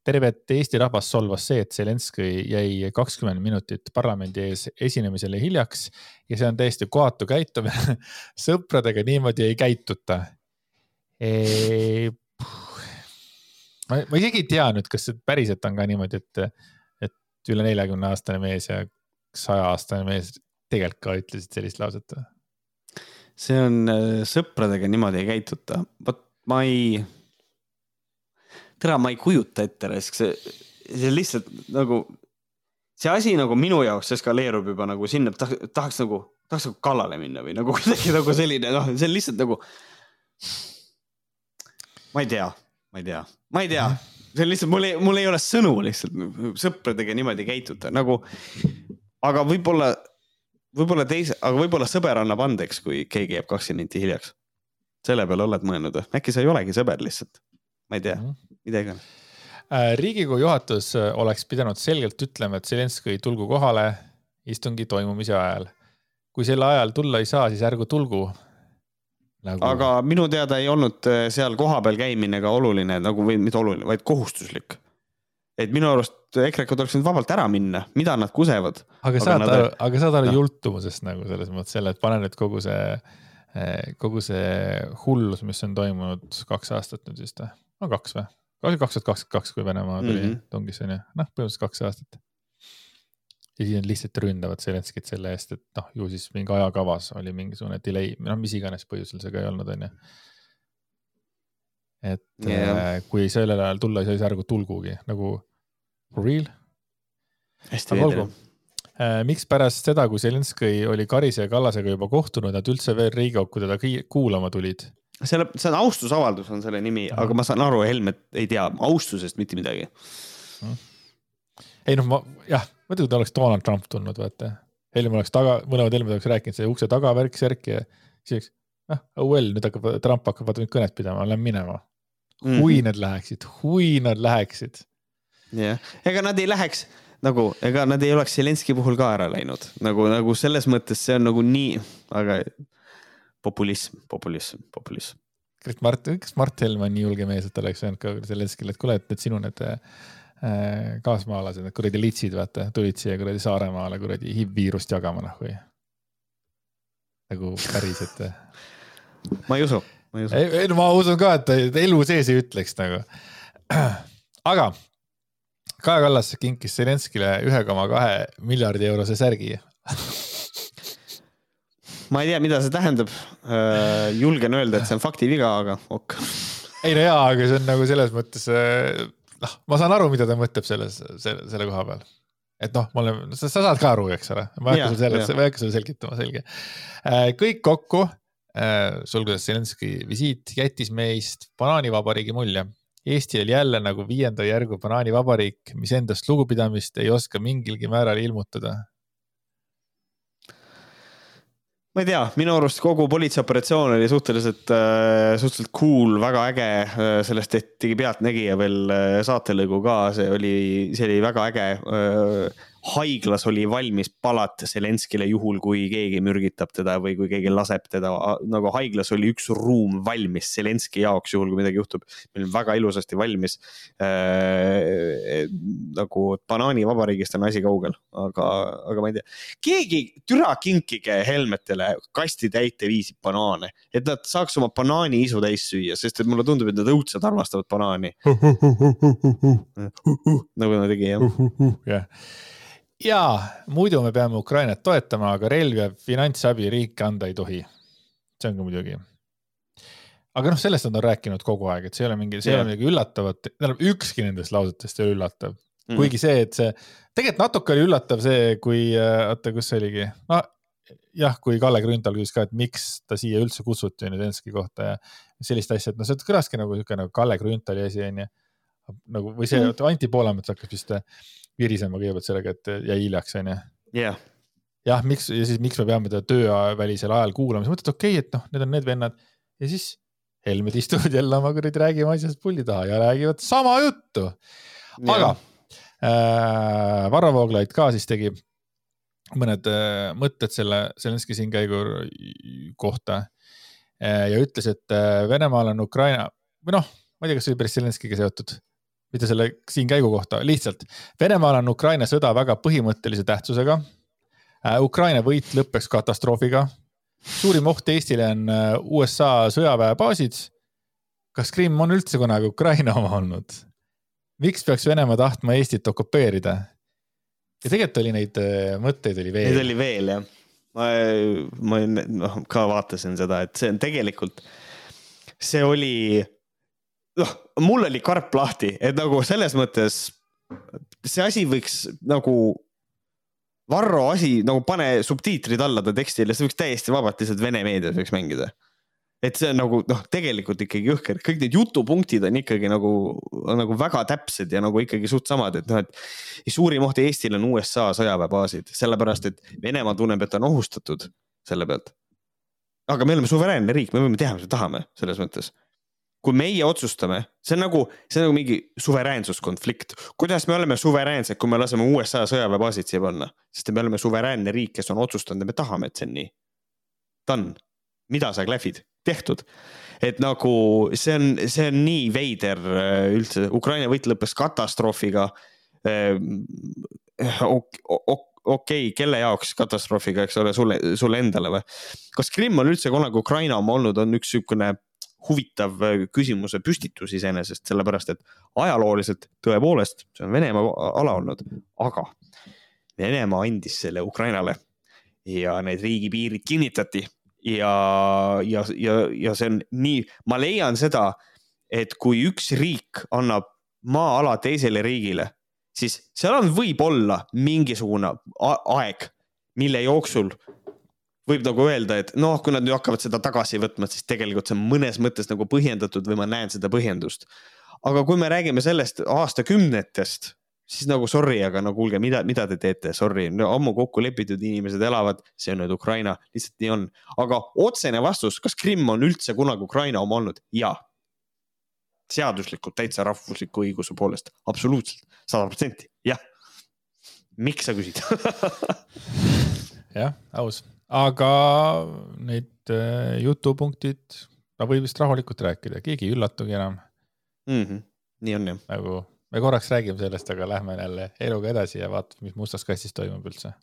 tervet Eesti rahvast solvas see, et Zelenskõi jäi kakskümmend minutit parlamendi ees esinemisele hiljaks ja see on täiesti kohatu käitumine sõpradega niimoodi ei käituta. E ma, ma isegi ei tea nüüd, kas see päriselt on ka niimoodi, et, et üle neljakümne aastane mees ja saja aastane mees tegelikult ka ütlesid sellist lauset või? see on, äh, sõpradega niimoodi ei käituta, vot ma ei, tere, ma ei kujuta ette, see, see lihtsalt nagu, see asi nagu minu jaoks eskaleerub juba nagu sinna, tahaks, tahaks nagu, tahaks nagu kallale minna või nagu kuidagi nagu selline, noh, see on lihtsalt nagu. ma ei tea, ma ei tea, ma ei tea, see on lihtsalt, mul ei, mul ei ole sõnu lihtsalt, sõpradega niimoodi ei käituta nagu, aga võib-olla võib-olla teise, aga võib-olla sõber annab andeks, kui keegi jääb kakskümmend minti hiljaks. selle peale oled mõelnud või? äkki sa ei olegi sõber lihtsalt? ma ei tea mm, -hmm. mida iganes. Äh, riigikogu juhatus äh, oleks pidanud selgelt ütlema, et Zelenskõi tulgu kohale istungi toimumise ajal. kui sel ajal tulla ei saa, siis ärgu tulgu nagu.... aga minu teada ei olnud äh, seal kohapeal käimine ka oluline nagu või mitte oluline, vaid kohustuslik et minu arust EKRE-kad oleks võinud vabalt ära minna, mida nad kusevad. aga saad nad... aru, aga saad aru no. jultumusest nagu selles mõttes selle, et pane nüüd kogu see, kogu see hullus, mis on toimunud kaks aastat nüüd vist või, no kaks või? kaks tuhat kakskümmend kaks, kui Venemaa tuli mm -hmm. tungis on ju, noh, põhimõtteliselt kaks aastat. ja siis nad lihtsalt ründavad Zelenskit selle eest, et noh, ju siis mingi ajakavas oli mingisugune delay, noh, mis iganes põhjusel see ka ei olnud, on ju et yeah. kui sellel ajal tulla ei saa, siis ärgu tulgugi nagu For real? hästi veider äh, miks pärast seda, kui Zelenskõi oli Karise ja Kallasega juba kohtunud, nad üldse veel Riigikokku teda kuulama tulid? selle, see on austusavaldus on selle nimi, aga ma saan aru, Helmet ei tea austusest mitte midagi. ei noh, ma jah, muidu ta oleks Donald Trump tulnud, vaata. Helme oleks taga, mõlemad Helmed oleks rääkinud see ukse taga värk, särk ja siis noh, oh well, nüüd hakkab, Trump hakkab vaata mind kõnet pidama, lähen minema. kui mm -hmm. nad läheksid, kui nad läheksid jah, ega nad ei läheks nagu, ega nad ei oleks Zelenski puhul ka ära läinud nagu, nagu selles mõttes see on nagu nii, aga populism, populism, populism. kas Mart, kas Mart Helme on nii julge mees, et oleks öelnud ka Zelenskile, et kuule, et need sinu need äh, kaasmaalased, need kuradi litsid, vaata, tulid siia kuradi Saaremaale kuradi HIV-viirust jagama, noh või? nagu päriselt ma ei usu, ma ei usu. ei, no ma usun ka, et ta elu sees ei ütleks nagu. aga Kaja Kallas kinkis Zelenskile ühe koma kahe miljardi eurose särgi ma ei tea, mida see tähendab. Äh, julgen öelda, et see on faktiviga, aga ok. ei no jaa, aga see on nagu selles mõttes, äh, noh, ma saan aru, mida ta mõtleb selles, selle, selle koha peal. et noh, ma olen, sa saad ka aru, eks ole, ma ei hakka sulle sellest, ma ei hakka sulle selgitama, selge. Äh, kõik kokku, sulgudes Zelenski visiit, jättis meist banaanivabariigi mulje Eesti oli jälle nagu viienda järgu banaanivabariik, mis endast lugupidamist ei oska mingilgi määral ilmutada. ma ei tea, minu arust kogu politseioperatsioon oli suhteliselt äh,, suhteliselt cool, väga äge, äh, sellest tehti Pealtnägija veel äh, saatelõigu ka, see oli, see oli väga äge haiglas oli valmis palat Zelenskile juhul, kui keegi mürgitab teda või kui keegi laseb teda. nagu haiglas oli üks ruum valmis Zelenski jaoks, juhul kui midagi juhtub. meil on väga ilusasti valmis äh,. nagu banaanivabariigist on asi kaugel, aga, aga ma ei tea. keegi, türa kinkige helmetele kastitäite viisi banaane, et nad saaks oma banaaniisu täis süüa, sest et mulle tundub, et nad õudselt armastavad banaani nagu ta tegi jah. jah ja muidu me peame Ukrainat toetama, aga relvi ja finantsabi riik anda ei tohi. see on ka muidugi. aga noh, sellest nad on rääkinud kogu aeg, et see ei ole mingi, see ei ole midagi üllatavat, tähendab ükski nendest lausetest ei ole üllatav mm.. kuigi see, et see, tegelikult natuke oli üllatav see, kui, äh, oota, kus see oligi, no jah, kui Kalle Grünthal küsis ka, et miks ta siia üldse kutsuti nüüd Enski kohta ja sellist asja, et noh, see kõlaski nagu sihuke nagu Kalle Grünthali asi onju. nagu või see mm. Anti Poolamets hakkas vist virisema kõigepealt sellega, et jäi hiljaks, onju. jah. jah, miks ja siis miks me peame teda töövälisel ajal kuulama, siis mõtled, okei okay,, et noh, need on need vennad ja siis helmed istuvad jälle oma kuradi räägime asjast pulli taha ja räägivad sama juttu. aga äh, Varro Vooglaid ka siis tegi mõned äh, mõtted selle Zelenski siinkäigu kohta äh, ja ütles, et äh, Venemaal on Ukraina või noh, ma ei tea, kas see oli päris Zelenskiga seotud mitte selle siin käigu kohta, lihtsalt Venemaal on Ukraina sõda väga põhimõttelise tähtsusega. Äh, Ukraina võit lõppeks katastroofiga. suurim oht Eestile on äh, USA sõjaväebaasid. kas Krimm on üldse kunagi Ukraina oma olnud? miks peaks Venemaa tahtma Eestit okupeerida? ja tegelikult oli neid äh, mõtteid oli veel. Neid oli veel jah. ma, ma noh ka vaatasin seda, et see on tegelikult, see oli noh, mul oli karp lahti, et nagu selles mõttes see asi võiks nagu Varro asi nagu pane subtiitrid alla ta tekstile, see võiks täiesti vabalt lihtsalt vene meedias võiks mängida. et see on nagu noh, tegelikult ikkagi jõhker, kõik need jutupunktid on ikkagi nagu, nagu väga täpsed ja nagu ikkagi suht samad, et noh, et suurim oht Eestil on USA sõjaväebaasid, sellepärast et Venemaa tunneb, et ta on ohustatud selle pealt. aga me oleme suveräänne riik, me võime teha, mis me tahame selles mõttes kui meie otsustame, see on nagu, see on nagu mingi suveräänsuskonflikt. kuidas me oleme suveräänsed, kui me laseme USA sõjaväebaasid siia panna, sest me oleme suveräänne riik, kes on otsustanud ja me tahame, et see on nii. Done, mida sa klähvid, tehtud. et nagu see on, see on nii veider äh, üldse, Ukraina võit lõppes katastroofiga. Ehm, okei okay,, kelle jaoks katastroofiga, eks ole, sulle, sulle endale või? kas Krimm on üldse kunagi Ukraina oma olnud, on üks niisugune huvitav äh, küsimuse püstitus iseenesest, sellepärast et ajalooliselt tõepoolest, see on Venemaa ala olnud, aga Venemaa andis selle Ukrainale ja need riigipiirid kinnitati ja, ja, ja, ja see on nii, ma leian seda, et kui üks riik annab maa-ala teisele riigile, siis seal on võib-olla mingisugune aeg, mille jooksul võib nagu öelda, et noh, kui nad nüüd hakkavad seda tagasi võtma, siis tegelikult see on mõnes mõttes nagu põhjendatud või ma näen seda põhjendust. aga kui me räägime sellest aastakümnetest, siis nagu sorry, aga no kuulge, mida, mida te teete, sorry no,, ammu kokku lepitud inimesed elavad, see on nüüd Ukraina, lihtsalt nii on. aga otsene vastus, kas Krimm on üldse kunagi Ukraina oma olnud? jaa. seaduslikult täitsa rahvusliku õiguse poolest, absoluutselt, sada protsenti, jah. miks sa küsid jah, aus aga need äh, jutupunktid, ta võib vist rahulikult rääkida, keegi ei üllatugi enam mm. -hmm. nii on jah. nagu me korraks räägime sellest, aga lähme jälle eluga edasi ja vaatame, mis mustas kastis toimub üldse.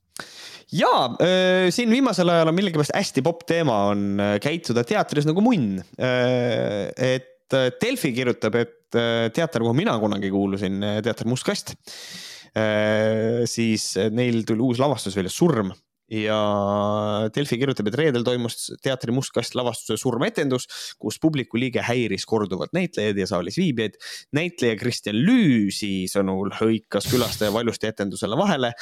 ja äh, siin viimasel ajal on millegipärast hästi popp teema on äh, käituda teatris nagu munn. et Delfi kirjutab, et teater, kuhu mina kunagi kuulusin, teater Must Kast, siis neil tuli uus lavastus välja, Surm ja Delfi kirjutab, et reedel toimus teatri Must Kast lavastuse surmaetendus, kus publiku liige häiris korduvalt näitlejaid ja saalis viibijaid. näitleja Kristjan Lüüsi sõnul hõikas külastaja valjusti etendusele vahele.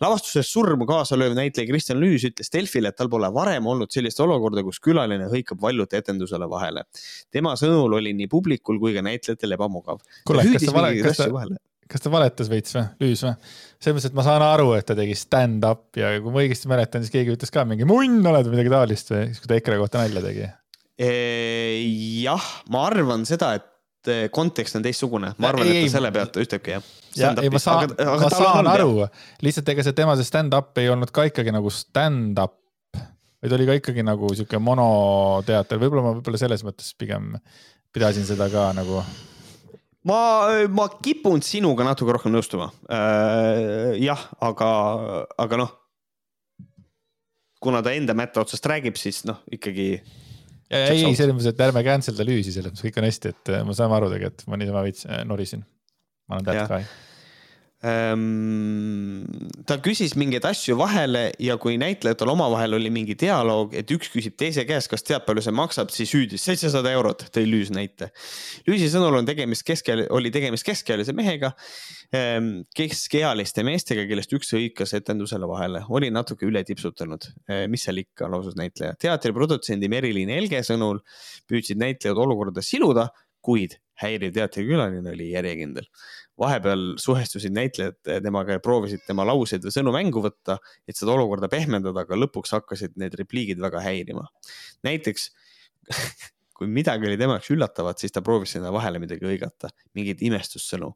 lavastuses surma kaasa lööv näitleja Kristjan Lüüs ütles Delfile, et tal pole varem olnud sellist olukorda, kus külaline hõikab valjult etendusele vahele. tema sõnul oli nii publikul kui ka näitlejatel ebamugav. kuule, kas sa vale, kas sa, kas ta valetas veits või, Lüüs või? selles mõttes, et ma saan aru, et ta tegi stand-up ja kui ma õigesti mäletan, siis keegi ütles ka mingi munn oled või midagi taolist või, siis kui ta EKRE kohta nalja tegi. jah, ma arvan seda, et eh, kontekst on teistsugune, ma arvan, et ta selle pealt ütlebki jah. ja ei, ma saan, ma saan aru, lihtsalt ega see tema see stand-up ei olnud ka ikkagi nagu stand-up, vaid oli ka ikkagi nagu sihuke monoteater, võib-olla ma võib-olla selles mõttes pigem pidasin seda ka nagu ma, ma kipun sinuga natuke rohkem nõustuma äh,. jah, aga, aga noh. kuna ta enda mätta otsast räägib, siis noh, ikkagi. ei, selles mõttes, et ärme cancel da lüüsi, selles mõttes kõik on hästi, et me saame aru tegelikult, ma niisama veits äh, norisin. ma olen guy Ehm, ta küsis mingeid asju vahele ja kui näitlejatel omavahel oli mingi dialoog, et üks küsib teise käest, kas teab, palju see maksab, siis hüüdis seitsesada eurot, tõi Lüüs näite. Lüüsi sõnul on tegemist keskel, oli tegemist keskealise mehega, ehm, keskealiste meestega, kellest üks hõikas etendusele vahele, oli natuke üle tipsutanud. Ehm, mis seal ikka, lausus näitleja. teatriprodutsendi Merilin Helge sõnul püüdsid näitlejad olukorda siluda, kuid häiriv teatrikülaline oli järjekindel vahepeal suhestusid näitlejad temaga ja proovisid tema lauseid või sõnu mängu võtta, et seda olukorda pehmendada, aga lõpuks hakkasid need repliigid väga häirima. näiteks kui midagi oli tema jaoks üllatavat, siis ta proovis sinna vahele midagi hõigata, mingeid imestussõnu.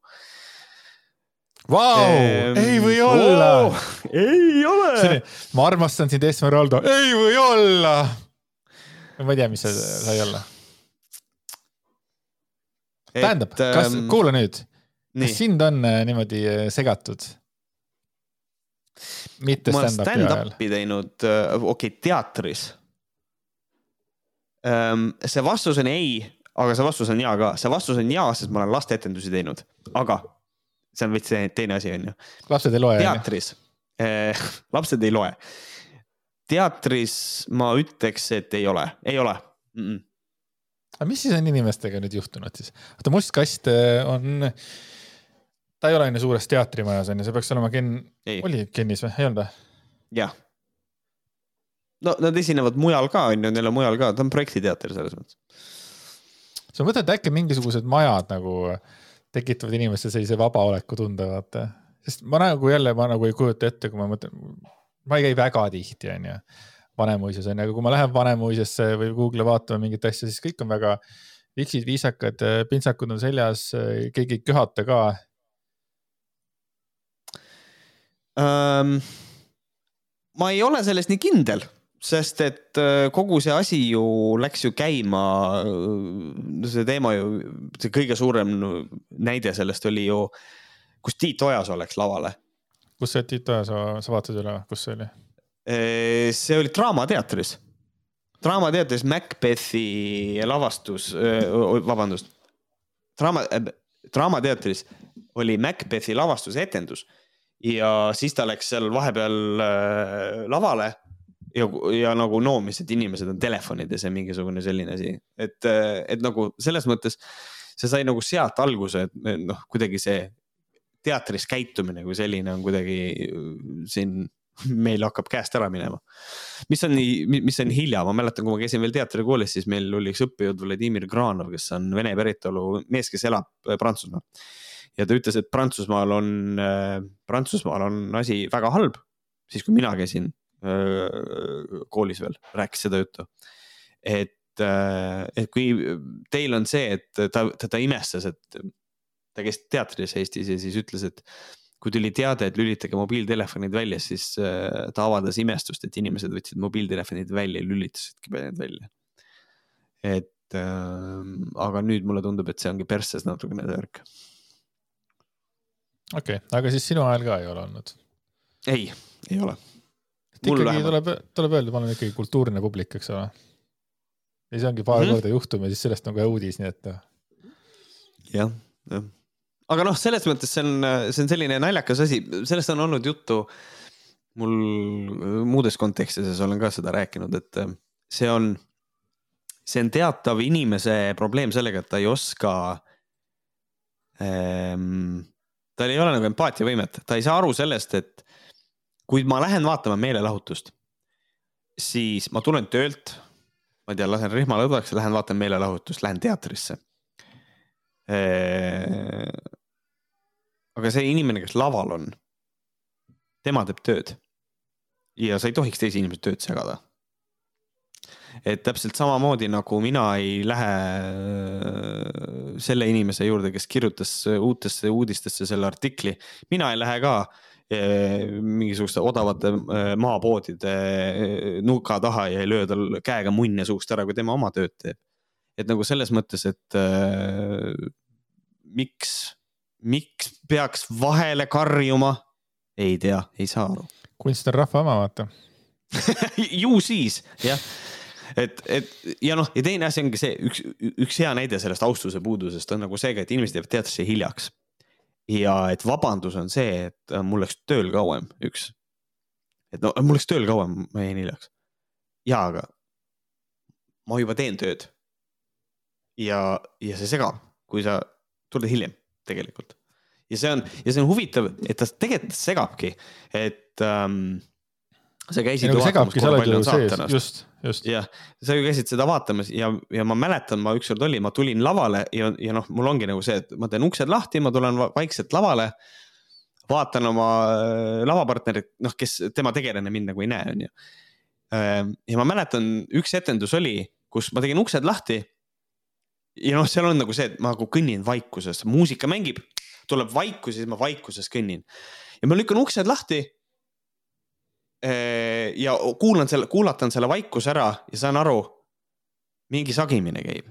Vau, ehm, ei või olla oh,. ei ole. ma armastan sind, Esmeralda, ei või olla. ma ei tea, mis see sai olla. tähendab, kas, ehm, kuula nüüd kas sind on äh, niimoodi äh, segatud? mitte stand-up'i stand ajal? teinud, äh, okei okay,, teatris. See vastus on ei, aga see vastus on ja ka, see vastus on ja, sest ma olen lasteetendusi teinud, aga see on veits teine asi, on ju. lapsed ei loe. teatris eh,, lapsed ei loe. teatris ma ütleks, et ei ole, ei ole mm. -mm. aga mis siis on inimestega nüüd juhtunud siis? oota, Must kast on ta ei ole on ju suures teatrimajas on ju, see peaks olema Ken, oli Kennis või, ei olnud või? jah. no nad esinevad mujal ka on ju, neil on mujal ka, ta on projektiteater selles mõttes. sa mõtled, äkki mingisugused majad nagu tekitavad inimestes sellise vabaoleku tunde, vaata. sest ma nagu jälle, ma nagu ei kujuta ette, kui ma mõtlen, ma ei käi väga tihti, on ju. Vanemuises on ju, aga kui ma lähen Vanemuisesse või Google'i vaatama mingit asja, siis kõik on väga viksid, viisakad, pintsakud on seljas, keegi ei köhata ka ähm,. ma ei ole selles nii kindel, sest et äh, kogu see asi ju läks ju käima. Äh, see teema ju, see kõige suurem näide sellest oli ju, kus Tiit Ojasoo läks lavale. kus see Tiit Ojasoo, sa vaatasid üle, kus see oli? Äh, see oli Draamateatris, Draamateatris Macbethi lavastus, vabandust, draama, Draamateatris oli Macbethi lavastuse etendus ja siis ta läks seal vahepeal äh, lavale ja, ja nagu noomis, et inimesed on telefonides ja mingisugune selline asi, et, äh, et nagu selles mõttes see sai nagu sealt alguse, et noh, kuidagi see teatris käitumine kui selline on kuidagi äh, siin meil hakkab käest ära minema. mis on nii, mis on hilja, ma mäletan, kui ma käisin veel teatrikoolis, siis meil oli üks õppejõud Vladimir Granov, kes on vene päritolu mees, kes elab Prantsusmaal ja ta ütles, et Prantsusmaal on äh,, Prantsusmaal on asi väga halb, siis kui mina käisin äh, koolis veel, rääkis seda juttu. et äh,, et kui teil on see, et ta, ta, ta imestas, et ta käis teatris Eestis ja siis ütles, et kui tuli teade, et lülitage mobiiltelefonid välja, siis ta avaldas imestust, et inimesed võtsid mobiiltelefonid välja ja lülitasidki need välja. et äh, aga nüüd mulle tundub, et see ongi persses natukene see värk okei okay,, aga siis sinu ajal ka ei ole olnud? ei, ei ole. ikkagi tuleb, tuleb öelda, ma olen ikkagi kultuurne publik, eks ole. ja see ongi paar mm -hmm. korda juhtum ja siis sellest on kohe uudis, nii et. jah, jah. aga noh, selles mõttes see on, see on selline naljakas asi, sellest on olnud juttu mul muudes kontekstides olen ka seda rääkinud, et see on, see on teatav inimese probleem sellega, et ta ei oska ähm, tal ei ole nagu empaatiavõimet, ta ei saa aru sellest, et kui ma lähen vaatama meelelahutust, siis ma tulen töölt, ma ei tea, lasen rihma lõdvaks, lähen vaatan meelelahutust, lähen teatrisse. aga see inimene, kes laval on, tema teeb tööd. ja sa ei tohiks teise inimese tööd segada et täpselt samamoodi nagu mina ei lähe äh, selle inimese juurde, kes kirjutas uutesse uudistesse selle artikli, mina ei lähe ka äh, mingisuguste odavate äh, maapoodide nuka taha ja ei löö tal käega munne suust ära, kui tema oma tööd teeb. et nagu selles mõttes, et äh, miks, miks peaks vahele karjuma, ei tea, ei saa aru. kunst on rahva oma, vaata ju siis, jah et, et ja noh, ja teine asi ongi see üks, üks hea näide sellest austuse puudusest on nagu seega, et inimesed jäävad teatrisse hiljaks. ja et vabandus on see, et äh, mul läks tööl kauem, üks. et no mul läks tööl kauem, ma jäin hiljaks. ja, aga ma juba teen tööd. ja, ja see segab, kui sa tuled hiljem tegelikult. ja see on, ja see on huvitav, et ta tegelikult segabki, et ähm, sa käisid ju kui palju on saatanast. just, just. Jah, sa ju käisid seda vaatamas ja, ja ma mäletan, ma ükskord olin, ma tulin lavale ja, ja noh, mul ongi nagu see, et ma teen uksed lahti, ma tulen vaikselt lavale. vaatan oma äh, lavapartnerit, noh, kes tema tegelane mind nagu ei näe, on ju. Äh, ja ma mäletan, üks etendus oli, kus ma tegin uksed lahti. ja noh, seal on nagu see, et ma nagu kõnnin vaikuses, muusika mängib, tuleb vaikus ja siis ma vaikuses kõnnin. ja ma lükkan uksed lahti ja kuulan selle, kuulatan selle vaikuse ära ja saan aru, mingi sagimine käib.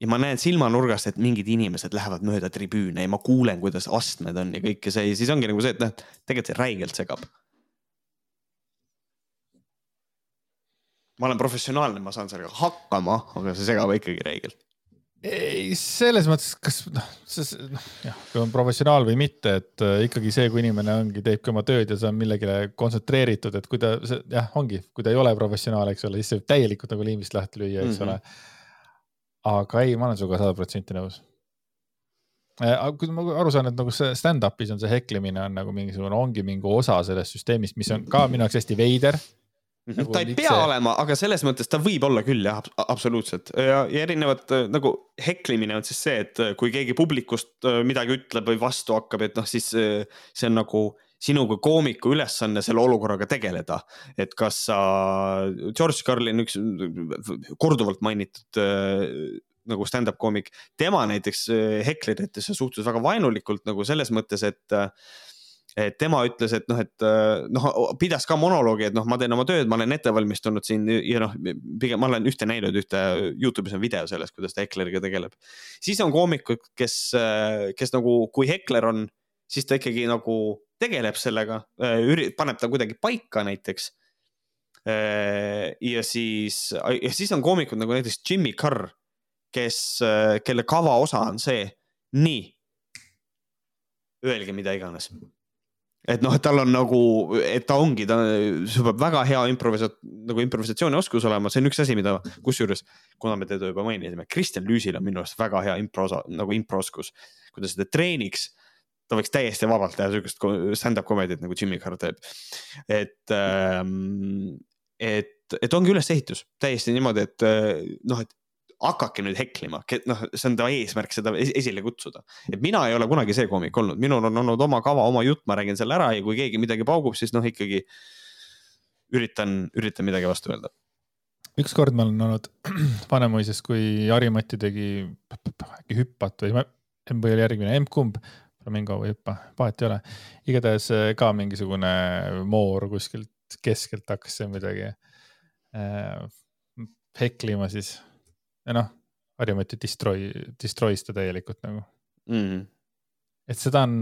ja ma näen silmanurgast, et mingid inimesed lähevad mööda tribüüne ja ma kuulen, kuidas astmed on ja kõike see ja siis ongi nagu see, et noh, tegelikult see räigelt segab. ma olen professionaalne, ma saan sellega hakkama, aga see segab ikkagi räigelt ei, selles mõttes, kas noh, noh jah, kui on professionaal või mitte, et äh, ikkagi see, kui inimene ongi, teebki oma tööd ja see on millegile kontsentreeritud, et kui ta, see jah, ongi, kui ta ei ole professionaal, eks ole, siis see võib täielikult nagu liimist lahti lüüa, eks mm -hmm. ole. aga ei, ma olen sinuga sada protsenti nõus. Äh, aga kui ma aru saan, et nagu see stand-up'is on see heklimine on nagu mingisugune, ongi mingi osa sellest süsteemist, mis on ka minu jaoks hästi veider Nagu ta ei pea see... olema, aga selles mõttes ta võib olla küll jah, absoluutselt ja, ja erinevad äh, nagu heklimine on siis see, et äh, kui keegi publikust äh, midagi ütleb või vastu hakkab, et noh, siis see on nagu sinu kui koomiku ülesanne selle olukorraga tegeleda. et kas sa, George Carlin, üks korduvalt mainitud nagu stand-up koomik, tema näiteks hekleritesse suhtus väga vaenulikult nagu selles mõttes, et et tema ütles, et noh, et äh, noh, pidas ka monoloogi, et noh, ma teen oma tööd, ma olen ette valmistunud siin ja noh, pigem ma olen ühte näinud, ühte Youtube'is on video sellest, kuidas ta Hekleriga tegeleb. siis on koomikud, kes, äh, kes nagu, kui Hekler on, siis ta ikkagi nagu tegeleb sellega, äh, paneb ta kuidagi paika näiteks. ja siis, ja siis on koomikud nagu näiteks Jimmy Carr, kes, kelle kava osa on see, nii öelge mida iganes et noh, et tal on nagu, et ta ongi, ta, sul peab väga hea improvisa-, nagu improvisatsioonioskus olema, see on üks asi, mida, kusjuures, kuna me teda juba mainisime, Kristjan Lüüsil on minu arust väga hea impro, nagu improoskus. kui ta seda treeniks, ta võiks täiesti vabalt teha sihukest stand-up comedy't nagu Jimmy Carr teeb. et ähm,, et, et ongi ülesehitus täiesti niimoodi, et noh, et hakake nüüd heklima, noh, see on ta eesmärk seda esile kutsuda. et mina ei ole kunagi see koomik olnud, minul on olnud oma kava, oma jutt, ma räägin selle ära ja kui keegi midagi paugub, siis noh, ikkagi üritan, üritan midagi vastu öelda. ükskord ma olen olnud Vanemuises, kui Harimati tegi äkki hüppat või, või oli järgmine, emb-kumb, flamingo või hüppa, vahet ei ole. igatahes eh, ka mingisugune moor kuskilt keskelt hakkas seal midagi äh, heklima siis ja noh, Harjumaati destroy, destroy's ta täielikult nagu. Mm.. et seda on,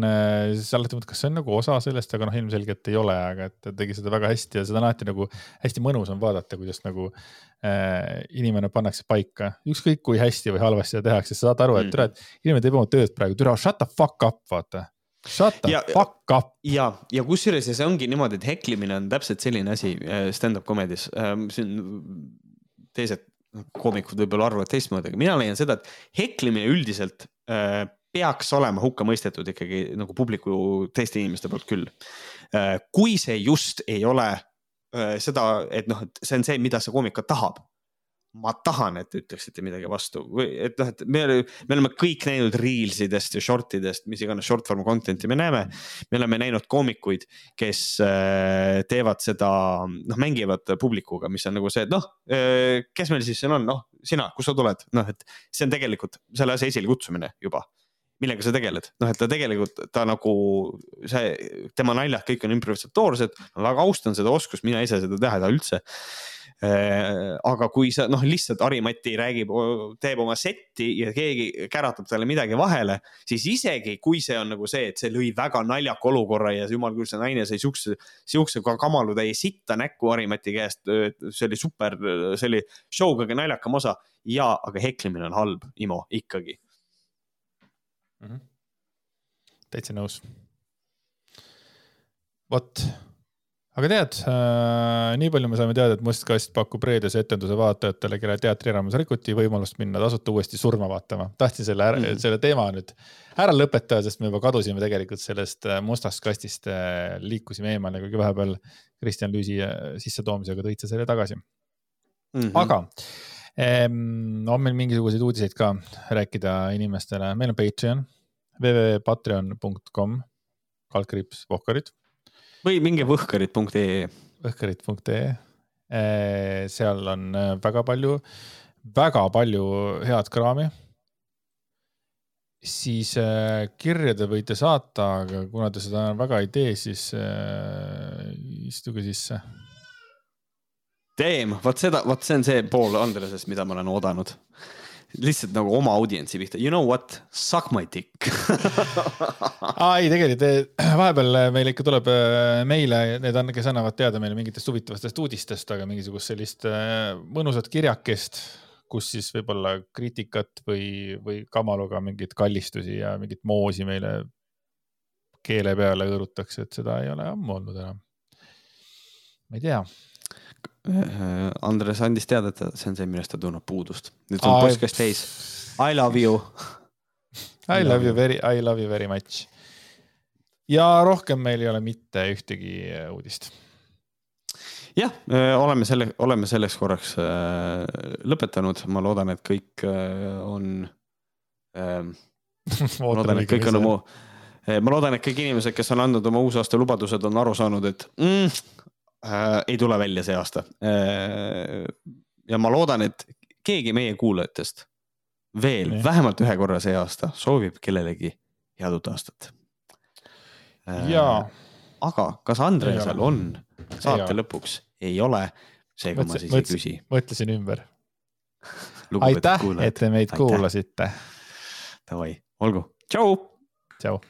siis alati mõtled, kas see on nagu osa sellest, aga noh, ilmselgelt ei ole, aga et ta tegi seda väga hästi ja seda on alati nagu hästi mõnus on vaadata, kuidas nagu äh, inimene pannakse paika, ükskõik kui hästi või halvasti seda tehakse, sa saad aru, et tere, et inimene teeb oma tööd praegu, tere, shut the fuck up, vaata. Shut the ja, fuck up. ja, ja kusjuures ja see ongi niimoodi, et heklimine on täpselt selline asi äh, stand-up comedys. siin teised koomikud võib-olla arvavad teistmoodi, aga mina leian seda, et heklimine üldiselt äh, peaks olema hukka mõistetud ikkagi nagu publiku teiste inimeste poolt küll äh,. kui see just ei ole äh, seda, et noh, et see on see, mida see koomik ka tahab ma tahan, et te ütleksite midagi vastu. Või et noh, et me, me oleme kõik näinud reels idest ja short idest, mis iganes short form content'i me näeme. me oleme näinud koomikuid, kes äh, teevad seda, noh, mängivad publikuga, mis on nagu see, et noh, äh, kes meil siis siin on, noh, sina, kust sa tuled, noh, et see on tegelikult selle asja esilekutsumine juba millega sa tegeled, noh, et ta tegelikult, ta nagu see, tema naljad kõik on improvisatoorsed, ma väga austan seda oskust, mina ise seda teha ei taha üldse aga kui sa noh, lihtsalt Harimati räägib, teeb oma setti ja keegi käratab talle midagi vahele, siis isegi kui see on nagu see, et see lõi väga naljaka olukorra ja jumal küll, see naine sai siukse, siukse kamalutäie sitta näkku Harimati käest. see oli super, see oli show kõige naljakam osa ja, aga heklimine on halb, Imo, ikkagi mm. -hmm. täitsa nõus. vot aga tead äh,, nii palju me saime teada, et Must Kast pakub reedese etenduse vaatajatele, kelle teatrielamus rikuti, võimalust minna tasuta uuesti surma vaatama. tahtsin selle mm, -hmm. selle teema nüüd ära lõpetada, sest me juba kadusime tegelikult sellest äh, mustast kastist äh,, liikusime eemale, kuigi vahepeal Kristjan Lüüsi äh, sissetoomisega tõid sa selle tagasi mm. -hmm. aga ähm, on meil mingisuguseid uudiseid ka rääkida inimestele, meil on Patreon, www.patreon.com, kaldkriips, Vohkarid või minge võhkarid.ee. võhkarid.ee, seal on äh, väga palju, väga palju head kraami. siis äh, kirja te võite saata, aga kuna te seda väga ei tee, siis äh, istuge sisse. Damn, vot seda, vot see on see pool Andresest, mida ma olen oodanud lihtsalt nagu oma audientsi pihta, you know what, suck my dick. Aa ei, tegelikult vahepeal meil ikka tuleb äh, meile, need on, kes annavad teada meile mingitest huvitavatest uudistest, aga mingisugust sellist mõnusat kirjakest, kus siis võib-olla kriitikat või, või kamaluga mingeid kallistusi ja mingit moosi meile keele peale hõõrutakse, et seda ei ole ammu olnud enam. ma ei tea Andres andis teada, et see on see, millest ta tunneb puudust. nüüd on postkast täis. I love you. I love you very, I love you very much. ja rohkem meil ei ole mitte ühtegi äh, uudist. jah, äh, oleme selle, oleme selleks korraks lõpetanud, ma loodan, et kõik on ma loodan, et kõik on oma, ma loodan, et kõik inimesed, kes on andnud oma uusaasta lubadused, on aru saanud, et mm, äh, ei tule välja see aasta äh,. ja ma loodan, et keegi meie kuulajatest veel Nii. vähemalt ühe korra see aasta soovib kellelegi head uut aastat äh,. jaa. aga kas Andresel on saate ei lõpuks? ei ole, seega ma siis mõtlesin, ei küsi. mõtlesin ümber. aitäh, et te meid aitäh. kuulasite. Davai, olgu, tšau. tšau